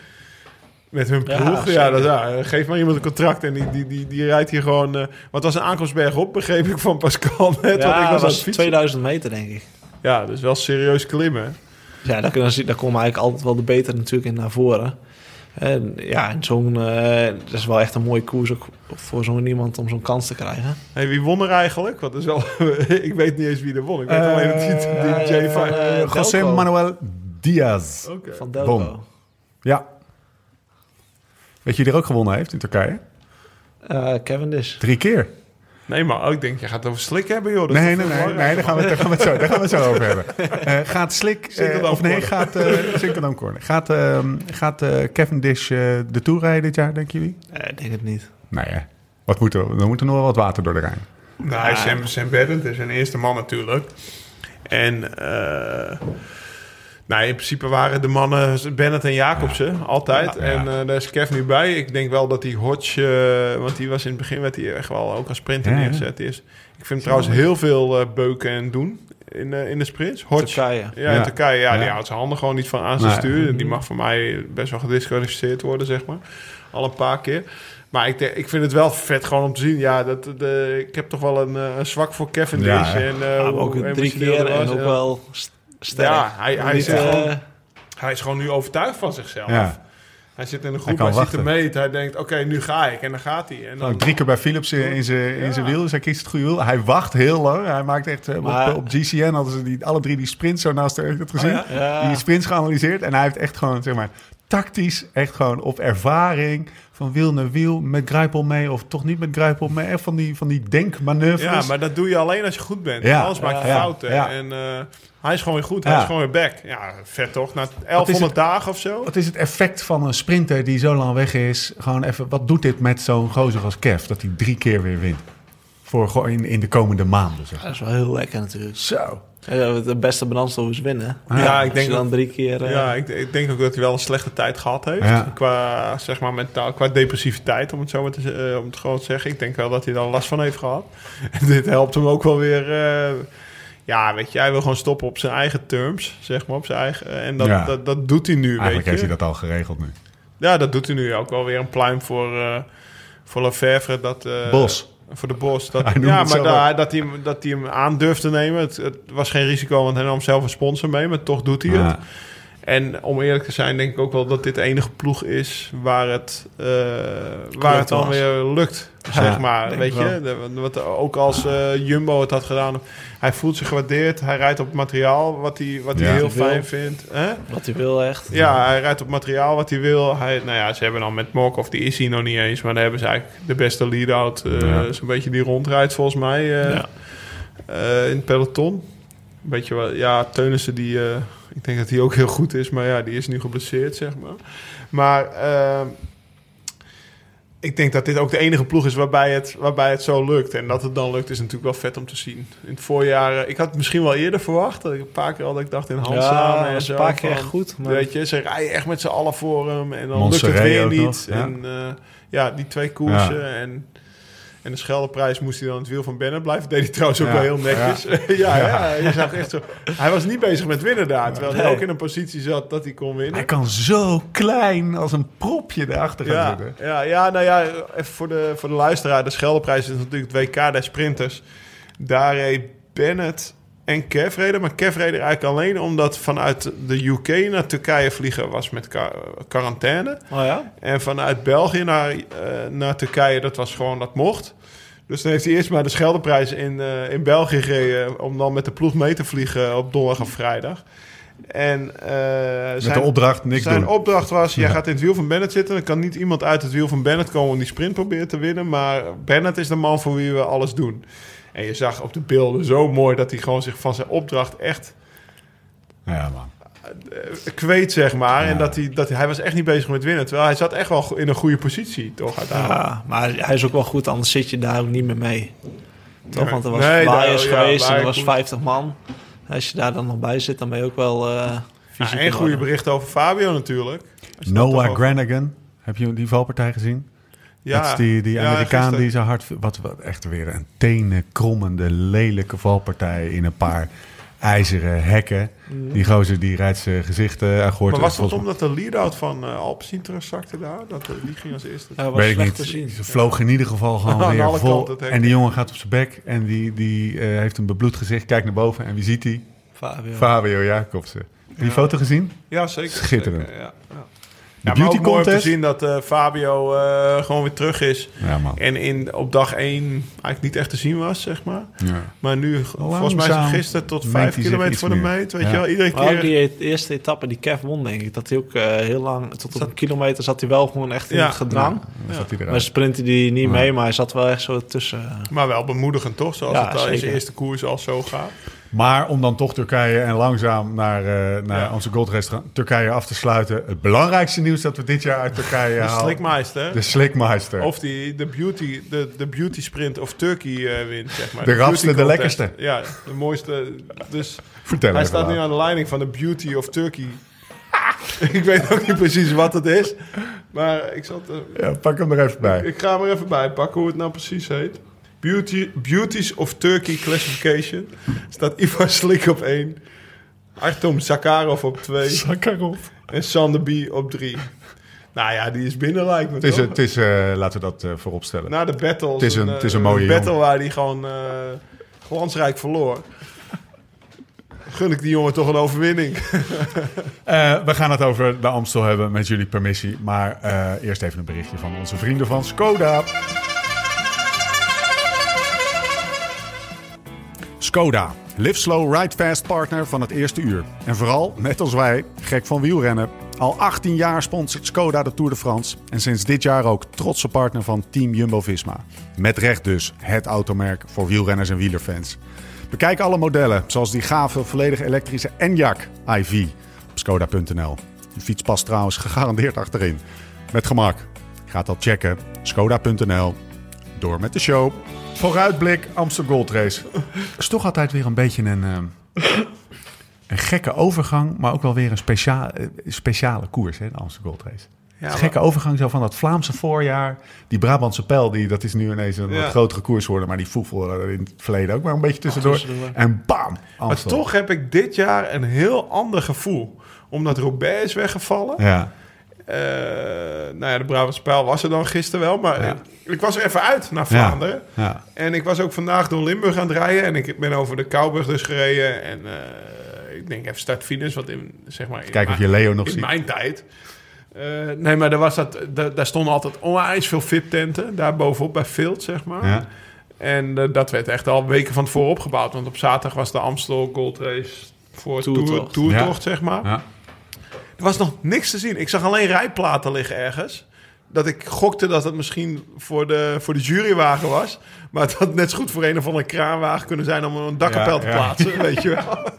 Met hun Ja, ploeg. Ja, dat, ja, geef maar iemand een contract en die, die, die, die rijdt hier gewoon... eh wat was een aankomstberg op, begreep ik van Pascal net. want ik Ja, was dat aan het was fietsen. 2000 meter, denk ik. Ja, dus wel serieus klimmen. Ja, daar, kunnen daar komen eigenlijk altijd wel de beter natuurlijk in naar voren. En ja, en zo'n, eh, dat is wel echt een mooie koers ook voor zo'n iemand om zo'n kans te krijgen. Hey, wie won er eigenlijk? Want is wel, *laughs* ik weet niet eens wie er won. Ik weet alleen dat die, die eh, J5... van, eh, José. Manuel Diaz. Van Delco. Won. Ja. Weet je wie er ook gewonnen heeft in Turkije? Eh Cavendish. Drie keer. Nee, maar ik denk, je gaat het over slik hebben, joh. Nee, nee, nee, nee, daar gaan we, daar gaan we het zo, daar gaan we het zo over hebben. *laughs* Eh, gaat Slik, eh, of nee, gaat *laughs* uh, Sinkeldam Corner. Gaat, ehm gaat eh, Cavendish eh, de Tour rijden dit jaar, denken jullie? Eh, ik denk het niet. Nee, hè. Wat moet er, dan moet er nog wel wat water door de Rijn. Nou, Sam, Sam Bennett is zijn eerste man natuurlijk. En eh, nou, in principe waren de mannen Bennett en Jacobsen altijd. Ja, ja. En eh, daar is Kev nu bij. Ik denk wel dat die Hodge, eh, want die was in het begin werd hij echt wel ook als sprinter neergezet. Is. Ik vind hem trouwens heel veel eh, beuken en doen in, eh, in de sprints. Hodge. Turkije. Ja, in Ja. Turkije. Ja, die houdt zijn handen gewoon niet van aan zijn Nee. stuur. Die mag voor mij best wel gedisqualificeerd worden, zeg maar. Al een paar keer. Maar ik, denk- ik vind het wel vet gewoon om te zien. Ja, dat, de, ik heb toch wel een, eh, een zwak voor Kevin Ja, en, eh, Ja, ook drie keer en was. ook wel st- sterk. Ja, hij- hij Niet, is eh, gewoon- Hij is gewoon nu overtuigd van zichzelf. Ja. Hij zit in een groep, hij, ziet wachten. de meet. Hij denkt, oké, nu ga ik. En dan gaat hij. En dan, drie keer bij Philips in zijn in zijn wiel, dus hij kiest het goede wiel. Hij wacht heel lang. Hij maakt echt, eh, Maar- op, op GCN hadden ze die, alle drie die sprints zo naast elkaar het gezien. ja? Ja. Die sprints geanalyseerd en hij heeft echt gewoon, zeg maar, tactisch, echt gewoon op ervaring van wiel naar wiel, met Grijpel mee of toch niet met Grijpel mee. Echt van die, van die denkmanoeuvres. ja, maar dat doe je alleen als je goed bent. Ja. Alles maakt je Ja. fouten. Ja. En eh, hij is gewoon weer goed. Hij Ja. is gewoon weer back. Ja, vet toch? Na 1100 dagen of zo. Wat is het effect van een sprinter die zo lang weg is? Gewoon even, wat doet dit met zo'n gozer als Kev, dat hij drie keer weer wint? Voor gewoon in, in de komende maanden, zeg. Dat is wel heel lekker natuurlijk. Zo. Ja, de beste benanstoel is winnen. Ja, ik denk dan dat- drie keer... eh, Ja, ik, ik denk ook dat hij wel een slechte tijd gehad heeft. Ja. Qua, zeg maar, mentaal, qua depressiviteit, om het zo maar te, eh, om het gewoon te zeggen. Ik denk wel dat hij daar last van heeft gehad. *laughs* En dit helpt hem ook wel weer. eh, ja, weet je, hij wil gewoon stoppen op zijn eigen terms, zeg maar, op zijn eigen. En dat, Ja. dat, dat doet hij nu, Eigenlijk weet heeft je. hij dat al geregeld nu. Ja, dat doet hij nu ook wel weer een pluim voor, eh voor Lefevre. Dat, eh, Bos. Voor de Bos. Dat, *laughs* ja, maar ook. dat, hij, hem- dat hij hem aan durft te nemen. Het, het was geen risico, want hij nam zelf een sponsor mee. Maar toch doet hij het. En om eerlijk te zijn, denk ik ook wel dat dit de enige ploeg is waar het, eh, waar het dan was. weer lukt. Ja, zeg maar, weet je? De- wat, ook als eh, Jumbo het had gedaan. Hij voelt zich gewaardeerd. Hij rijdt op materiaal wat hij, wat hij heel Wil. fijn vindt. Hè? Wat hij wil echt. Ja, hij rijdt op materiaal wat hij wil. Hij, nou ja, ze hebben dan met Morkov, die is hij nog niet eens. Maar dan hebben ze eigenlijk de beste lead-out. eh, Ja. Zo'n beetje die rondrijdt volgens mij eh, Ja. eh, in het peloton. Beetje ja, Teunissen die... ik denk dat hij ook heel goed is. Maar ja, die is nu geblesseerd, zeg maar. Maar eh, ik denk dat dit ook de enige ploeg is waarbij het, waarbij het zo lukt. En dat het dan lukt is natuurlijk wel vet om te zien. In het voorjaar... eh, ik had het misschien wel eerder verwacht. Dat ik een paar keer al dat ik dacht in hand Ja, en zo. een paar keer van- echt goed. Maar Weet je, ze rijden echt met z'n allen voor hem. En dan Montserrat lukt het weer niet. nog, ja. En eh, ja, die twee koersen. En, en de Scheldeprijs moest hij dan het wiel van Bennett blijven. Deed hij trouwens ook Ja, wel heel netjes. Ja, *laughs* ja. je zag echt zo. Hij was niet bezig met winnen daar. Terwijl hij ook in een positie zat dat hij kon winnen. Hij kan zo klein als een propje erachter gaan Ja, zitten. ja, ja, nou ja, even voor de, voor de luisteraar. De Scheldeprijs is natuurlijk het WK der sprinters. Daar reed Bennett en Kev reden. Maar Kev reed er eigenlijk alleen omdat vanuit de UK naar Turkije vliegen was met qua- quarantaine. Oh ja? En vanuit België naar, eh, naar Turkije, dat was gewoon, dat mocht. Dus dan heeft hij eerst maar de Scheldeprijs in, eh, in België gereden... om dan met de ploeg mee te vliegen op donderdag en vrijdag. En eh, Met zijn, de opdracht niks zijn doen. opdracht was, jij Ja. gaat in het wiel van Bennett zitten. Dan kan niet iemand uit het wiel van Bennett komen om die sprint proberen te winnen. Maar Bennett is de man voor wie we alles doen. En je zag op de beelden zo mooi dat hij gewoon zich van zijn opdracht echt Ja, man. eh, kweet, zeg maar. Ja. En dat hij, dat hij, hij was echt niet bezig met winnen. Terwijl hij zat echt wel in een goede positie, toch? Uiteindelijk. Ja, maar hij is ook wel goed, anders zit je daar ook niet meer mee. Toch? Nee. Want er was Nee, ja, geweest en er was Flyers. 50 man. Als je daar dan nog bij zit, dan ben je ook wel... eh en in goede orde. berichten over Fabio natuurlijk. Noah Granigan. Heb je die valpartij gezien? Ja, Dat is die, die ja, Amerikaan die zo hard... Wat, wat echt weer een tenenkrommende, lelijke valpartij in een paar ijzeren hekken. Die gozer die rijdt zijn gezicht eh aan Maar was dat omdat de lead-out van eh Alpecin teruggezakte daar? Dat, eh, die ging als eerste. Hij was Weet ik slecht niet. te zien. Ze vloog in ieder geval *laughs* gewoon Aan weer vol. En die jongen gaat op zijn bek en die, die eh, heeft een bebloed gezicht. Kijkt naar boven en wie ziet hij? Fabio. Fabio Jacobsen. Heb je die foto gezien? Ja, zeker. Schitterend. zeker, ja, ja. De Ja, maar beauty ook mooi om te zien dat eh, Fabio eh, gewoon weer terug is. Ja, man. En in, op dag 1 eigenlijk niet echt te zien was, zeg maar. Ja. Maar nu, volgens mij gisteren tot mengt 5 hij zich kilometer voor de meet. Weet Ja. je wel, iedere Maar ook keer... die eerste etappe die Kev won, denk ik. Dat hij ook eh, heel lang, tot op een kilometer zat hij wel gewoon echt in het gedrang. Dan zat hij Maar sprintte die niet Ja. mee, maar hij zat wel echt zo tussen. Maar wel bemoedigend toch, zoals Ja, het al in zijn eerste koers al zo gaat. Maar om dan toch Turkije en langzaam naar, eh, naar Ja. onze goldrace Turkije af te sluiten. Het belangrijkste nieuws dat we dit jaar uit Turkije De halen. Slikmeister. De Slikmeister. Of die, de, beauty, de, de beauty sprint of Turkey eh, wint, zeg maar. De rapste, de lekkerste. Ja, de mooiste. Dus Vertel hij staat nu aan de leiding van de beauty of Turkey. *laughs* ik weet ook niet precies wat het is. Maar ik, zal het, eh, Ja, pak hem er even bij. ik ga hem er even bij pakken hoe het nou precies heet. Beauty, Beauties of Turkey Classification. Staat Ivan Slik op 1. Artem Zakharov op 2. Sakharov. En Sander B op 3. Nou ja, die is binnen lijkt me Het is, het is eh, laten we dat eh, voorop stellen. Na de battle. Het is een- eh, het is een mooie battle jongen. waar hij gewoon eh, glansrijk verloor. Gun ik die jongen toch een overwinning. *laughs* Eh, we gaan het over de Amstel hebben met jullie permissie. Maar eh, eerst even een berichtje van onze vrienden van Skoda. Skoda, live slow, ride fast partner van het eerste uur. En vooral, net als wij, gek van wielrennen. Al 18 jaar sponsort Skoda de Tour de France. En sinds dit jaar ook trotse partner van Team Jumbo-Visma. Met recht dus het automerk voor wielrenners en wielerfans. Bekijk alle modellen, zoals die gave volledig elektrische Enyaq iV op skoda.nl. Die fiets past trouwens gegarandeerd achterin. Met gemak. Ga dat checken. Skoda.nl. Door met de show. Vooruitblik Amsterdam Gold Race. Het is toch altijd weer een beetje een, eh, een gekke overgang, maar ook wel weer een specia eh, speciale koers, hè, de Amsterdam Gold Race. Gekke overgang zo van dat Vlaamse voorjaar. Die Brabantse pijl, die, dat is nu ineens een Ja. wat grotere koers geworden. Maar die voetbal in het verleden ook maar een beetje tussendoor. tussendoor. En bam, Maar toch heb ik dit jaar een heel ander gevoel. Omdat Roubaix is weggevallen. Ja, Eh, nou ja, de Brabantse Pijl was er dan gisteren wel. Maar Ja. ik, ik was er even uit naar Vlaanderen. ja. En ik was ook vandaag door Limburg aan het rijden. En ik ben over de Kouburg dus gereden. En eh, ik denk even start-finish. Want in, zeg maar, in Kijken of mijn- je Leo nog in ziet. mijn tijd. Eh, nee, maar daar, was dat, daar, daar stonden altijd onwijs veel VIP-tenten. Daar bovenop bij Vilt, zeg maar. Ja. En eh, dat werd echt al weken van tevoren opgebouwd. Want op zaterdag was de Amstel Gold Race voor Tour, Toertocht. Toertocht, zeg maar. Ja. Er was nog niks te zien. Ik zag alleen rijplaten liggen ergens. Dat ik gokte dat het misschien voor de, voor de jurywagen was. Maar het had net zo goed voor een of andere kraanwagen kunnen zijn om een dakkapel Ja, te ja. plaatsen, *laughs* weet je wel.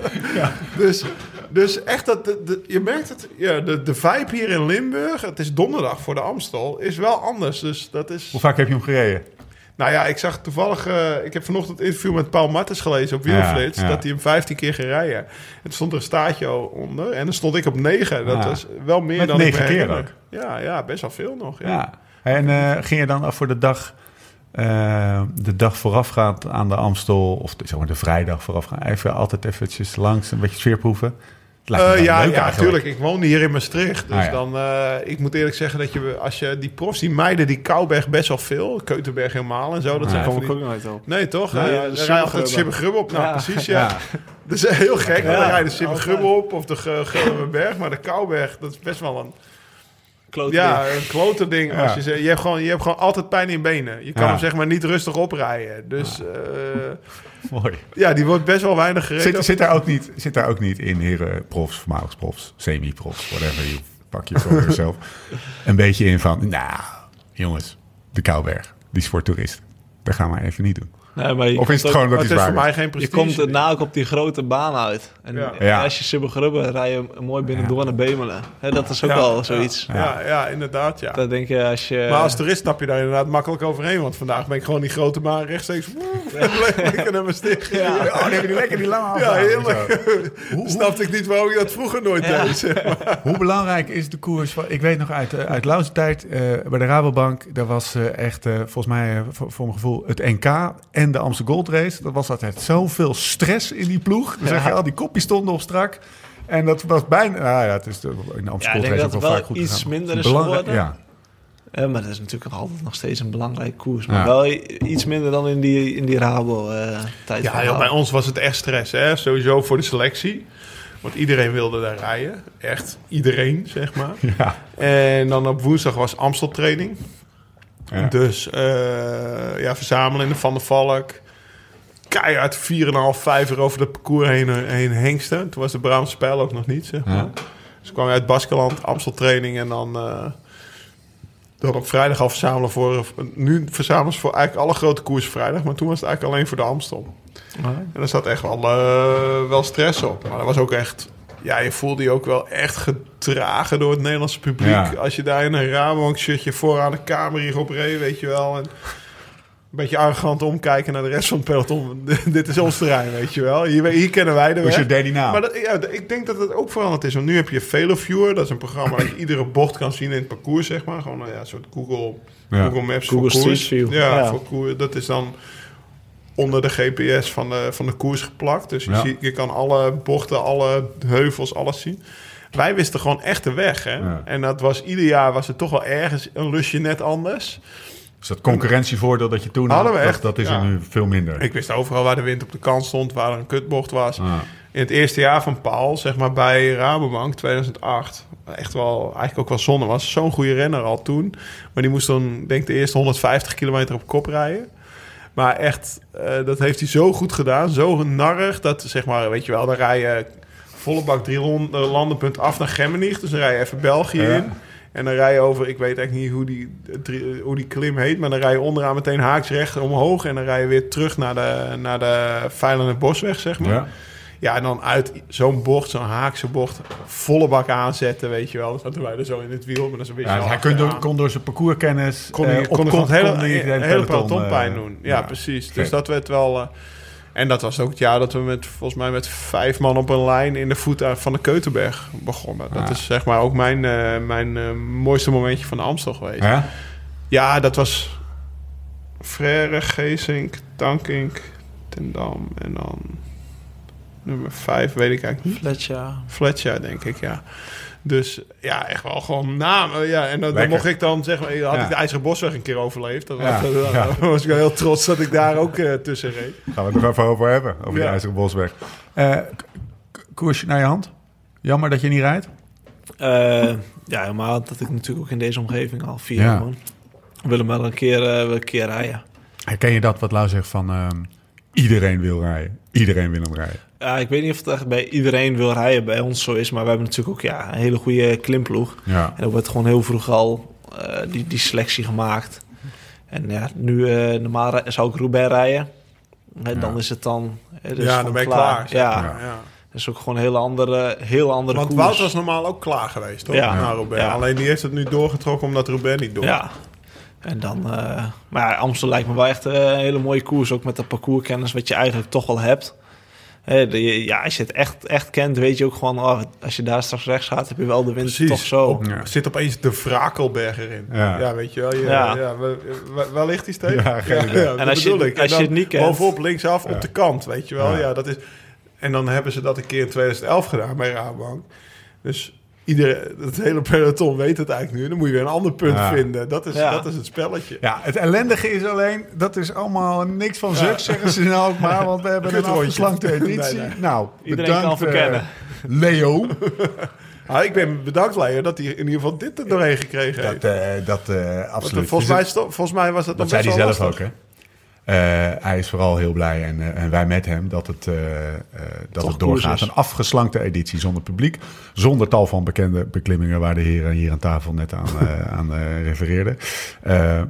Dus, dus echt, dat, de, de- je merkt het, ja, de, de vibe hier in Limburg, het is donderdag voor de Amstel, is wel anders. Dus dat is... Hoe vaak heb je hem gereden? Nou ja, ik zag toevallig... eh, ik heb vanochtend een interview met Paul Martens gelezen op. Ja, ja. dat hij hem 15 keer ging rijden. En er stond er een staartje onder en dan stond ik op 9. Dat was wel meer Met dan ik negen me keer herinner. Ja, ja, best wel veel nog. Ja. En eh, ging je dan af voor de dag, eh, de dag voorafgaand aan de Amstel, of de, zeg maar de vrijdag voorafgaand, even altijd eventjes langs, een beetje sfeerproeven? Het Eh, ja, leuk ja, eigenlijk. tuurlijk. Ik woonde hier in Maastricht. Dus Ah, ja. dan, eh, ik moet eerlijk zeggen dat je, als je die profs, die meiden, die Kouberg best wel veel. Keutenberg helemaal en zo. Dat Ah, zijn van die- ook nooit op. Nee, toch? Nee, Nee, ja, ja, de dan rij je altijd Sibbegrubbe. Sibbegrubbe op. Nou, precies, ja. Dat is heel gek. dan rij je de Sibbegrubbe altijd. op of de Gelderberg. Maar de Kouberg, dat is best wel een... Klote Ja, ding. een klote ding. Ja. Als je, zegt, je, hebt gewoon, je hebt gewoon altijd pijn in benen. Je kan Ja. hem zeg maar niet rustig oprijden. Dus eh, *laughs* Mooi. ja, die wordt best wel weinig gereden. Zit, zit, daar ook niet, zit daar ook niet in, heren profs, voormalig profs, semi-profs, whatever you pak je voor *laughs* jezelf, een beetje in van, nou, jongens, de Kouberg, die is voor toeristen. Dat gaan we even niet doen. Nee, maar je Of is komt het ook- gewoon dat het is voor zwaar mij geen Je prestige. komt daarna ook op die grote baan uit. En Ja. Ja. als je Subbergrubbe rij je mooi binnendoor naar Bemelen. Hè, dat is ook Ja, wel zoiets. Ja, ja, inderdaad, ja. Dat denk je als je... Maar als toerist stap je daar inderdaad makkelijk overheen. Want vandaag ben ik gewoon die grote baan rechtstreeks... *laughs* lekker naar mijn sticht. Ja, Oh, dan heb je die lekker die lange ja heerlijk. *laughs* Snapte ik niet waarom ik dat vroeger nooit Ja. deed. zeg maar. *laughs* Hoe belangrijk is de koers? van- Ik weet nog uit, eh, uit Louwse tijd eh, bij de Rabobank. Daar was eh, echt, eh, volgens mij, voor, voor mijn gevoel, het NK en en de Amsterdam Gold Race. Dat was altijd zoveel stress in die ploeg. Zeg je al, die kopjes stonden op strak. En dat was bijna... Nou ja, het is de- in de Amsterdam Ja, ik Gold Race ook wel vaak goed iets gegaan. minder is geworden. Ja, Eh, maar dat is natuurlijk altijd nog steeds een belangrijke koers. Maar Ja. wel iets minder dan in die, in die Rabo-tijd. Ja, joh, bij ons was het echt stress, hè? Sowieso voor de selectie. Want iedereen wilde daar rijden. Echt iedereen, zeg maar. ja. En dan op woensdag was Amstel training. Ja. Dus eh, ja, verzamelen in de Van der Valk. Keihard 4,5, 5 uur over het parcours heen, heen hengsten. Toen was de Brabantse Spijl ook nog niet, zeg maar. Ja. Dus kwam je uit Baskeland, Amstel training en dan... eh, dan op vrijdag al verzamelen voor... Nu verzamelen ze voor eigenlijk alle grote koersen vrijdag. Maar toen was het eigenlijk alleen voor de Amstel. En daar zat echt wel, eh, wel stress op. Maar dat was ook echt... Ja, je voelde je ook wel echt gedragen door het Nederlandse publiek. Ja. Als je daar in een Rabobank shirtje vooraan de kamer hier op reed, weet je wel. En een beetje arrogant omkijken naar de rest van het peloton. *laughs* Dit is ons terrein, weet je wel. Hier, hier kennen wij de Dus weg. je die naam. Maar dat, ja, ik denk dat het ook veranderd is. Want nu heb je Veloviewer. Dat is een programma dat je *clears throat* iedere bocht kan zien in het parcours, zeg maar. Gewoon nou ja, een soort Google, Ja. Google Maps Google voor koers. Street View. Ja, Ja. voor koers. Dat is dan onder de GPS van de, van de koers geplakt. Dus je, Ja. ziet, je kan alle bochten, alle heuvels, alles zien. Wij wisten gewoon echt de weg. Hè? Ja. En dat was ieder jaar was het toch wel ergens een lusje net anders. Dus dat concurrentievoordeel dat je toen Hadden had, we dat, echt, dat is ja. er nu veel minder. Ik wist overal waar de wind op de kant stond, waar er een kutbocht was. Ah. In het eerste jaar van Paul, zeg maar bij Rabobank 2008, echt wel, eigenlijk ook wel zonde, was zo'n goede renner al toen. Maar die moest dan, denk ik, de eerste 150 kilometer op kop rijden. Maar echt, eh, dat heeft hij zo goed gedaan, zo narrig, dat zeg maar, weet je wel, dan rij je volle bak drie eh, landenpunt af naar Gemmenich. Dus dan rij je even België Ja. in. En dan rij je over, ik weet eigenlijk niet hoe die, drie- hoe die klim heet, maar dan rij je onderaan meteen haaks recht omhoog. En dan rij je weer terug naar de, naar de Veilende Bosweg, zeg maar. Ja. Ja, en dan uit zo'n bocht, zo'n haakse bocht, volle bak aanzetten, weet je wel. Dan zaten wij er zo in het wiel, maar dat is een beetje Ja, hij kon door, kon door zijn parcourskennis... kon, op kon, kon het hele, hele, eh, doen. Ja, ja. precies. Dus dat werd wel... eh, en dat was ook het jaar dat we met, volgens mij met vijf man op een lijn in de voet van de Keutenberg begonnen. Dat is zeg maar ook mijn, mijn mooiste momentje van de Amstel geweest. Ja? Ja, dat was Frère, Geesink, Tankink, Ten Dam en dan nummer vijf, weet ik eigenlijk niet. Fletcher. Fletcher, denk ik, ja. Dus ja, echt wel gewoon namen. Ja, en dan, mocht ik dan zeg maar, had Ja. ik de IJzeren Bosweg een keer overleefd. Dan Ja, was, dan ja. *laughs* was ik wel heel trots dat ik daar ook eh, tussen reed. Gaan we het nog even over hebben, over de. IJzeren Bosweg. Eh, koersje naar je hand. Jammer dat je niet rijdt. Eh, ja, helemaal dat ik natuurlijk ook in deze omgeving al vier Ja. jaar woon. We willen wel een keer, eh, een keer rijden. Herken je dat wat Lau zegt van... ehm, iedereen wil rijden. Iedereen wil hem rijden. Ja, ik weet niet of het echt bij iedereen wil rijden bij ons zo is, maar we hebben natuurlijk ook ja, een hele goede klimploeg. Ja. En er wordt gewoon heel vroeg al eh, die, die selectie gemaakt. En ja, nu eh, normaal zou ik Roubaix rijden. En dan is het dan... dus ja, dan ben je klaar. Ja, dat is ook gewoon een hele andere, heel andere Want koers. Wout was normaal ook klaar geweest, toch? Ja. Na Roubaix. Ja. Alleen die heeft het nu doorgetrokken omdat Roubaix niet door. Ja. En dan... eh, maar ja, Amstel lijkt me wel echt een hele mooie koers. Ook met de parcourskennis wat je eigenlijk toch al hebt. Ja, als je het echt, echt kent, weet je ook gewoon... Oh, als je daar straks rechts gaat, heb je wel de wind Precies. toch zo. Op- Ja. Er zit opeens de Vrakelberg erin. Ja. Ja, weet je wel. Je, Ja. ja. waar, ligt die steeds? Ja, En als je- als je dan het niet kent- Bovenop, linksaf, op de kant, weet je wel. Ja. Ja. dat is, en dan hebben ze dat een keer in 2011 gedaan bij Rabobank. Dus iedereen, het hele peloton weet het eigenlijk nu. Dan moet je weer een ander punt Ja. vinden. Dat is, Ja. dat is het spelletje. Ja, het ellendige is alleen, dat is allemaal niks van zuk, zeggen ze nou ook maar, want we hebben een afgeslankte editie. Nee, nee. Nou, Iedereen kan bedankt, eh, verkennen. Leo. *laughs* Ah, ik ben bedankt, Leo, dat hij in ieder geval dit er doorheen gekregen heeft. Dat, eh, dat eh, Want, absoluut. volgens, mij, volgens mij was dat, Dat nog zei best hij wel zelf ook, hè? Eh, hij is vooral heel blij en, eh, en wij met hem dat het, eh, dat Toch het doorgaat. Een afgeslankte editie zonder publiek. Zonder tal van bekende beklimmingen waar de heren hier aan tafel net aan, *laughs* aan refereerden.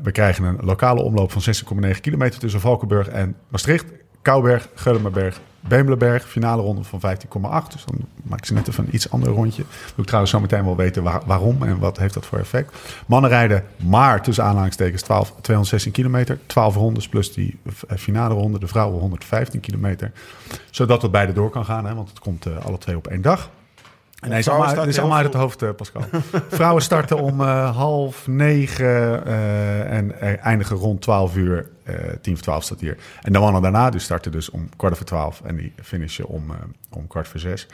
We krijgen een lokale omloop van 16,9 kilometer tussen Valkenburg en Maastricht. Kouberg, Geulemerberg, Bemelenberg. Finale ronde van 15,8. Dus dan maakt ze net even een iets ander rondje. Wil ik trouwens zo meteen wel weten waar- waarom en wat heeft dat voor effect. Mannen rijden maar tussen aanhalingstekens 12, 216 kilometer. 12 rondes plus die eh, finale ronde. De vrouwen 115 kilometer. Zodat het beide door kan gaan, hè, want het komt eh, alle twee op één dag. Nee, is allemaal, dit is allemaal uit het hoofd, eh, Pascal. *laughs* Vrouwen starten om eh, half negen eh, en eindigen rond 12 uur. eh tien voor twaalf staat hier. En de mannen daarna dus starten dus om kwart over twaalf. En die finishen om, om kwart voor zes.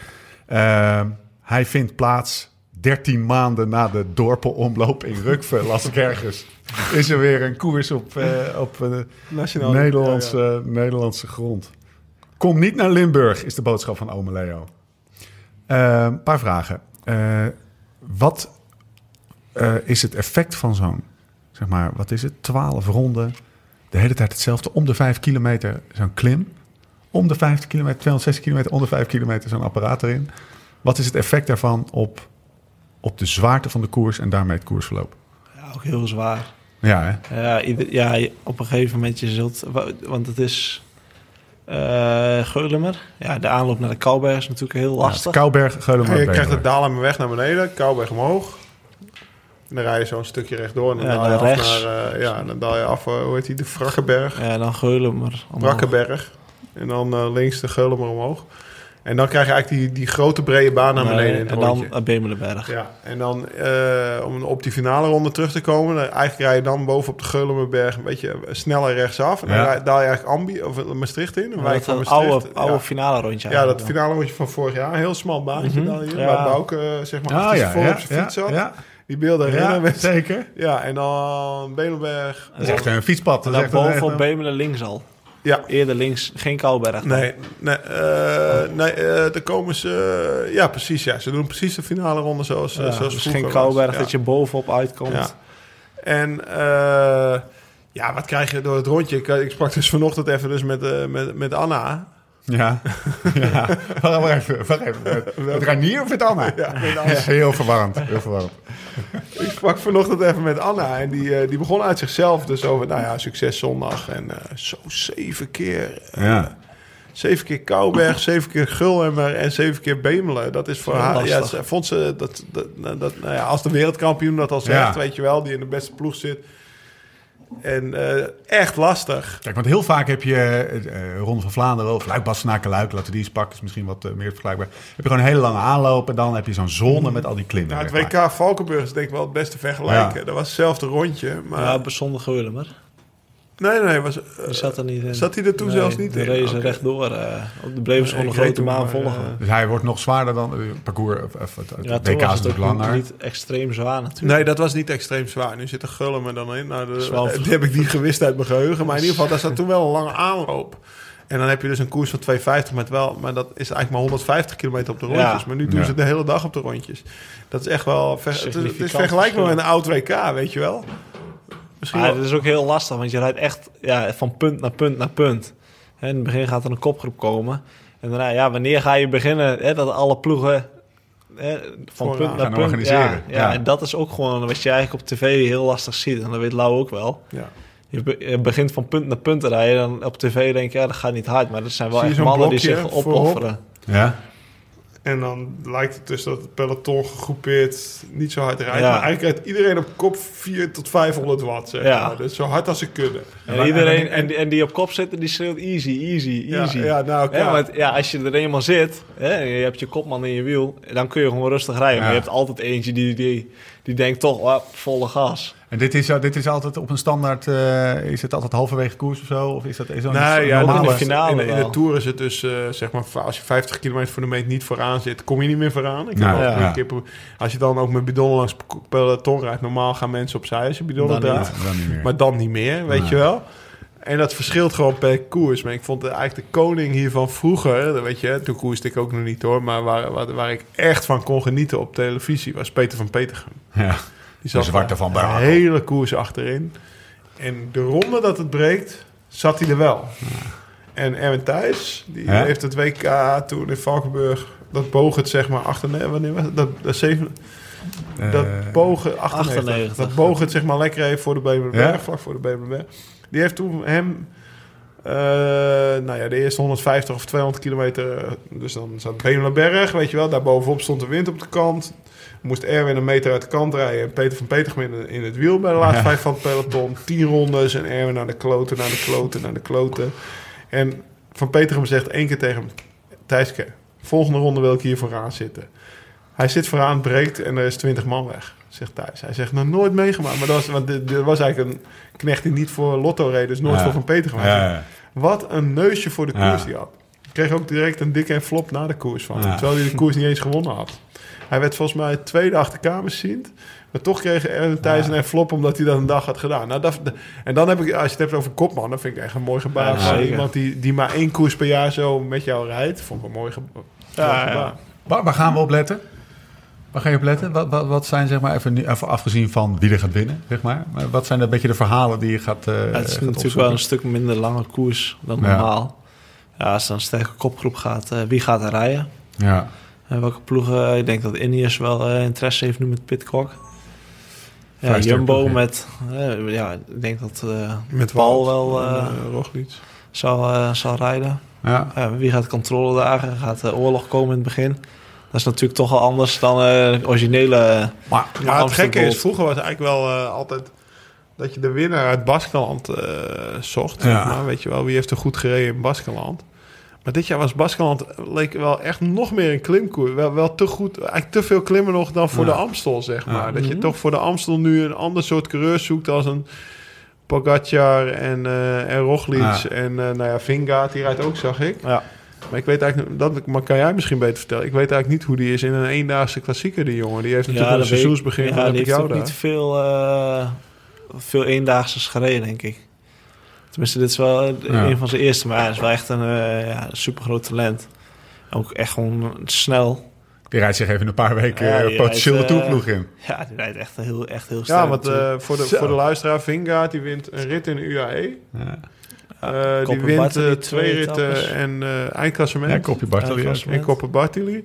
Ehm, hij vindt plaats 13 maanden na de dorpelomloop in Rukve, *laughs* Las Ergens. Is er weer een koers op, op. Nederlandse, Ja, Nederlandse grond. Kom niet naar Limburg, is de boodschap van Ome Leo. Een Ehm, paar vragen. Eh, wat eh, is het effect van zo'n, zeg maar, wat is het, 12 ronden, de hele tijd hetzelfde, om de 5 kilometer zo'n klim, om de 50 kilometer, 260 kilometer, om de 5 kilometer zo'n apparaat erin. Wat is het effect daarvan op, op de zwaarte van de koers en daarmee het koersverloop? Ja, ook heel zwaar. Ja, hè? Ja, ieder, ja, op een gegeven moment je zult... wa- Want het is eh Geulemer. Ja, de aanloop naar de Kouberg is natuurlijk heel Ja, het lastig. Kouberg, Geulenberg, je krijgt de Dalem weg naar beneden, Kouwberg omhoog. En dan rij je zo'n stukje rechtdoor en dan Ja, daal je naar af rechts. naar... eh, ja, dan daal je af, eh, hoe heet die, de Wrakkenberg. Ja, dan Geulemer. Brakkenberg. En dan eh, links de Geulemer omhoog. En dan krijg je eigenlijk die, die grote brede baan naar beneden en dan Bemelenberg. Ja, en dan eh, om op die finale ronde terug te komen, eigenlijk rij je dan boven op de Geulemerberg een beetje sneller rechtsaf. En dan Ja. daal je eigenlijk Ambi, of eh, Maastricht in, een van Maastricht. een oude, oude ja. finale rondje. Ja, dat finale rondje van vorig jaar, een heel smal baantje Mhm. dan hier, Ja. waar Bouke eh, zeg maar Ah, ja, voor ja, op zijn ja, fiets zat. ja. Die beelden herinneren zeker. Ja, en dan Belenberg. Dat is echt een fietspad. En Dat is dan boven op echt een- Bemelen links al. Ja, Eerder links, geen Kouberg. Nee, nee, eh nee eh, daar komen ze... ja, precies. Ja. Ze doen precies de finale ronde zoals, eh, Ja, zoals dus geen Ja. dat je bovenop uitkomt. Ja. En eh, ja, wat krijg je door het rondje? Ik, ik sprak dus vanochtend even dus met, eh, met, met Anna. Ja. *laughs* ja. Wacht even. Wacht even. Het Ranier of het Anna? Ja, met heel verwarrend. Heel verwarrend. Ik sprak vanochtend even met Anna. En die, eh, die begon uit zichzelf dus over, nou ja, succes zondag. En eh, zo zeven keer... eh, Ja. Zeven keer Kouberg, zeven keer Gulhemmer en zeven keer Bemelen. Dat is voor haar... Ja, vond ze dat, dat, dat nou ja, als de wereldkampioen dat al zegt, Ja. weet je wel, die in de beste ploeg zit. En eh, echt lastig. Kijk, want heel vaak heb je eh Ronde van Vlaanderen of Luik, Bastenaken, Luik, laten we die eens pakken, is misschien wat meer vergelijkbaar. Heb je gewoon een hele lange aanloop en dan heb je zo'n zone met al die klimmen. Nou, het. WK Valkenburg is denk ik wel het beste vergelijken. Ja. Dat was hetzelfde rondje. Maar Ja, zonder Geulemer. Nee, nee, was, eh, zat er niet in. zat hij er toen Nee, zelfs niet de in? race Oké. rechtdoor. eh op de bleven ze gewoon een grote toen, maar, volgen. eh, Dus hij wordt nog zwaarder dan het parcours. Of, of, het, het ja, WK toen is was het langer. niet extreem zwaar natuurlijk. Nee, dat was niet extreem zwaar. Nu zit er Gullen dan in. Nou, de, die heb ik niet gewist uit mijn geheugen. Maar in ieder geval, daar staat toen wel een lange aanloop. En dan heb je dus een koers van 250 met wel... Maar dat is eigenlijk maar 150 kilometer op de rondjes. Ja. Maar nu doen Ja. ze de hele dag op de rondjes. Dat is echt wel... ver- het, is- het is vergelijkbaar met een oud WK, weet je wel. Misschien Maar wel... het is ook heel lastig, want je rijdt echt ja, van punt naar punt naar punt. Hè, in het begin gaat er een kopgroep komen. En daarna, ja, wanneer ga je beginnen hè, dat alle ploegen hè, van punt gaan naar punt... organiseren. Ja, ja, Ja. en dat is ook gewoon wat je eigenlijk op tv heel lastig ziet. En dat weet Lau ook wel. Ja. Je, be- je begint van punt naar punt te rijden. Dan op tv denk je, ja, dat gaat niet hard. Maar dat zijn wel echt mannen die zich voorop? opofferen. Ja. En dan lijkt het dus dat het peloton gegroepeerd niet zo hard rijdt. Ja. Maar eigenlijk rijdt iedereen op kop 4 tot 500 watt. Zeg Ja. maar. Dus zo hard als ze kunnen. En, iedereen, en- en, die, op kop zitten, die schreeuwt easy, easy, Ja, easy. ja, nou, ja. want ja, als je er eenmaal zit, hè, en je hebt je kopman in je wiel, dan kun je gewoon rustig rijden. Maar je hebt altijd eentje die, die, die denkt toch, oh, volle gas. En dit is, dit is altijd op een standaard, eh, is het altijd halverwege koers of zo? Of is dat is dat Nee, ja, normale... in de in, finale in, de, in de. Tour is het dus, eh, zeg maar, als je 50 kilometer voor de meet niet vooraan zit, kom je niet meer vooraan. Ik heb Nou, al ja. een keer als je dan ook met bidonnen langs peloton rijdt, normaal gaan mensen opzij als je bidonnen draait. Maar dan niet meer, weet je wel. En dat verschilt gewoon per koers. Maar ik vond eigenlijk de koning hiervan vroeger, dat weet je, toen koerste ik ook nog niet hoor, maar waar, waar, waar ik echt van kon genieten op televisie was Peter van Petergem. ja. Die De zwarte van een hele koers achterin. En de ronde dat het breekt, zat hij er wel. En Erwin Thijs, die Ja. heeft het WK toen in Valkenburg... Dat boog het zeg maar achter... nee, Wanneer was het? Dat, dat, zeven, Eh, dat boog het 98, 98. Dat boog het zeg maar lekker even voor de Bemelenberg. Ja. Vlak voor de Bemelenberg. Die heeft toen hem... eh, nou ja, de eerste 150 of 200 kilometer... eh, Dus dan zat Bemelenberg, weet je wel. Daar bovenop stond de wind op de kant. Moest Erwin een meter uit de kant rijden. En Peter van Petergem in, in het wiel bij de laatste Ja. vijf van het peloton. Tien rondes en Erwin naar de kloten, naar de kloten, naar de kloten. En Van Petergem zegt één keer tegen hem... Thijske, volgende ronde wil ik hier vooraan zitten. Hij zit vooraan, breekt en er is 20 man weg, zegt Thijs. Hij zegt, nog nooit meegemaakt. Maar dat was, want dit- dit was eigenlijk een knecht die niet voor Lotto reed, dus nooit Ja. voor Van Peter gemaakt. Ja. Wat een neusje voor de Ja. koers die had. Kreeg ook direct een dikke flop na de koers van. hem. Terwijl hij de koers niet eens gewonnen had. Hij werd volgens mij tweede achterkamersziend. Maar toch kreeg Erwin Thijs een flop omdat hij dat een dag had gedaan. Nou, dat, en dan heb ik, als je het hebt over kopman, dan vind ik echt een mooi gebaar. Ja, van zeker. iemand die, die maar één koers per jaar zo met jou rijdt. Vond ik een mooi, gebaar. ja. Waar, waar gaan we op letten? Waar ga je op letten? Wat, wat, wat zijn, zeg maar, even, nu- even afgezien van wie er gaat winnen, zeg maar. maar wat zijn een beetje de verhalen die je gaat eh Ja, het is gaat natuurlijk opzoeken? wel een stuk minder lange koers dan normaal. Ja, als er een sterke kopgroep gaat, eh, wie gaat er rijden? Ja, En welke ploegen? eh, Ik denk dat Ineos wel eh, interesse heeft nu met Pitcock. Ja, Jumbo ploeg, ja. met... eh, ja, ik denk dat eh, Met Paul wel en, eh, eh, Roglic. zal, eh, zal rijden. ja. Ja, wie gaat controle dagen? Gaat de oorlog komen in het begin? Dat is natuurlijk toch al anders dan eh originele... Maar Ja, het gekke is, vroeger was eigenlijk wel eh, altijd dat je de winnaar uit Baskeland eh, zocht. Ja. zeg Maar weet je wel, wie heeft er goed gereden in Baskeland? Maar dit jaar was Baskeland leek wel echt nog meer een klimkoer. Wel, wel te goed, eigenlijk te veel klimmen nog dan voor Ja. de Amstel, zeg maar. Ja. Dat je Mhm. toch voor de Amstel nu een ander soort coureurs zoekt als een Pogacar en, eh en Roglic Ja. en eh nou ja, Vingaard, die rijdt ook, zag ik. Ja, Maar ik weet eigenlijk, dat maar kan jij misschien beter vertellen. Ik weet eigenlijk niet hoe die is in een eendaagse klassieker, die jongen. Die heeft natuurlijk ja een seizoensbegin. Ja, die heeft ook daar. niet veel, eh veel eendaagse gereden, denk ik. Tenminste, dit is wel eh, Ja. een van zijn eerste, maar hij is wel echt een uh, ja, supergroot talent. Ook echt gewoon snel. die rijdt zich even een paar weken Ja, eh, toeploeg in. Ja, die rijdt echt heel, echt heel sterk. Ja, want eh, voor, de, Zo. voor de luisteraar, Vingaard die wint een rit in UAE. Ja, Eh, die wint eh, twee ritten en eh eindklassement. ja kopje Bartoli. En Koppen Bartoli.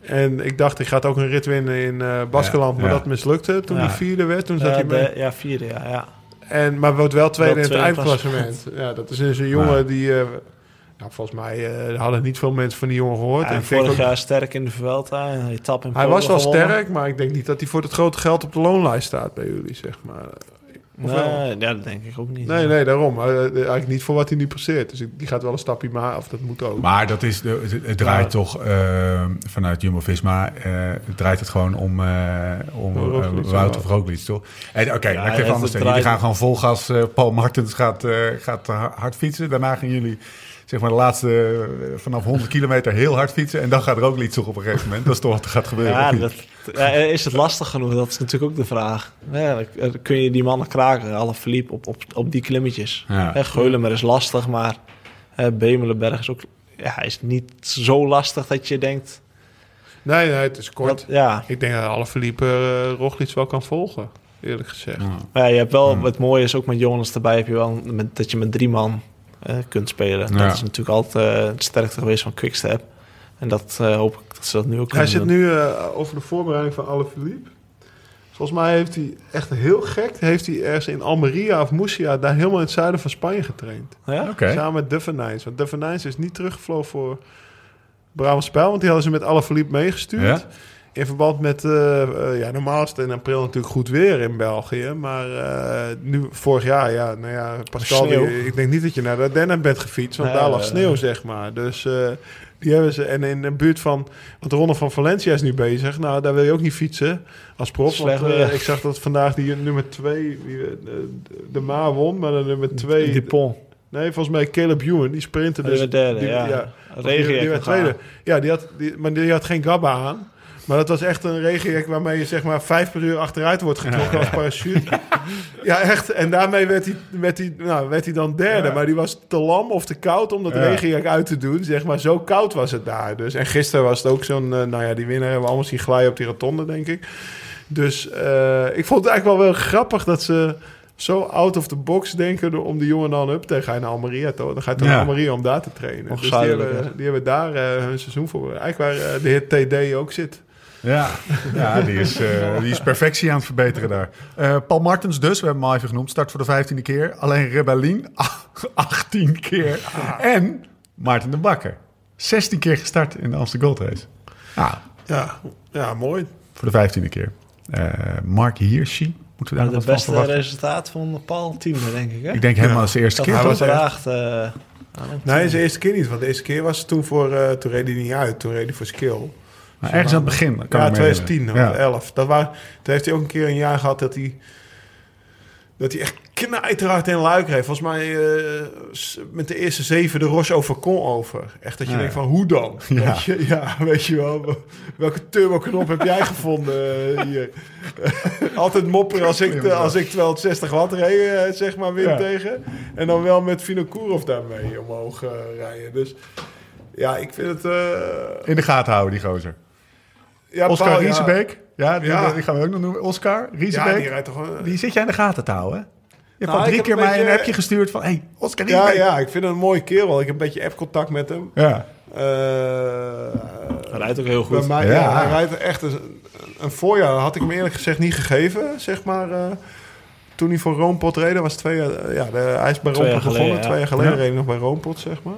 En ik dacht, ik gaat ook een rit winnen in eh Baskeland, Ja, maar ja. dat mislukte toen Ja. hij vierde werd. Toen zat Ja, hij de- ja, vierde, ja. ja. En, maar wordt wel tweede Wel in het eindklassement. Ja, dat is dus een jongen die... eh, nou, volgens mij eh, hadden niet veel mensen van die jongen gehoord. Ja, En en denk vorig ook- jaar sterk in de Vuelta. En een etappe in hij Polen was wel gewonnen. sterk, maar ik denk niet dat hij voor het grote geld op de loonlijst staat bij jullie, zeg maar. Of? Nee, ja, dat denk ik ook niet. Nee, nee, daarom. Maar, eh, eigenlijk niet voor wat hij nu presteert. Dus die gaat wel een stapje maar, of dat moet ook. Maar dat is de, het, draait Ja. toch eh, vanuit Jumbo-Visma... eh, het draait het gewoon om, eh om eh, Roglic, of Roglic, toch? En Oké, Ja, laat ik even anders zeggen. Jullie gaan gewoon vol gas. eh, Paul Martens gaat, eh, gaat hard fietsen. Daarna gaan jullie zeg maar de laatste eh, vanaf 100 kilometer heel hard fietsen. En dan gaat Roglic toch op een gegeven moment. Dat is toch wat er gaat gebeuren. Ja, dat, is het lastig genoeg? Dat is natuurlijk ook de vraag. Ja, dan- dan kun je die mannen kraken, alle verliep op, op, op die klimmetjes. Ja. Geulemer is lastig, maar eh, Bemelenberg is ook ja, is niet zo lastig dat je denkt... Nee, nee, het is kort. Dat, ja, Ik denk dat alle verliepen uh, Roglic wel kan volgen, eerlijk gezegd. Ja. je hebt wel, het mooie is ook met Jonas erbij, heb je wel met, dat je met drie man eh, kunt spelen. Dat is natuurlijk altijd eh, het sterkte geweest van Quickstep. En dat eh, hoop ik dat ze dat nu ook Hij zit nu uh, over de voorbereiding van alle verliep. Volgens mij heeft hij echt heel gek, heeft hij ergens in Almeria of Murcia, daar helemaal in het zuiden van Spanje getraind. Ja? Oké. Samen met Duffenijns. Want Duffenijns is niet teruggevlogen voor Brabant Spel, want die hadden ze met alle verliep meegestuurd. Ja? In verband met, uh, uh, ja, normaal is het in april natuurlijk goed weer in België. Maar uh, nu, vorig jaar, ja, nou ja, Pascal, die, ik denk niet dat je naar de Ardennen bent gefietst, want daar lag sneeuw, zeg maar. Dus uh, die hebben ze, en in de buurt van, want de Ronde van Valencia is nu bezig. Nou, daar wil je ook niet fietsen als prof. Want, uh, ik zag dat vandaag die nummer twee, die, de, de Ma won, maar de nummer twee... Dupont. Nee, volgens mij Caleb Ewan, die sprintte dus. Die derde, die, ja. ja. Regen die, die werd tweede. Ja, die had, die, maar die had geen gabba aan. Maar dat was echt een regenjek waarmee je zeg maar vijf per uur achteruit wordt getrokken als parachute. *laughs* ja, echt. En daarmee werd hij, werd hij, nou, werd hij dan derde. Ja. Maar die was te lam of te koud om dat ja. regenjek uit te doen. Zeg maar, zo koud was het daar. Dus. En gisteren was het ook zo'n... Uh, nou ja, die winnaar hebben we allemaal zien glijden op die rotonde, denk ik. Dus uh, ik vond het eigenlijk wel wel grappig dat ze zo out of the box denken om die jongen dan up tegen hij naar Almeria toch? Dan gaat hij ja. naar Almeria om daar te trainen. Dus die hebben, die hebben daar uh, hun seizoen voor. Eigenlijk waar uh, de heer TD ook zit. Ja, ja die, is, uh, die is perfectie aan het verbeteren daar. Uh, Paul Martens dus, we hebben hem al even genoemd, start voor de vijftiende keer. Alleen Rebellin, *laughs* 18 keer. Ah. En Maarten de Bakker, 16 keer gestart in de Amsterdam Gold Race. Ah. Ja, ja, mooi. Voor de vijftiende keer. Uh, Mark Hirschi, moeten we daar Het beste resultaat van Paul tiende, denk ik. Hè? Ik denk helemaal ja. als de eerste dat keer. Hij was gevraagd. Nee, zijn eerste keer niet. Want de eerste keer was het toen voor... Uh, toen reed hij niet uit. Toen reed hij voor skill. Maar ergens aan het begin. Kan ja, ik me 2010 of herinneren. 11. Dat waar, toen heeft hij ook een keer een jaar gehad dat hij, dat hij echt knijterhard in luik heeft. Volgens mij eh, met de eerste zeven de Roche over Con over. Echt dat je Ja. denkt van, hoe dan? *laughs* Ja. Weet je, ja, weet je wel. Welke turbo-knop heb jij gevonden eh, hier? *laughs* Altijd mopperen als ik, als ik 260 watt reed, eh, zeg maar, win Ja. tegen. En dan wel met Vinokourov daarmee omhoog rijden. Dus ja, ik vind het... eh, In de gaten houden, die gozer. Ja, Oscar Paul, ja. Riesebeek. Ja, die, Ja. die gaan we ook nog noemen. Oscar Ja, Riesebeek. die die, rijdt toch... een- zit jij in de gaten te houden, hè? Je hebt Nou, al drie keer mij een beetje- appje gestuurd van... hey, Oscar Ja, Riesebeek. ja, ik vind hem een mooie kerel. Ik heb een beetje app-contact met hem. Ja. Eh, Hij rijdt ook heel bij goed. mij, Ja. ja. hij rijdt echt een, een voorjaar. Had ik hem eerlijk gezegd niet gegeven, zeg maar. eh, toen hij voor Roompot reed, dat was twee jaar... eh, ja, de, hij is bij Twee Roompot jaar begonnen. geleden, ja. Twee jaar geleden Ja. reed hij nog bij Roompot, zeg maar.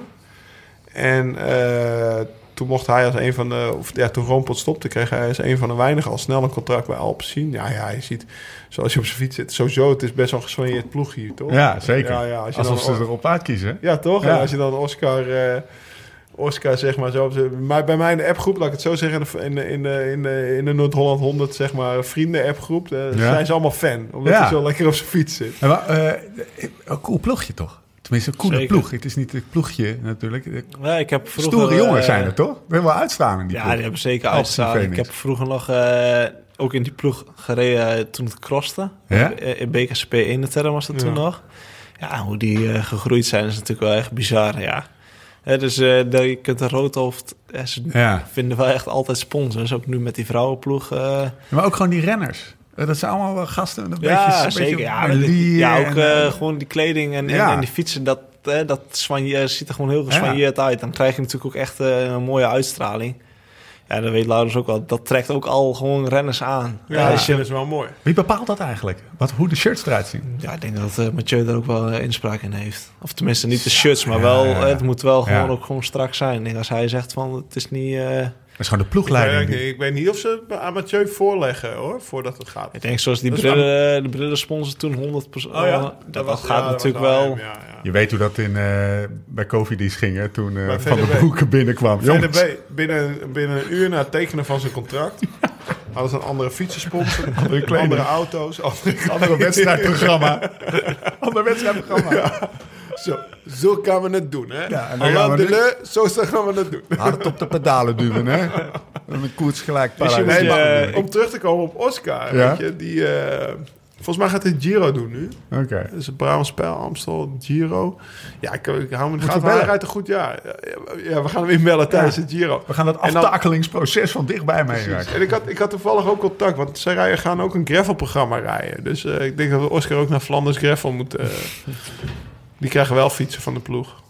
En eh, toen mocht hij als een van de... Of, ja, toen Roompot stopte, kreeg hij als een van de weinigen al snel een contract bij Alpecin. Ja, ja, je ziet, zoals je op zijn fiets zit, sowieso, het is best wel een geswanjeerd ploeg hier, toch? Ja, zeker. Ja, ja, als je Alsof dan- ze erop uitkiezen. Ja, toch? Ja. Als je dan Oscar, eh, Oscar zeg maar zo... Maar bij mij in de appgroep, laat ik het zo zeggen... in de, in de, in de, in de Noord-Holland 100, zeg maar, vrienden-appgroep... eh, Ja. zijn ze allemaal fan. Omdat Ja. hij zo lekker op zijn fiets zit. En wa- eh, een cool ploegje, toch? Tenminste, een coole Zeker. ploeg. Het is niet het ploegje, natuurlijk. Ja, ik heb vroeger, Stoere jongens eh, zijn het, toch? Helemaal uitstaan in die Ja, ploeg. die hebben zeker uitgestaan. Ik heb vroeger nog eh, ook in die ploeg gereden eh, toen het crosste. Ja? In BKCP 1 was dat toen Ja. nog. Ja, hoe die gegroeid zijn is natuurlijk wel echt bizar, ja. Dus dat je kunt een roodhoofd... ze Ja. vinden wel echt altijd sponsors. Ook nu met die vrouwenploeg. Maar ook gewoon die renners. Eh, Dat zijn allemaal wel gasten. Een ja, beetje, een zeker. beetje Ja, dit- ja, ook en, eh, eh, gewoon die kleding en, Ja. en, en die fietsen. Dat, eh, dat ziet er gewoon heel Ja. geswanjeerd uit. Dan krijg je natuurlijk ook echt een mooie uitstraling. Ja, dat weet Laurens ook wel. Dat trekt ook al gewoon renners aan. Ja, Ja, dat is wel mooi. Wie bepaalt dat eigenlijk? Wat, hoe de shirts eruit zien? ja, ik denk dat eh Mathieu daar ook wel inspraak in heeft. Of tenminste niet de shirts, maar Ja, wel, ja, ja. het moet wel gewoon Ja. ook gewoon strak zijn. Ik denk als hij zegt van het is niet... Dat is gewoon de Ik ploegleiding. die- ik weet niet of ze Mathieu voorleggen, hoor. Voordat het gaat. ik denk zoals die brillen, de brillen sponsor toen 100 Oh ja? dat, dat, was- gaat ja, natuurlijk wel... hem, ja, ja. Je weet hoe dat in, eh, bij Koffiedies ging, hè, toen eh, Bij Van de VDB. Broeke binnenkwam. VDB, binnen, binnen een uur na het tekenen van zijn contract... *laughs* hadden ze een andere fietsensponsor, andere, auto's, andere, andere wedstrijdprogramma. *laughs* Ander wedstrijdprogramma. Zo, zo gaan we het doen, hè? Ja, en dan Alain gaan we Deleu, zo gaan we het doen. Hard op de pedalen duwen, hè. En een koers gelijk Dus je om terug te komen op Oscar, Ja? weet je, die... eh, volgens mij gaat hij Giro doen nu. Oké. Is een spel, Amstel, Giro. Ja, ik, ik hou me in de gaten. rijdt een goed jaar. Ja, ja, we gaan hem inbellen tijdens het Giro. We gaan dat aftakelingsproces van dichtbij meemaken. En ik had, ik had toevallig ook contact, want zij rijden, gaan ook een gravelprogramma rijden. Dus eh, ik denk dat we Oscar ook naar Flanders Gravel moeten. *laughs* die krijgen wel fietsen van de ploeg.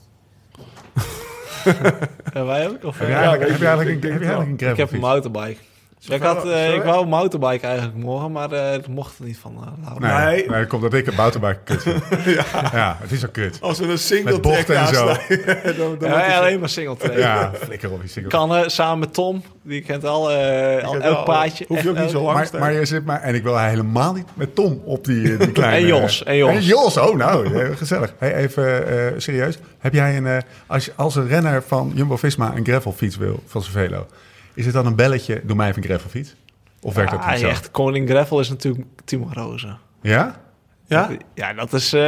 *laughs* Ja, wij ook? Of, Heb je eigenlijk, een, heb je eigenlijk een Ik heb een gravelfiets? Motorbike. Ja, ik, had, eh, ik wou een motorbike eigenlijk morgen, maar eh het mocht er niet van uh, Laura. Nee, Nee. nee, dat komt dat ik een mountainbike kut vind. *laughs* ja. het is ook kut. Als we een single track en zo. *laughs* dan, dan Ja, alleen maar single train. Ja, flikker op die single. Kan eh, samen met Tom, die kent al, eh, al elk paadje. hoef je ook niet zo lang Maar, staan. maar je zit maar... En ik wil helemaal niet met Tom op die, die *laughs* kleine... En Jos, en Jos. En Jos, oh nou, gezellig. Hey, even eh, serieus. Heb jij een... eh, als, als een renner van Jumbo-Visma een gravelfiets wil van zijn velo... Is het dan een belletje, doe mij even een gravelfiets? Of werkt dat Ah, niet zo? echt, Koning Gravel is natuurlijk Timo Rozen. Ja? Ja? Ja, dat is... eh,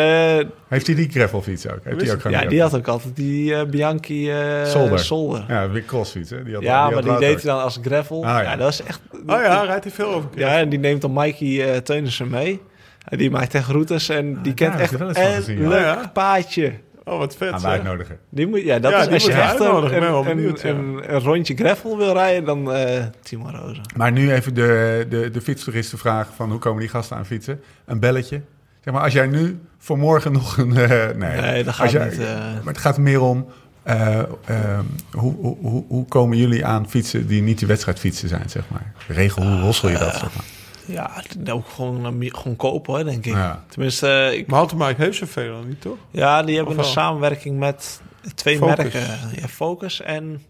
Heeft hij die gravelfiets ook? Heeft hij ook ja, die gravel- had ook altijd die eh, Bianchi eh Zolder. Zolder. Ja, Ja, weer crossfiets, hè? Die had, maar had die deed ook. hij dan als gravel. Ah, ja. ja. dat is echt... Oh ja, rijdt hij veel over. Ja, en die neemt dan Mikey eh Teunissen mee. Die maakt echt routes en die Ah, daar kent echt ik wel eens van een gezien, ja. leuk Ja, ja. paadje. Oh, wat vet. Gaan we zeg. uitnodigen. Die moet, ja, dat Ja, is die als je echt een, ben wel een, benieuwd, een, een rondje gravel wil rijden, dan eh Timo Rozen. Maar nu even de, de, de fietstoeristen vragen van hoe komen die gasten aan fietsen? Een belletje. Zeg maar, als jij nu voor morgen nog een... eh, nee, Nee, dat gaat Als jij- niet. eh. Maar het gaat er meer om... eh, ehm, hoe, hoe, hoe, hoe komen jullie aan fietsen die niet de wedstrijdfietsen zijn, zeg maar? Regel, hoe rossel je dat, zeg maar? Ja, ook gewoon, eh, gewoon kopen hoor, denk ik. Ja. Tenminste, eh, ik, Mountainbike heeft zoveel niet, toch? ja, die hebben Of een wel? samenwerking met twee Focus. merken. Ja, Focus en...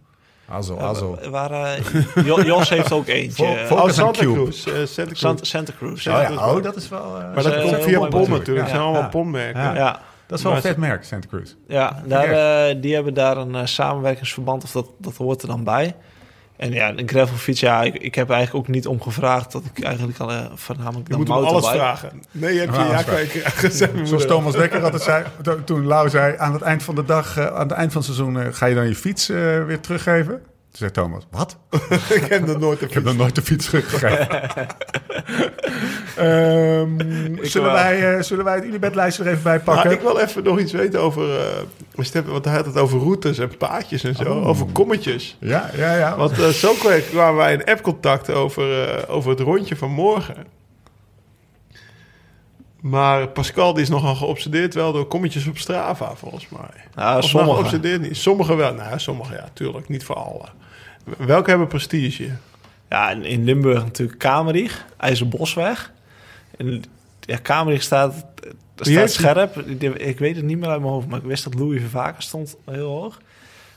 Alzo, eh, alzo. waar, eh, *laughs* Jo- Jos heeft ook eentje. Fo- eh, Focus Oh, Santa Cube. Cruz. Santa Cruz. Santa, Santa Cruz. Oh Ja, ja, oh, dat is wel... eh, maar dat komt via POM natuurlijk. natuurlijk. Zijn allemaal Ja. pommerken. Ja. ja. dat is wel een Maar vet merk, Santa Cruz. Ja, daar, die hebben daar een samenwerkingsverband, of dat, dat hoort er dan bij. En ja, een gravelfiets, ja, ik, ik heb eigenlijk ook niet om gevraagd dat ik eigenlijk al eh, voornamelijk Je moet hem alles vragen. Nee, heb je Ja, gezegd. *laughs* Zoals Thomas Dekker altijd zei, to- toen Lau zei... aan het eind van de dag, eh, aan het eind van het seizoen... eh, ga je dan je fiets eh, weer teruggeven? Toen zei Thomas, wat? ik heb dat nooit Ik heb nog nooit *laughs* de fiets. *laughs* Ehm, zullen, wel. wij, eh, zullen wij het Unibed-lijstje er even bij pakken? Maar ik wil even nog iets weten over... eh je het hebt- want hij had het over routes en paadjes en zo. Over kommetjes. Ja, ja, ja. Want eh, zo kwa- kwamen wij in appcontact over, eh, over het rondje van morgen. Maar Pascal die is nogal geobsedeerd wel door kommetjes op Strava, volgens mij. Ja, Of nou sommige. geobsedeerd niet. Sommige wel. Nou, sommige ja, tuurlijk. Niet voor alle. Welke hebben prestige? Ja, in- Limburg natuurlijk Kamerig, IJzerbosweg. En ja, Kamerig staat, staat scherp. Ik, weet het niet meer uit mijn hoofd, maar ik wist dat Louis Vervaker stond heel hoog.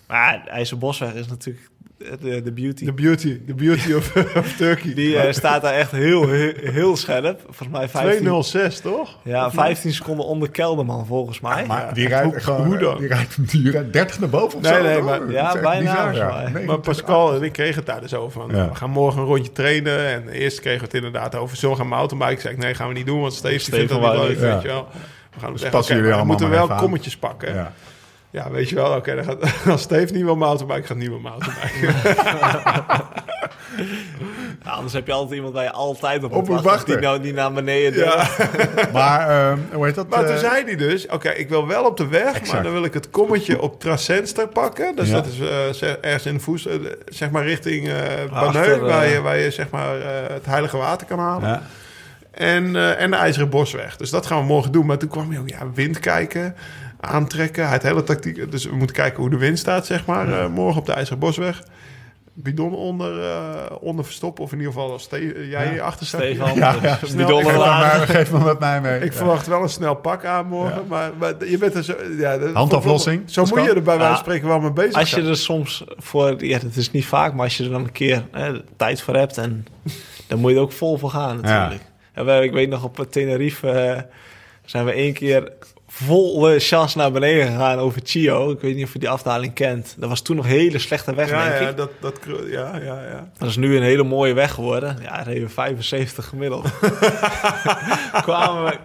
Maar IJzerbosweg is natuurlijk de, de beauty. The beauty. The beauty of, *laughs* of Turkey. Die eh, staat daar echt heel, heel, heel scherp. Volgens mij 15, 206, toch? ja, 15 seconden onder Kelderman, volgens mij. Maar die rijdt Hoe- gewoon... hoe dan? Die rijdt, die rijdt 30 naar boven of Nee, zo. nee, maar- ja, bijna, ja. Nee, Maar Pascal en ik kregen het daar dus over. Van, Ja. We gaan morgen een rondje trainen. En eerst kregen we het inderdaad over zullen we gaan mountainbiken. Zei ik, nee, gaan we niet doen. Want Steve, Steven vindt dat niet leuk, weet je wel. We gaan Dus zeggen, passen jullie allemaal moeten we wel kommetjes pakken. Ja. Ja. weet je wel. Oké, dan gaat *laughs* als Steve niet wil mountainbiken, gaat niemand mountainbiken. *laughs* Ja, anders heb je altijd iemand waar je altijd op, Op wachten. Die, nou, die naar beneden Ja. *laughs* Maar, ehm, hoe heet dat? Maar toen eh, zei hij dus, oké, ik wil wel op de weg, maar dan wil ik het kommetje op Tracenster pakken. Dus Ja. dat is eh, ergens in de voes, eh, zeg maar richting eh eh, waar, je, waar je zeg maar eh, het heilige water kan halen. Ja. En, eh, en de IJzeren Bosweg. Dus dat gaan we morgen doen. Maar toen kwam je ook, ja, wind kijken, aantrekken. Hij had hele tactiek. Dus we moeten kijken hoe de wind staat, zeg maar, eh, morgen op de IJzeren Bosweg. Bidon onder, eh, onder verstoppen. Of in ieder geval als Ste- jij hier achter staat. Stefan, Ja, ja. dus Snel, bidon maar, geef maar met mij mee. Ik Ja. verwacht wel een snel pak aan morgen. Maar, maar je bent er zo... Ja, Handaflossing, Zo moet je er bij wijze van Ja. spreken wel mee bezig Als je zijn. er soms voor, ja, dat is niet vaak, maar als je er dan een keer hè, tijd voor hebt, en dan moet je er ook vol voor gaan natuurlijk. En wij- ik weet nog op Tenerife eh, zijn we één keer volle chas naar beneden gegaan over Chio. Ik weet niet of je die afdaling kent. Dat was toen nog hele slechte weg, Ja, denk ja, ik. dat, dat, ja, ja, ja. Dat is nu een hele mooie weg geworden. Ja, reden *laughs* we 75 gemiddeld.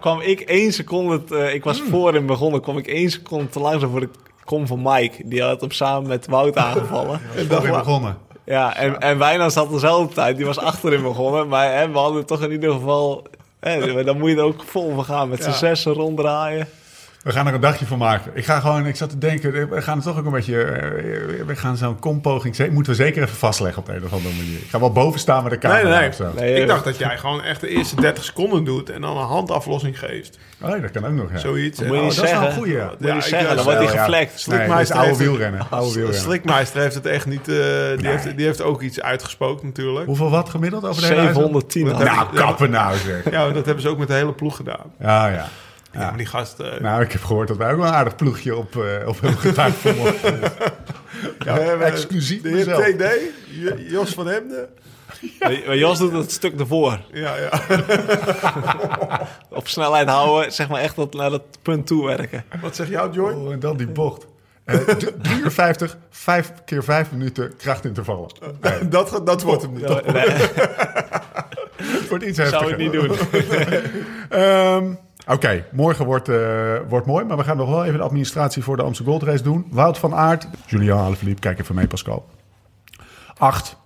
kwam, ik één seconde... te- ik was voor in begonnen. kwam ik één seconde te langzaam voor de kom van Mike. Die had hem samen met Wout aangevallen. En dat weer begonnen. Ja, en, en Wijnand zat dezelfde tijd. Die was achterin begonnen. Maar hè, we hadden toch in ieder geval... Hè, dan moet je er ook vol voor gaan. Met z'n Ja. zessen ronddraaien. We gaan er een dagje van maken. Ik ga gewoon, ik zat te denken, we gaan het toch ook een beetje, eh, we gaan zo'n kompoging, ze- moeten we zeker even vastleggen op de een of andere manier. Ik ga wel boven staan met de camera Nee, nee, nee. of zo. Nee, ik dacht dat jij gewoon echt de eerste 30 seconden doet en dan een handaflossing geeft. Oh, dat kan ook nog, ja. Zoiets. moet je En- niet Oh, dat is wel een goeie, ja. Moet je Ja, zeggen, dan wordt hij ja. geflekt. Nee, Slikmeister dat is oude heeft het- wielrennen. Oude wielrennen. Slikmeister heeft het echt niet... eh, die, Nee. heeft, die heeft ook iets uitgesproken natuurlijk. Hoeveel watt gemiddeld over de hele reis? 710. Dat had hij. Nou, kappen nou zeg. Ja, dat hebben ze ook met de hele ploeg gedaan. Ja, ja. Ja, Ja. maar die gast... eh, Nou, ik heb gehoord dat wij ook wel een aardig ploegje op, eh op hun getuigd *laughs* vanmorgen. Ja, we hebben exclusief De heer. TD, Jos van Hemden. Maar Jos doet het stuk ervoor. Ja, ja. *laughs* Op snelheid houden, zeg maar echt naar dat punt toe werken. Wat zegt jou, Joy? Oh, en dan die bocht. Eh, d- 3 uur 50, 5 keer 5 minuten krachtintervallen. Nee, *laughs* Dat, dat wordt hem niet. Nee, het wordt iets heftiger. zou ik niet doen. Ehm, Oké, morgen wordt, eh, wordt mooi, maar we gaan nog wel even de administratie voor de Amsterdam Gold Race doen. Wout van Aert, Julian Alaphilippe, kijk even mee Pascal. 8.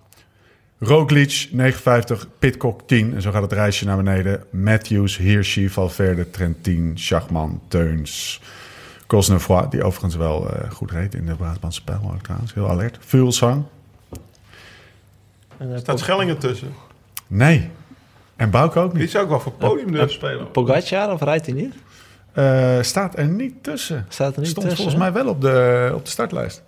Roglic 59, Pitcock 10. En zo gaat het reisje naar beneden. Matthews, Hirschi, Valverde, Trentin, Schachman, Teuns. Cosnefroid, die overigens wel eh, goed reed in de Brabantse pijl ook trouwens. Heel alert. Vulsang. En, eh, staat Schellingen tussen. Nee. En Bouke ook Die niet. zou ook wel voor podium durven spelen. Pogacar of rijdt hij niet? Eh, staat er niet tussen. Staat er niet Stond tussen, volgens mij wel op de, op de startlijst.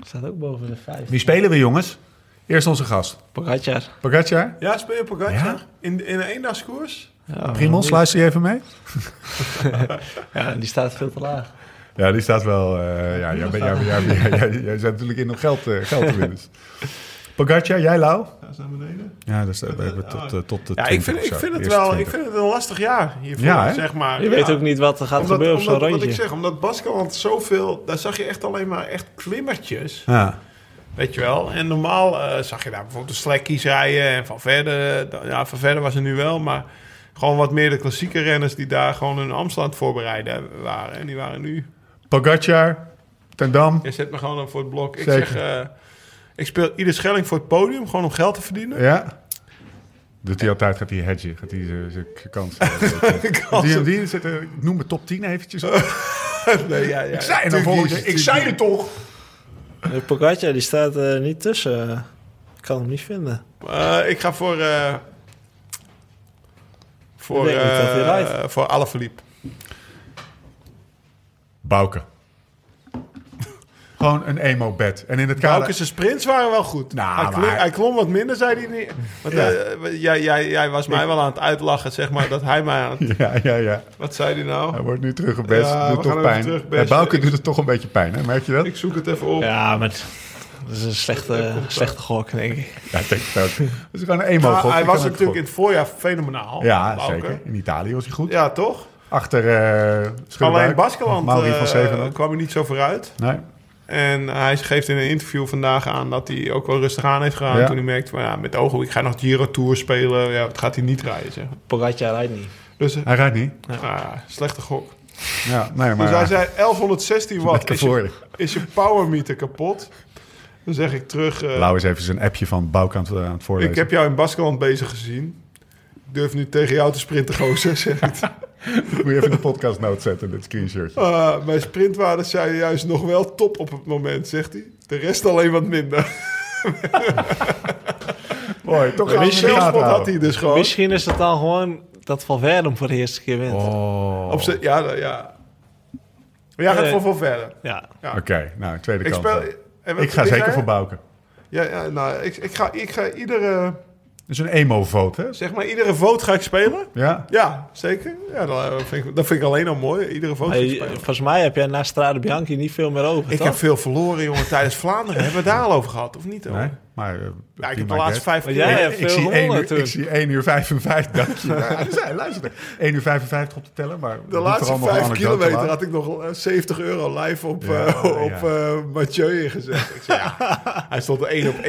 Staat ook boven de vijf. Wie spelen we, jongens? Eerst onze gast. Pogacar. Pogacar. Ja, speel je Pogacar? Ja? In, in een eendagskoers? Ja, Primos, luister je even mee? *laughs* Ja, die staat veel te laag. Ja, die staat wel... eh, ja, jij, bent- jij, zit natuurlijk in om geld, eh, geld te winnen. *laughs* Pogacar, jij Lau? Ja, is naar beneden. Ja, dus we hebben tot, eh, tot de Ja, 20 ik vind, ik vind het wel ik 20. vind het een lastig jaar hiervoor, Ja, zeg maar. Je Ja. weet ook niet wat er gaat omdat, gebeuren op zo'n omdat, Wat rondje. ik zeg, omdat Baskeland zoveel... Daar zag je echt alleen maar echt klimmertjes. Ja. Weet je wel. En normaal eh, zag je daar bijvoorbeeld de slekkies rijden. En van verder, ja, van verder was er nu wel. Maar gewoon wat meer de klassieke renners die daar gewoon hun het voorbereiden waren. En die waren nu... Pogacar, Ten Dam. Je zet me gewoon op voor het blok. Ik Zeker. zeg, eh, ik speel ieder schelling voor het podium. Gewoon om geld te verdienen. Ja. Doet hij altijd, gaat hij hedgen, gaat hij zijn- zijn kans. *laughs* die en die zitten, ik noem de top 10 eventjes *laughs* nee, ja, ja, Ik zei het. Ik zei het toch? De Pogacar die staat er niet tussen. Ik kan hem niet vinden. Eh, ik ga voor... eh voor, eh, rijdt. voor Alaphilippe. Bouke. Gewoon een emo-bed. En in het kader... Sprints waren wel goed. Nou, hij, klom, maar- hij klom wat minder, zei hij niet. Want, Ja. eh, jij, jij, jij was mij wel aan het uitlachen, zeg maar, dat hij mij aan het... *laughs* Ja, ja, ja. Wat zei hij nou? Hij wordt nu teruggebest. Ja, doet toch pijn. Bij Bouke Ik- doet het toch een beetje pijn, hè? Merk je dat? Ik zoek het even op. Ja, maar het- dat is een slechte, slechte gok, denk ik. Ja, ik denk het ook. Het is gewoon een emo hij Ik was natuurlijk in het voorjaar fenomenaal. Ja, Bouke. zeker. In Italië was hij goed. Ja, toch? Achter uh, Alleen Baskeland eh, Zevenhoek. kwam er niet zo vooruit. Nee. En hij geeft in een interview vandaag aan dat hij ook wel rustig aan heeft gedaan. Ja. Toen hij merkte van ja, met de ogen, ik ga nog Giro Tour spelen. Ja, dat gaat hij niet rijden, zeg. Pogacar rijdt niet. Dus eh, Hij rijdt niet. ah, slechte gok. Ja, nee, maar... dus hij zei 1116 watt. Is je, is je power meter kapot? Dan zeg ik terug. eh, Lau is even zijn appje van Bouke aan het, aan het voorlezen. ik heb jou in Baskeland bezig gezien. Ik durf nu tegen jou te sprinten, gozer. Zeg ik. *laughs* Moet je even de podcast note zetten, dit screenshot. Ah, mijn sprintwaarden zijn juist nog wel top op het moment, zegt hij. De rest alleen wat minder. *laughs* Mooi, toch Zelfspot had hij dus gewoon. Misschien is het dan gewoon dat Valverde hem voor de eerste keer wint. Oh. Op z'n- ja, nou, ja. Maar jij gaat Nee. voor Van Verder. Ja. Ja. Oké, nou, tweede Ik, kant. speel, dan. en wat- ik ga zeker voor je? Bouke. Ja, ja nou, ik, ik, ga, ik ga iedere, Dus een emo-vote, hè? zeg maar, iedere vote ga ik spelen. Ja? Ja, zeker. Ja, dat, eh, vind ik, dat vind ik alleen al mooi. Iedere vote ga ik spelen. volgens mij heb jij na Strade Bianchi niet veel meer over, Ik toch? heb veel verloren, jongen, tijdens Vlaanderen. Hebben we het daar al over gehad, of niet? hoor? Nee? Maar, eh, Ja, ik heb de laatste vijf keer... hebt ik veel zie, 1 gewonnen uur, ik zie 1 uur 55, dank je. Ja, dus, luister, 1 uur 55 op de teller, maar... De laatste vijf kilometer had ik nog eh, 70 euro live op, Ja, eh, ja. op eh, Mathieu ingezet. Ik zei, ja. *laughs* Hij stond er 1 op 1,25.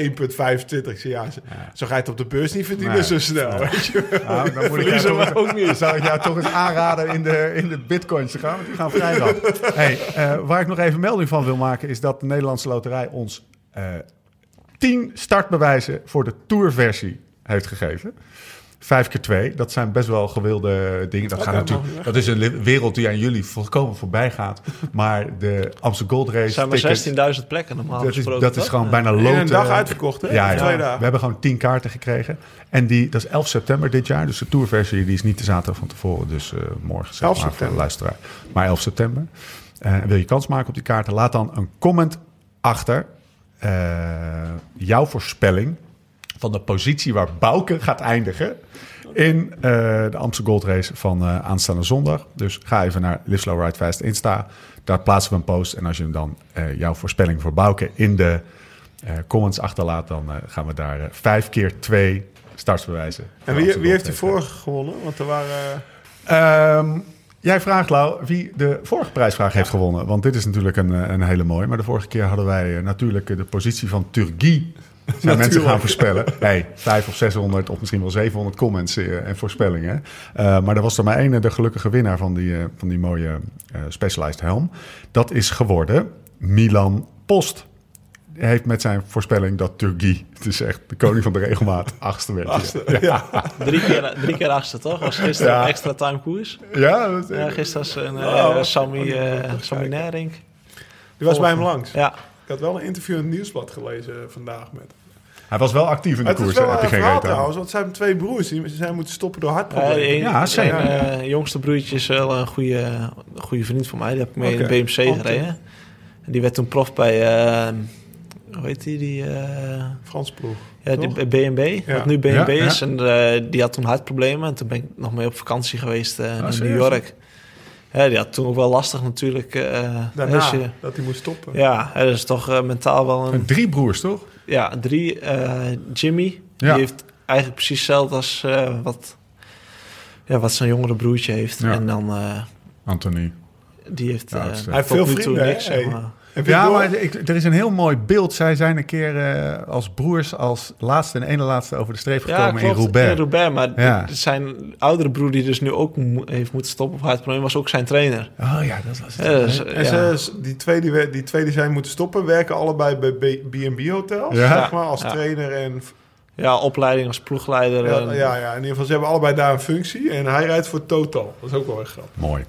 Ik zei, ja, zo, zo ga je het op de beurs niet verdienen Nee. zo snel. Nee. Weet je? Nou, dan moet ik *laughs* toch- ook niet. Zou ik jou toch eens aanraden in de, in de bitcoins te gaan, want die gaan vrij dan. *laughs* Hey, eh, waar ik nog even melding van wil maken, is dat de Nederlandse Loterij ons eh 10 startbewijzen voor de tourversie heeft gegeven. Vijf keer twee, dat zijn best wel gewilde dingen. Dat, gaat natuurlijk, dat is een wereld die aan jullie volkomen voorbij gaat. Maar de Amsterdam Gold Race Er zijn maar tickets, 16.000 plekken normaal dat is, dat is gewoon bijna In loten. een dag uitverkocht, hè? Ja, ja. twee dagen. we hebben gewoon 10 kaarten gekregen. En die, dat is 11 september dit jaar. Dus de tourversie die is niet de zaterdag van tevoren. Dus eh, morgen zeg 11 maar voor de september. luisteraar. Maar 11 september. Eh, wil je kans maken op die kaarten? Laat dan een comment achter. Eh, jouw voorspelling van de positie waar Bouke gaat eindigen in eh, de Amsterdam Gold Race van eh, aanstaande zondag. Dus ga even naar Live Slow Ride Fast Insta. Daar plaatsen we een post. En als je dan eh, jouw voorspelling voor Bouke in de comments achterlaat... dan gaan we daar vijf keer twee startsbewijzen. En wie, wie heeft die vorige gewonnen? Want er waren... Ehm, jij vraagt, Lau, wie de vorige prijsvraag heeft gewonnen. Want dit is natuurlijk een, eh, een hele mooie. Maar de vorige keer hadden wij eh, natuurlijk eh, de positie van Turgie. Zijn mensen gaan voorspellen. Hey, 5 of 600 of misschien wel 700 comments en voorspellingen. Maar er was er maar één, de gelukkige winnaar van die, van die mooie eh, Specialized helm. Dat is geworden Milan Post. Hij heeft met zijn voorspelling dat Turgie, het is echt de koning van de regelmaat, achtste werd. Ja, Drie keer, drie keer achtste, toch? Was gisteren Ja. een extra time koers. ja, dat is- Ja, gisteren was een Oh. uh, Sammy, eh Sammy Nering. Die was bij hem langs. Ja, Ik had wel een interview in het Nieuwsblad gelezen vandaag met hij was wel actief in de Het is koers. heb je geen reet trouwens, want zijn twee broers. Die zijn moeten stoppen door hartproblemen. Ja, een- zijn, eh, jongste broertje is wel een goede, goede vriend van mij. Die heb ik mee in de BMC Ante. gereden. En die werd toen prof bij, eh, hoe heet die? die eh, Frans ploeg. ja, die? BNB, Ja. wat nu BNB Ja, ja. is. En eh, die had toen hartproblemen. En toen ben ik nog mee op vakantie geweest eh, naar New? York. Ja, die had toen ook wel lastig natuurlijk. eh, Daarna, je- dat hij moest stoppen. ja, dat is toch mentaal wel een... Drie broers, toch? Ja, drie. eh, Jimmy, Ja. die heeft eigenlijk precies hetzelfde als eh, wat, ja, wat zijn jongere broertje heeft. Ja. En dan, eh, Anthony. die heeft Hij heeft veel vrienden, niks, zeg maar. Heb je het Ja, maar ik, er is een heel mooi beeld. Zij zijn een keer eh, als broers als laatste en ene laatste over de streep gekomen in Roubaix. In Roubaix, maar Ja. zijn oudere broer die dus nu ook mo- heeft moeten stoppen op hartprobleem, was ook zijn trainer. Oh ja, dat was het. Ja, dus, En ja. ze, die, twee die, die twee die zijn moeten stoppen, werken allebei bij B&B hotels. Ja. Zeg maar, als Ja. trainer en... ja, opleiding als ploegleider. Ja, en- ja, ja, in ieder geval, ze hebben allebei daar een functie. En hij rijdt voor Total. Dat is ook wel echt grappig. Mooi.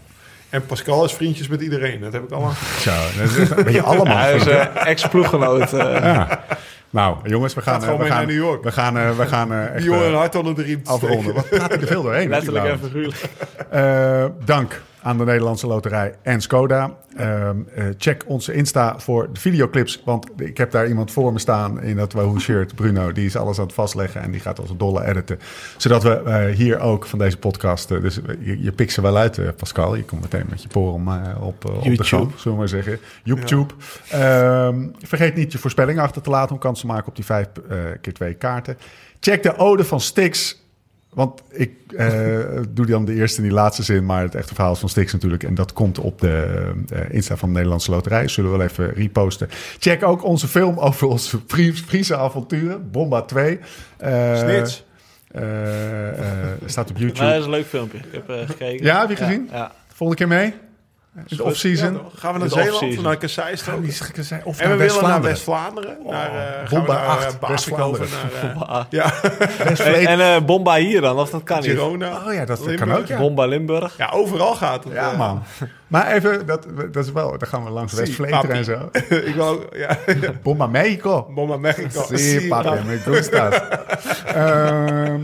En Pascal is vriendjes met iedereen. Dat heb ik allemaal... Zo, dat is een beetje *laughs* allemaal. Hij is eh, ex-ploeggenoot. eh. Ja. Nou, jongens, we gaan, Gaat gewoon eh, we mee gaan naar New York. We gaan, eh, we gaan eh, echt Die jongen een hart onder de riem te afronden. Wat ik er veel doorheen? Letterlijk en figuurlijk. Eh, dank aan de Nederlandse Loterij en Skoda. Ehm, eh, check onze Insta voor de videoclips. Want ik heb daar iemand voor me staan in dat Wahoo shirt. Bruno, die is alles aan het vastleggen. En die gaat als een dolle editen. Zodat we eh, hier ook van deze podcast... eh, dus je, je pikt ze wel uit, Pascal. Je komt meteen met je porum eh, op, op de YouTube. gang, zullen we maar zeggen. YouTube. Ehm, vergeet niet je voorspellingen achter te laten... om kans te maken op die vijf eh, keer twee kaarten. Check de ode van Stix... Want ik eh, doe dan de eerste en die laatste zin, maar het echte verhaal is van Stix natuurlijk. En dat komt op de eh, Insta van de Nederlandse Loterij. Zullen we wel even reposten. Check ook onze film over onze Frie- Friese avonturen, Bomba 2. Eh, Snits. eh, eh, staat op YouTube. Maar dat is een leuk filmpje. Ik heb eh, gekeken. Ja, heb je gezien? Ja. Volgende keer mee? In de off-season? Ja, gaan we naar Zeeland naar? Oh, gezegd. Of En we naar willen naar West-Vlaanderen. West-Vlaanderen. Naar, eh, Bomba naar, 8, eh, Bavikoven, West-Vlaanderen. naar eh, *laughs* Ah. ja, En, en eh, Bomba hier dan, of dat kan niet. Girona. Oh ja, dat kan ook, ja. Bomba Limburg. Ja, overal gaat het. Ja, eh. man. Maar even, dat, dat is wel, dan gaan we langs West-Vleteren en zo. *laughs* ik wil ook, ja, Bomba Mexico. Bomba Mexico. Sí, papi, me gustas. *laughs* Ehm,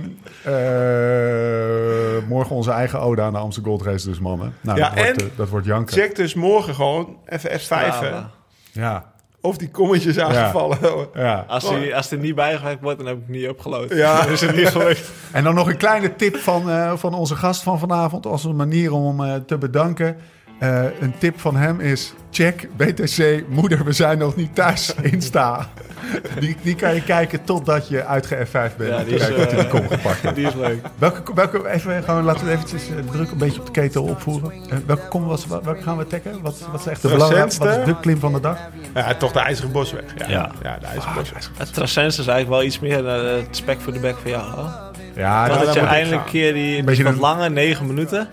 eh, morgen onze eigen ode aan de Amsterdam Gold Race dus, mannen. Nou, Ja, dat, wordt, en- eh, dat wordt janken. Check dus morgen gewoon even F5. hè. Ja, Ja, Of die kommetjes aangevallen. ja. Als die, als die niet bijgewerkt wordt, dan heb ik niet opgelopen. Ja. *laughs* Is het niet gelukt. En dan nog een kleine tip van, eh, van onze gast van vanavond... als een manier om hem te bedanken. Eh, een tip van hem is... check BTC Moeder, we zijn nog niet thuis *laughs* Insta. Die, die kan je kijken totdat je uit F5 bent. Ja, die is, die eh, kom gepakt hebt. *laughs* Die is leuk. Welke, welke, even gewoon, laten we eventjes eh, druk een beetje op de ketel opvoeren. Welke kom was, welke gaan we taggen? Wat, wat is echt de belangrijkste? Wat is de klim van de dag? Ja, toch de IJzeren Bosweg. Ja, Ja. ja. de IJzeren Bosweg. Het Trascens is eigenlijk wel iets meer het spek voor de bek van jou. Hoor. Ja, dat dat je eindelijk een keer die, wat een- lange, negen minuten.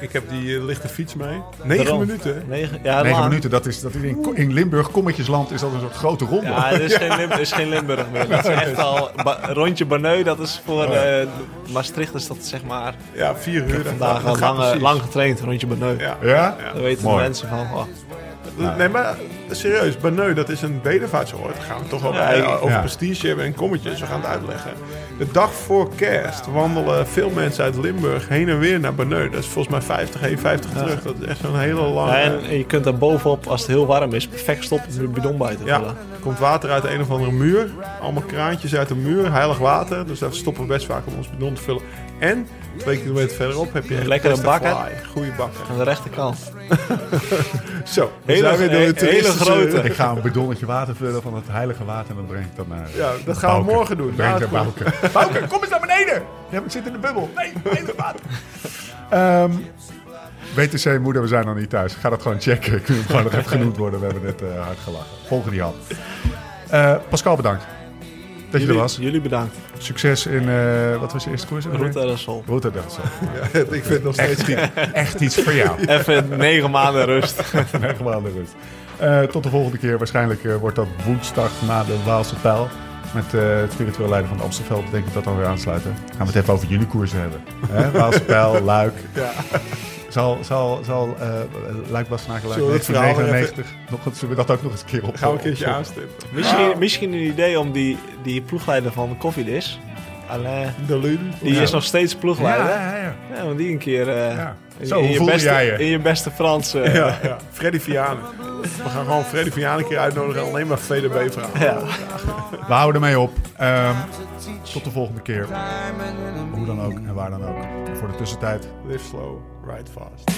Ik heb die eh, lichte fiets mee. Negen Daarom. minuten. Negen, ja, 9 minuten. Dat is, dat is in, in Limburg, Kommetjesland, is dat een soort grote ronde. Ja, dit is, geen Lim- dit is geen Limburg meer. Dat is echt al ba- rondje Banneu. Dat is voor eh, Maastricht is dat zeg maar Ja, vier uur. vandaag Dat al lang, lang getraind rondje Banneu. Ja. Ja? Dan weten Mooi. de mensen van. Oh, Nee, maar serieus, Banneu, dat is een bedevaartsoord. Gaan we toch ik- over ja. prestige hebben en kommetjes. We gaan het uitleggen. De dag voor kerst wandelen veel mensen uit Limburg heen en weer naar Banneu. Dat is volgens mij 50 heen, 50 terug. Dat is echt zo'n hele lange... Ja, en je kunt daar bovenop, als het heel warm is, perfect stoppen om de bidon bij te Ja, vullen. er komt water uit een of andere muur. Allemaal kraantjes uit de muur, heilig water. Dus daar stoppen we best vaak om ons bidon te vullen. En twee kilometer verderop heb je Lekkere beste bakken. fly. Goede bakken. Aan de rechterkant. *laughs* Zo, Hele- door de grote. Ik ga een bidonnetje water vullen van het heilige water en dan breng ik dat naar Ja, dat gaan we morgen doen. Breng naar Bouke. *laughs* Bouke, kom eens naar beneden! Ja, ik zit in de bubbel. Nee, heilig water. Ehm BTC Moeder, we zijn nog niet thuis. Ga dat gewoon checken. Ik wil gewoon nog even genoemd worden. We hebben net eh, hard gelachen. Volgen die hand. Eh, Pascal, bedankt. Dat je er Jullie, was. jullie bedankt. Succes in, eh, wat was je eerste koers? Route en Sol. Route del Sol. *laughs* Ja, ik vind het nog steeds Echt, iets- echt iets voor jou. *laughs* Even negen maanden rust. *laughs* Negen maanden rust. Eh, tot de volgende keer. Waarschijnlijk eh, wordt dat woensdag na de Waalse pijl. Met eh, het spiritueel leider van het Amstelveld. Denk ik dat dan weer aansluiten. Gaan we het even over jullie koersen hebben. Waalse pijl, Luik. Ja. Zal, zal, zal uh, Luik Bastenaken Luik Zullen we het verhaal weer 1999 nog, eens- zullen we dat ook nog eens een keer op Gaan we een keertje aanstippen. Misschien, misschien een idee om die, die ploegleider van Koffiedis, Alain, De Lulu. die Ja. is nog steeds Ja, ploegleider. ja, ja. Ja, want die een keer Ja. In, Zo, in je beste, jij je? in je beste Frans. eh, Ja, ja. Freddy Vianen. We gaan gewoon Freddy Vianen een keer uitnodigen en alleen maar VDB-vragen. ja. We houden ermee op. Ehm, tot de volgende keer. Hoe dan ook en waar dan ook. En voor de tussentijd. Live slow, ride fast.